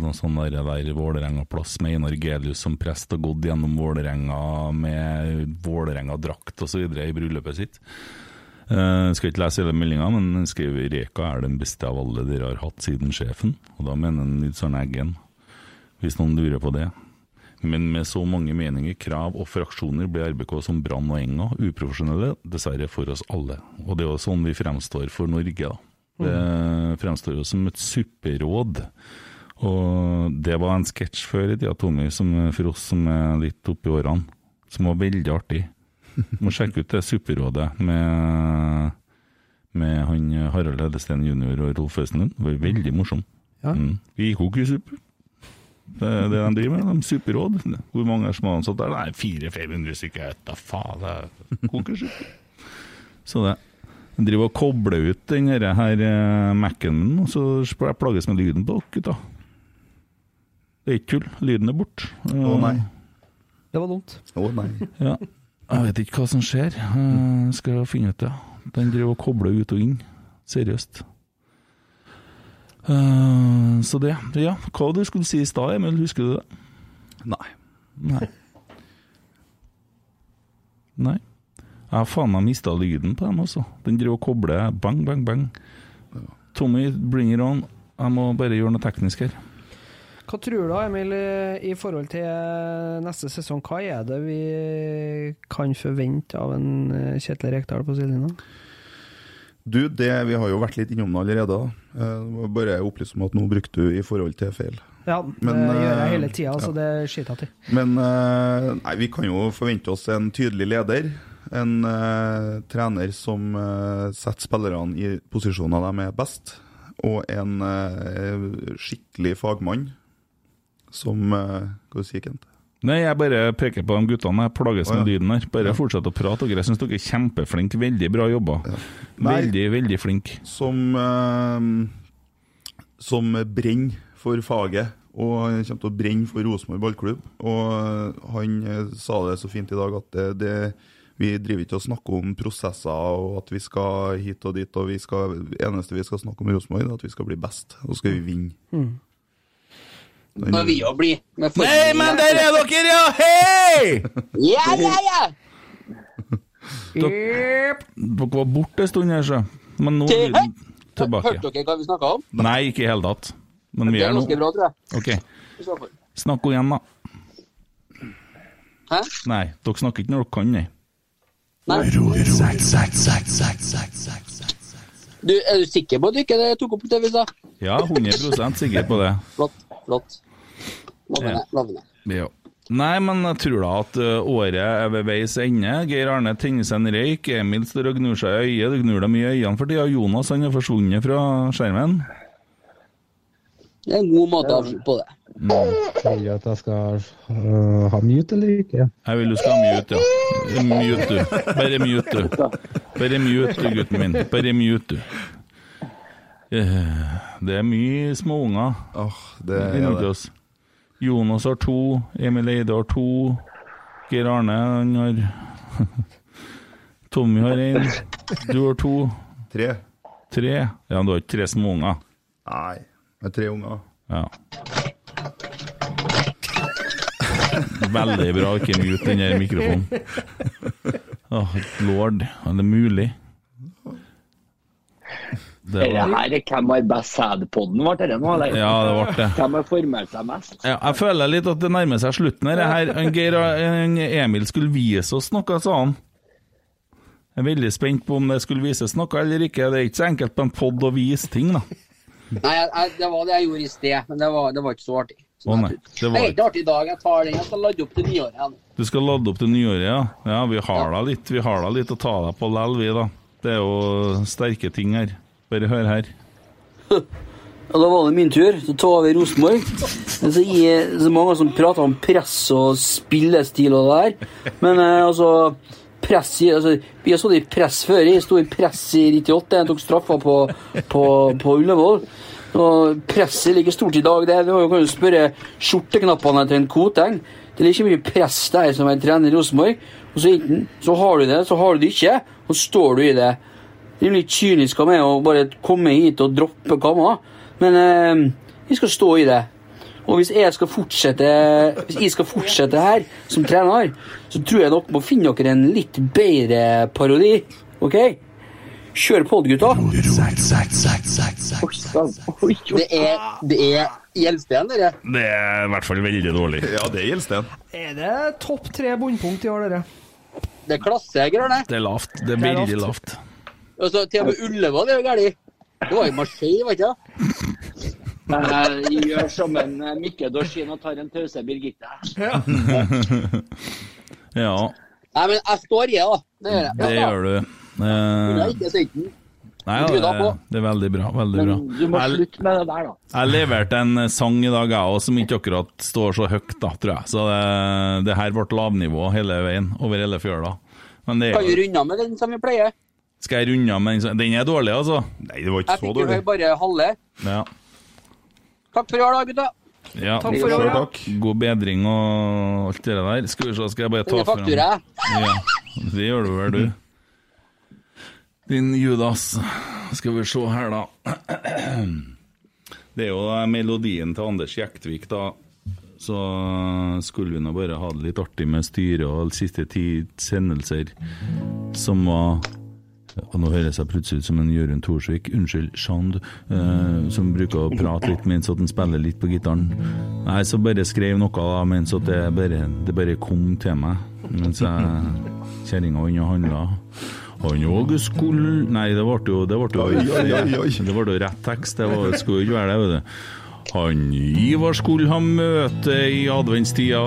noen sånn der, der Vålerenga-plass med Einar Gelius som prest og gått gjennom Vålerenga med Vålerenga-drakt osv. i bryllupet sitt. Jeg skal ikke lese hele meldinga, men han skriver Reka er den beste av alle dere har hatt siden sjefen. Og da mener han Nils Arne Eggen, hvis noen lurer på det. Men med så mange meninger, krav og fraksjoner blir RBK som Brann og Enga uprofesjonelle, dessverre for oss alle. Og det er jo sånn vi fremstår for Norge, da. Det fremstår jo som et supperåd. Og det var en sketsj før i tida, Tommy, som, for oss som er litt oppi årene, som var veldig artig. <laughs> Må sjekke ut det Supperådet med, med han Harald Hedesten jr. og Rolf Østenlund. Det var veldig morsom. Ja. Mm. Vi koker suppe. Det er det de driver med. De superråd. Hvor mange er som er ansatt der? Nei, 400-500 stykker. Da faen, det er konkurs. Så det. Jeg driver og kobler ut den her, her eh, Mac-en min, og så plages med lyden på dere, gutta. Det er ikke tull. Lyden er borte. Å nei. Det var dumt. Å nei. Ja. Jeg vet ikke hva som skjer. Jeg skal finne ut det. Den driver og kobler ut og inn. Seriøst. Eh, så det. Ja, hva du skulle si i stad, Emil? Husker du det? Nei. Nei. Nei. Jeg har faen meg mista lyden på dem, altså. Den driver og kobler bang, bang, bang. Tommy, bring it on. Jeg må bare gjøre noe teknisk her. Hva tror du, Emil, i forhold til neste sesong? Hva er det vi kan forvente av en eh, Kjetil Rekdal på sidelinja? Du, det, vi har jo vært litt innom det allerede. da. Eh, bare opplyse om at nå brukte du i forhold til feil. Ja, Men, det gjør jeg eh, hele tida, så ja. det skiter jeg til. Men eh, nei, vi kan jo forvente oss en tydelig leder. En trener som setter spillerne i posisjoner de er best. Og en skikkelig fagmann som Hva sier Kent? Nei, jeg bare peker på de guttene. Jeg plages med med ja. lyden her. Bare Ja. fortsett å prate. dere. Jeg syns dere er kjempeflinke. Veldig bra jobba. Ja. Veldig, veldig flink. Som, eh, som brenner for faget. Og han kommer til å brenne for Rosenborg ballklubb. Og eh, han eh, sa det så fint i dag at det, det, vi driver ikke og snakker om prosesser og at vi skal hit og dit. og vi skal, Det eneste vi skal snakke om i Rosenborg, er at vi skal bli best. Og så skal vi vinne. Mm. Må vi òg blir. med Nei, men der er dere, ja! Hei! Ja, ja, ja! Dere var borte en stund her, så. Men nå er vi tilbake. Hørte dere hva vi snakka om? Nei, ikke i hele tatt. Men vi Det er er nå. OK. Snakk så igjen, da. Hæ? Nei, dere snakker ikke når dere kan, nei. Nei. Du, er du sikker på at du ikke tok opp det vi sa? Ja, 100 sikker på det. Flott. Flott. Lovende. Ja. lovende. Ja. Nei, men jeg tror da at året er ved veis ende. Geir Arne tenner seg en røyk. Emil står og gnur seg i øyet. Du gnur deg mye i øynene for tida. Jonas han er forsvunnet fra skjermen. Det er en god måte å avslutte på det. Vil du at jeg skal uh, ha mute eller ikke? Jeg vil du skal ha mute, ja. Mute, du. Bare mute, du. Bare mute, gutten min. Bare mute, du. Eh, Det er mye småunger det er det. oss. Jonas har to, Emil Eide har to, Geir Arne han har <laughs> Tommy har én, du har to. Tre. Tre? Ja, du har ikke tre små unger? Nei, med tre unger. Ja. Veldig bra ikke mute den der mikrofonen. Åh, lord, er det mulig? Det Det var, her er Hvem har best sæd-podden, ble det nå? eller? Ja, det ble det. Hvem har formert seg mest? ja, jeg føler litt at det nærmer seg slutten her. her Geir Emil skulle vise oss noe, sa han. Jeg er veldig spent på om det skulle vises noe eller ikke. Det er ikke så enkelt på en pod å vise ting, da. Nei, jeg, det var det jeg gjorde i sted, men det var, det var ikke så artig. Å nei, det Det er ikke artig i dag. Jeg tar den. Jeg skal ladde opp til nyåret. igjen. Du skal lade opp til nyåret, ja? Ja, vi har da litt, vi har da litt å ta deg på lell, vi, da. Det er jo sterke ting her. Bare hør her. Ja, da var det min tur til å ta over Rosenborg. Så er så mange som prater om press og spillestil og det der. Men eh, altså press i, altså, Vi har stått i press før. Jeg sto i press i 98. Jeg tok straffa på, på, på Ullevål. Og presset ligger stort i dag. Det, du kan jo spørre skjorteknappene til en Koteng. Det er ikke mye press der som en trener i Rosenborg. Og så, så har du det, så har du det ikke, og står du i det. Det er litt kynisk av meg å bare komme hit og droppe Kamma, men eh, jeg skal stå i det. Og hvis jeg skal fortsette Hvis jeg skal fortsette her som trener, så tror jeg dere må finne dere en litt bedre parodi. OK? Kjør på, gutta. Det er, det er Gjelsten, dere. Det er i hvert fall veldig dårlig. Ja, det er Gjelsten. Er det topp tre bunnpunkt i år, dere? Det er klassegreier, det. Det er lavt. Det er Det er veldig lavt. Lavt. Og så til og med Ullevål er jo galt. Det var jo Marseille, var ikke det? Jeg gjør som en eh, Mikke Dorsin og tar en pause, Birgitte. Ja, <laughs> Nei, men jeg står i det, da. Det gjør jeg. det gjør du. Er Eh. Nei, ja, det, det er veldig bra. Veldig bra. Men du må slutte med det der, da. jeg leverte en sang i dag, jeg òg, som ikke akkurat står så høyt, da, tror jeg. Så det, det her ble lavnivå hele veien, over hele fjøla. Men det Kan vi er, runde av med den som vi pleier? Skal jeg runde av med den? Den er dårlig, altså. Nei, det var Jeg ikke så fikk jo dårlig. høre bare halve. Ja. Takk for i år, da, gutta. ja. Takk for i år, ja. God bedring og alt det der. Skal vi se, skal jeg bare ta fram Denne faktura. Ja, det gjør du vel, du. Din Judas. Skal vi se her, da. Det er jo melodien til Anders Jektvik, da. Så skulle vi nå bare ha det litt artig med styret og siste tids hendelser, som var og nå høres jeg plutselig ut som en Jørund Thorsvik, unnskyld, Shand, eh, som bruker å prate litt mens at han spiller litt på gitaren. Nei, så bare skrev noe da, mens at det bare, det bare kom til meg, mens jeg kjerringa inne og handla. Han òg skulle Nei, det ble jo Det ble jo, jo rett tekst, det var, skulle ikke være det, vet du. Han Ivar skulle ha møte i adventstida,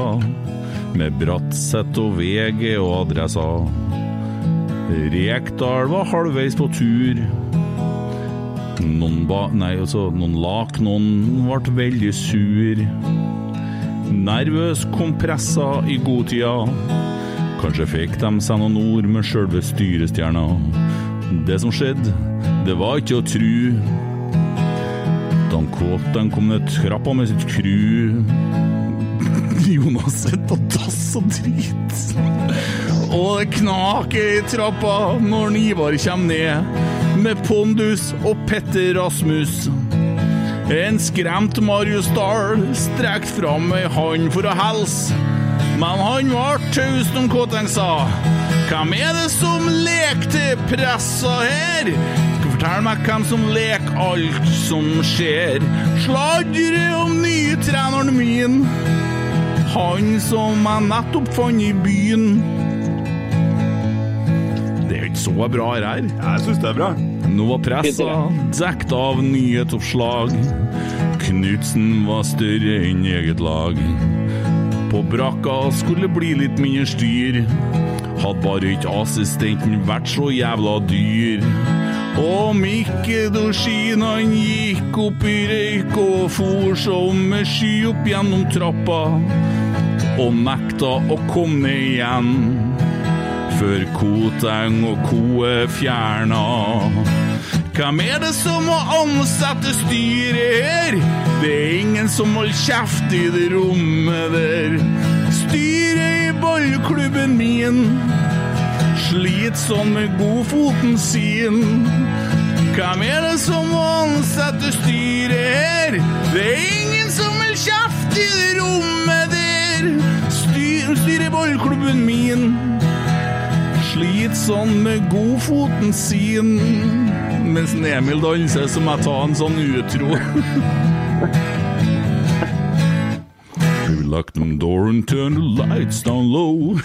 med Bratseth og VG og adresser. Rekdal var halvveis på tur. Noen ba... Nei, altså, noen lak, noen ble veldig sur. Nervøs kompressa i godtida. Kanskje fikk de seg noen ord med sjølve styrestjerna. Det som skjedde, det var ikke å tru. Da Kåten kom ned trappa med sitt kru. <laughs> Jonas sitter og dass og. Og det knaker i trappa når Ivar kommer ned med pondus og Petter Rasmus. En skremt Marius Dahl strekt fram ei hand for å helse. Men han var taus om hva han sa Hvem er det som leker til pressa her? Skal fortelle meg hvem som leker alt som skjer. Sladre om nye treneren min. Han som jeg nettopp fant i byen. Ikke så bra her. Jeg syns det er bra. Nå var pressa dekt av nyhetsoppslag. Knutsen var større enn eget lag. På brakka skulle bli litt mindre styr. Hadde bare ikke assistenten vært så jævla dyr. Og Mikke Dorsin han gikk opp i røyk og for som sky opp gjennom trappa. Og nekta å komme ned igjen før Koteng og Co er fjerna. Hvem er det som må ansette styret her? Det er ingen som holder kjeft i det rommet der. Styret i ballklubben min sliter sånn med godfoten sin. Hvem er det som må ansette styret her? Det er ingen som holder kjeft i det rommet der. Styr, styret i ballklubben min sliter sånn med godfoten sin. Mens Emil danser, så må jeg ta en sånn utro. <laughs> Lock the door and turn the lights down low. <laughs>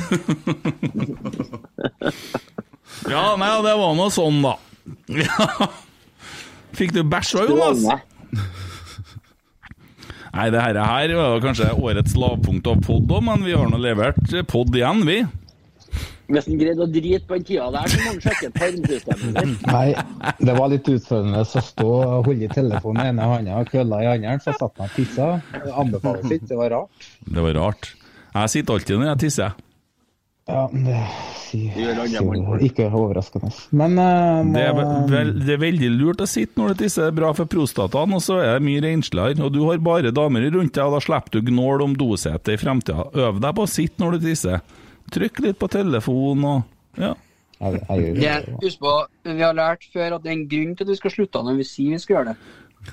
ja, nei, det var nå sånn, da. <laughs> Fikk du bæsja, Jonas? Nei, det her, her var kanskje årets lavpunkt av pod men vi har nå levert pod igjen, vi. Hvis han greide å drite på den tida der, så må han sjekke tarmsystemet sitt. Nei, det var litt utfordrende å stå og holde i telefonen i ene hånda og kølla i andre, så satt han og tissa. Anbefales ikke, det var rart. Det var rart. Jeg sitter alltid når jeg tisser. Ja, det sier, ikke overraskende. Men uh, Det er, vel, det er veldig lurt å sitte når du tisser, det er bra for prostataen, og så er det mye rensligere. Og du har bare damer rundt deg, og da slipper du gnål om dosetet i fremtida. Øv deg på å sitte når du tisser. Trykk litt på telefonen og Ja. jeg, jeg Det, husk på, vi har lært før at det er en grunn til at vi skal slutte når vi sier vi skal gjøre det.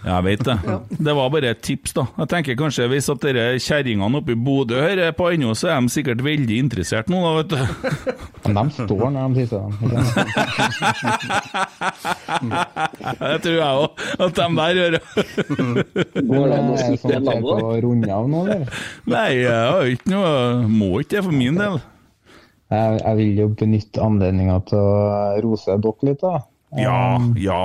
Jeg vet det. Det var bare et tips, da. Jeg tenker kanskje Hvis at dere kjerringene oppe i Bodø hører på ennå, så er de sikkert veldig interessert nå, da, vet du. Men de står når de tisser. ikke? <laughs> Det tror jeg òg, at de der gjør det. Er det sånn at jeg får runde av nå, eller? Nei, jeg har ikke noe Må ikke det for min del. Jeg, jeg vil jo benytte anledninga til å rose dere litt, da. Ja, ja.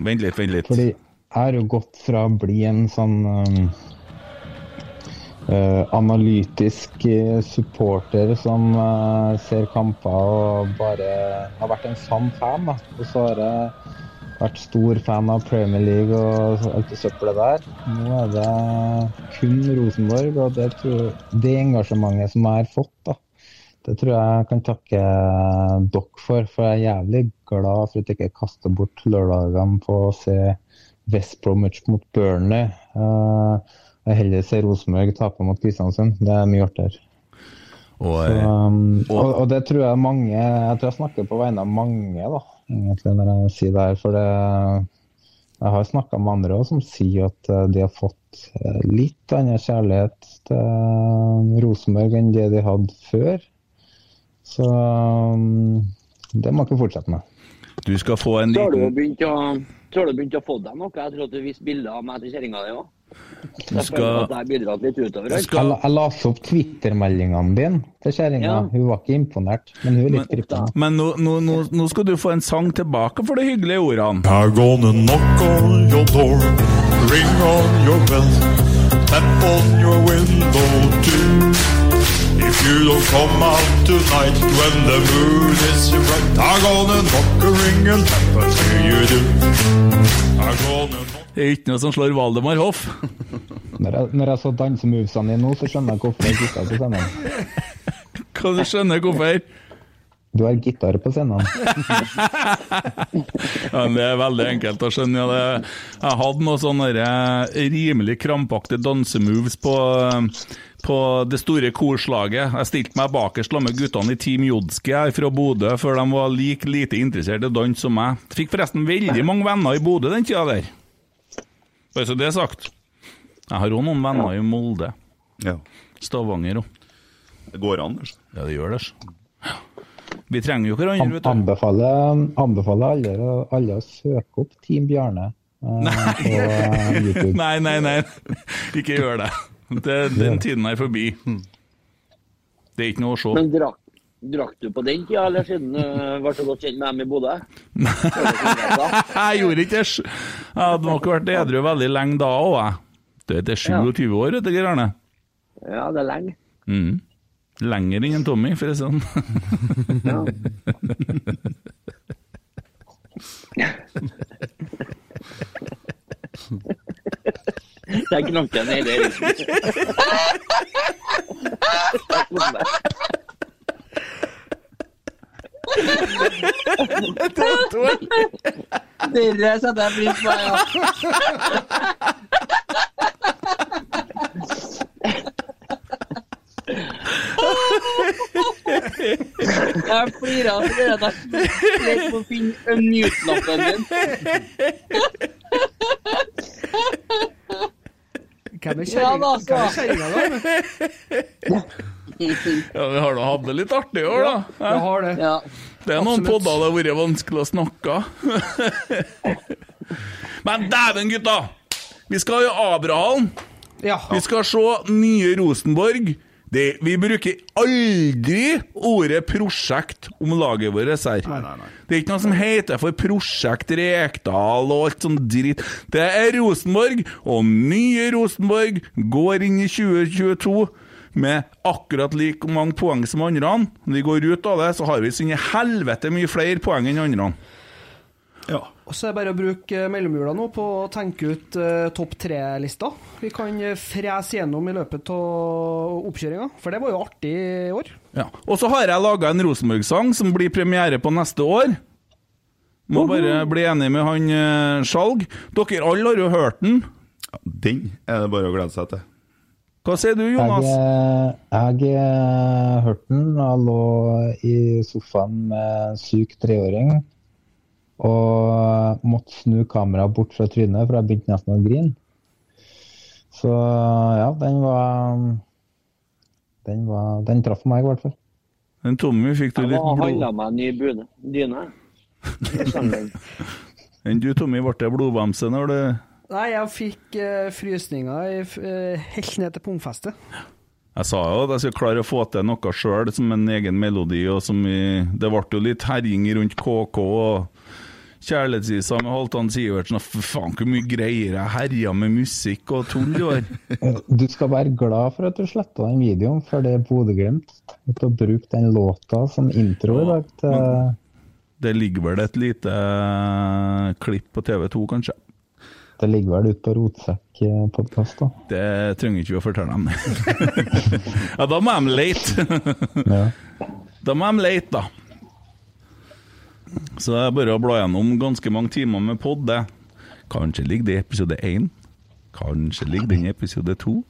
Vent litt, vent litt. Fordi jeg har jo gått fra å bli en sånn um, uh, analytisk eh, supporter som uh, ser kamper og bare har vært en sann fan, da. Og så har jeg vært stor fan av Premier League og alt det søppelet der. Nå er det kun Rosenborg, og det, tror, det engasjementet som jeg har fått, da. Det tror jeg kan takke dere for, for jeg er jævlig glad for at jeg ikke kaster bort lørdagene på å se West Bromwich mot Burnley. Jeg heller ser Rosenborg tape mot Kristiansund. Det er mye artigere. Og, um, og, og det tror jeg mange Jeg tror jeg snakker på vegne av mange, da, egentlig, når jeg sier det her. For det, jeg har snakka med andre også, som sier at eh, de har fått eh, litt annen kjærlighet til Rosenborg enn det de hadde før. Så um, det må ikke fortsette med. Du skal få en Så har du liten begynt å, har du begynt å få deg noe. Jeg tror at du viste bilder av meg til kjerringa di òg. Jeg skal- at jeg bidratt litt utover. Jeg, la- jeg leste opp Twitter-meldingene dine til kjerringa. Ja. Hun var ikke imponert, men hun er litt krypten. Men nå, nå, nå, nå skal du få en sang tilbake for de hyggelige ordene. I'm gonna knock on your door, ring on your bell, tap on your window too. If you don't come out tonight when the moon is bright, I'm gonna knock a ring and tap see you do. I'm gonna Det er ikke noe som slår Valdemar Hoff. <laughs> Når jeg, når jeg så dansemovesene dine nå, så skjønner jeg hvorfor jeg er gitar på scenen. <laughs> Hva du skjønner hvorfor? Du har gitar på scenen. <laughs> Ja, men det er veldig enkelt å skjønne. Ja, det, jeg hadde noen sånne eh, rimelig krampaktige dansemoves på, eh, på det store korslaget. Jeg stilte meg bakerst sammen med guttene i Team Jodski her fra Bodø, før de var like lite interessert i dans som meg. Fikk forresten veldig mange venner i Bodø den tida der. Bare så det er sagt. Jeg har òg noen venner i Molde. Stavanger òg. Det går an. altså. Ja, det gjør det. Vi trenger jo hverandre, An vet du. anbefaler, anbefaler alle, alle å søke opp Team Bjarne Uh, på eh, YouTube. <laughs> Nei, nei, nei. Ikke gjør det. <laughs> det den tiden er forbi. Det er ikke noe å se. Men drakk, drakk du på den tida, eller siden du ble så godt kjent med dem i Bodø? <laughs> Jeg gjorde ikke det. Jeg hadde nok vært edru veldig lenge da òg, jeg. Du er 27 år, vet du, Geir Arne. Ja, det er lenge. Mm. Lenger enn Tommy, for å si det sånn. Ja. <laughs> <laughs> Det er knokken i det. Dere setter jeg pris på. Jeg flirer av det at jeg på å finne unmute-knappen din. Hvem er Ja da, kjerringa Hvem er da? Ja, vi har da hatt det litt artig i år, da. Ja, vi har det. Det er noen Absolutt. podder det har vært vanskelig å snakke. <laughs> Men dæven, gutta! Vi skal jo Ja. Vi skal se nye Rosenborg. Det, vi bruker aldri ordet prosjekt om laget vårt her. Det er ikke noe som heter for Prosjekt Rekdal og alt sånn dritt. Det er Rosenborg, og nye Rosenborg går inn i 2022 med akkurat like mange poeng som andre. Når vi går ut av det, så har vi så inn i helvete mye flere poeng enn andre. Og så er det bare å bruke eh, mellomjula nå på å tenke ut uh, topp tre-lista. Vi kan eh, frese gjennom i løpet av oppkjøringa, for det var jo artig i år. Ja. Og så har jeg laga en Rosenborg-sang som blir premiere på neste år. Må bare bli enig med han uh, Skjalg. Dere alle har jo hørt den. Den er det bare å glede seg til. Hva sier du, Jonas? Jeg, jeg hørte den. Jeg lå i sofaen med en syk treåring og måtte snu kameraet bort fra trynet, for jeg begynte nesten å grine. Så ja, den var Den, var, den traff meg, i hvert fall. Den Tommy fikk du Jeg litt ha blod... handla meg en ny bude- dyne. I. <laughs> Enn du, Tommy, ble det blodbamse når du Nei, jeg fikk uh, frysninger eh, helt ned til pungfestet. Jeg sa jo at jeg skulle klare å få til noe sjøl som en egen melodi. og som i, Det ble jo litt herjing rundt KK og kjærlighetsvisa med Halvdan Sivertsen. og faen, hvor mye greier jeg herja med musikk og tull i år. <laughs> Du skal være glad for at du sletta den videoen, for det er Bodø-Glimt. Har brukt den låta som intro i dag til Det ligger vel et lite eh, klipp på TV2, kanskje. Det ligger vel ute på Rotsekk-podkast, da. Det trenger ikke vi å fortelle dem. <laughs> ja, da må de lete. Da må de late, da. Så det er bare å bla gjennom ganske mange timer med pod, det. Kanskje ligger det i episode én. Kanskje ligger den i episode to.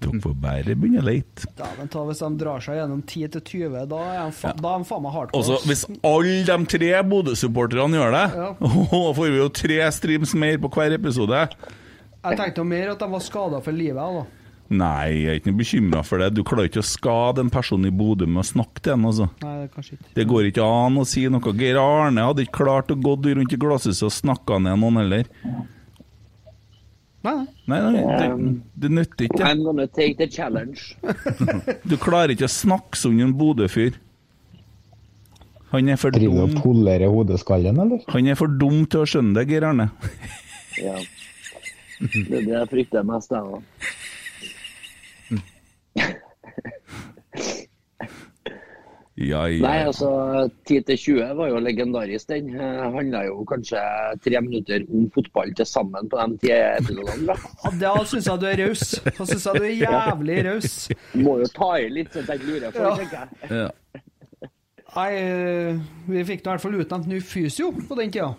Dere får bare begynne å lete. Ja, men ta, hvis de drar seg gjennom 10-20, da er de, fa de faen meg hardcore. Også, Hvis alle de tre Bodø-supporterne gjør det, Ja. <laughs> får vi jo tre streams mer på hver episode. Jeg tenkte jo mer at de var skada for livet. Da. Nei, jeg er ikke noe bekymra for det. Du klarer ikke å skade en person i Bodø med å snakke til ham. Altså. Nei, det er kanskje ikke. Det går ikke an å si noe. Geir Arne hadde ikke klart å gå rundt i glasshuset og snakka ned noen heller. Nei, Nei, nei det, Um, det nytter ikke. I'm gonna take the challenge. <laughs> Du klarer ikke å snakke sånn en Bodø-fyr. Han er for Driver du og dum polerer hodeskallen, eller? Han er for dum til å skjønne det, Geir Arne. Ja. Det er det jeg frykter mest, jeg nå. <laughs> Ja, ja. Nei, altså 10 til 20 var jo legendarisk, den. Eh, Handla jo kanskje tre minutter om fotball til sammen på de ti episodene. Ja, Da syns jeg du er raus. Da syns jeg du er jævlig raus. Må jo ta i litt, så jeg lurer for, Ja. tenker jeg. Ja. Nei, eh, vi fikk i hvert fall utnevnt ny fysio på den tida.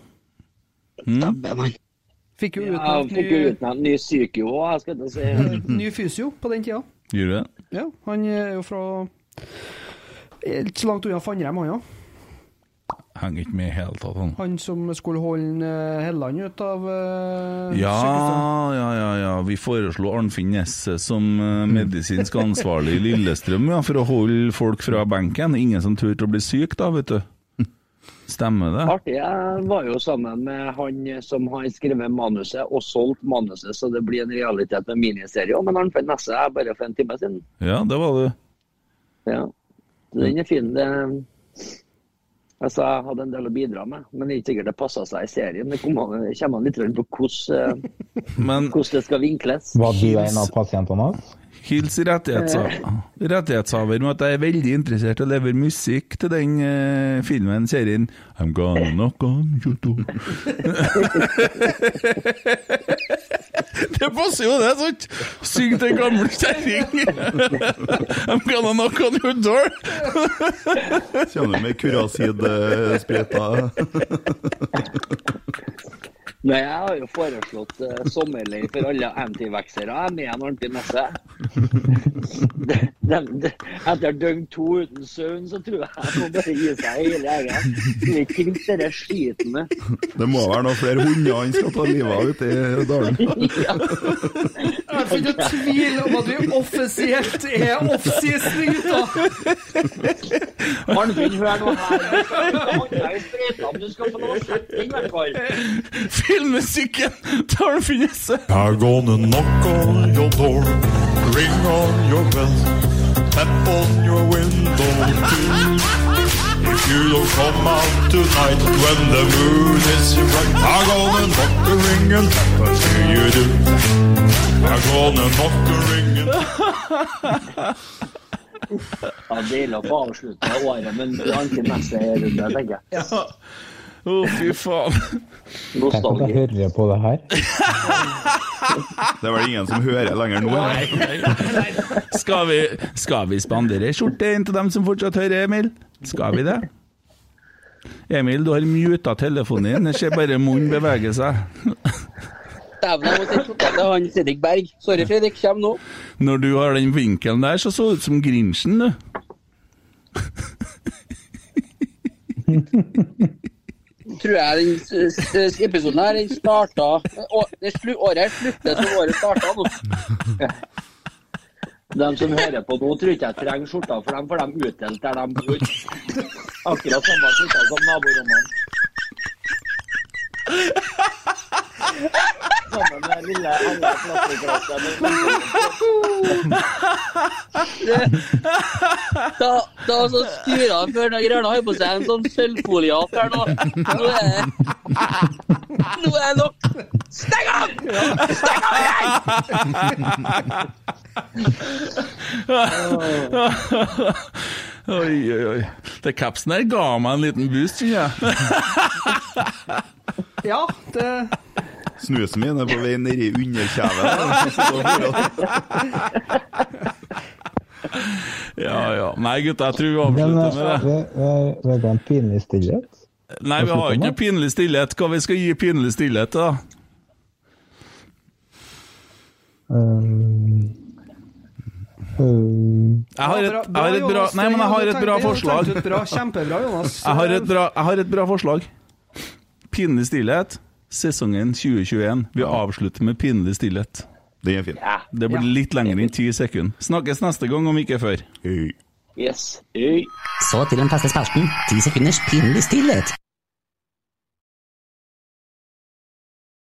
Fikk jo utnevnt fikk jo ny, utnevnt ny sykio òg, skal jeg si. ny fysio på den tida. Gjør du det? Ja, han er jo fra Ikke så langt unna Fannrem, han ja. Henger ikke med i hele tatt, han. Han som skulle holde eh, Helland ut av uh, Ja, ja, ja, ja. Vi foreslo Arnfinn Nesse som eh, medisinsk ansvarlig i Lillestrøm ja, for å holde folk fra benken. Ingen som turte å bli syk da, vet du. Stemmer det? Artig. Jeg var jo sammen med han som har skrevet manuset og solgt manuset, så det blir en realitet med miniserie. Men han fant neste jeg bare for en time siden. Ja, det var det. Ja. Den er fin. Det, altså, jeg hadde en del å bidra med, men det er ikke sikkert det passa seg i serien. Det kommer an- litt på hvordan, eh, <laughs> Men hvordan det skal vinkles. Var du en av pasientene hans? Hils rettighetsha- rettighetshaver med at jeg er veldig interessert i å levere musikk til den eh, filmen, serien I'm gonna knock on your door. <laughs> Det passer jo, det, sant? Syng til en gammel kjerring. I'm gonna knock on your door. Kommer med Curasid-sprøyta? <laughs> Nei, jeg har jo foreslått uh, sommerleir for alle antivaksere. Jeg er med en ordentlig messe. De- de- de- Etter døgn to uten søvn, så tror jeg jeg må bare gi seg hele egen. Vi kvitt det skiten med. Det må være noen flere hunder han skal ta livet av ute i dalen. <laughs> Jeg finner ikke tvil om at vi offisielt er offseason, gutta! Arnfinn, hør nå her. Du skal få lov å sette den, i hvert fall. <laughs> Filmmusikken til Arnfinn Finesse. I'm gonna knock on your door, ring on your bell, tap on your window too. If you don't come out tonight when the moon is bright, I'm gonna knock a ring and tap until you do. I'm gonna knock a ring and Ja, Deilig å få avslutte året med en Arnfinn Nesse-runde, tenker jeg. Ja. Å, fy faen. Tenk at jeg hører på det her. Det er vel ingen som hører lenger nå? Skal vi, skal vi spandere skjorte inn til dem som fortsatt hører, Emil? Skal vi det? Emil, du har muta telefonen din. Jeg ser bare munnen bevege seg. Dæven, jeg må se skjorta til han Fredrik Berg. Sorry, Fredrik, kjem nå. Når du har den vinkelen der, så så du ut som Grinchen, du. Tror jeg den s- episoden her, den starta Året her slutter som året starta nå. De som hører på nå, tror ikke jeg trenger skjorta, for dem får de utdelt der de bor. Akkurat samme skjorta som naborommene. Sammen med lille plastikkglasset Da, da så skrur han før den Grønna har på seg en sånn sølvfoliat her nå. Nå er det Nå er det nok! Steng av! Steng av igjen! Oi, oi, oi. Det capsen der ga meg en liten boost, kjenner jeg. Ja, det Snusen min er på vei ned i underkjeven. <laughs> Ja, ja. Nei, gutta, jeg tror vi avslutter med det. Var det en pinlig stillhet. Nei, vi har ikke noe pinlig stillhet. Hva vi skal gi pinlig stillhet til, da? Um, um, Jeg har et, jeg har et bra Nei, men jeg har et bra forslag. Kjempebra, Jonas. Jeg har et bra, jeg har et bra forslag. Pinlig stillhet, sesongen 2021. Vi avslutter med pinlig stillhet. Den er fin. Det blir litt lenger enn ti sekunder. Snakkes neste gang, om ikke før. Yes. Hey. Så til den faste spalten. Ti sekunders pinlig stillhet.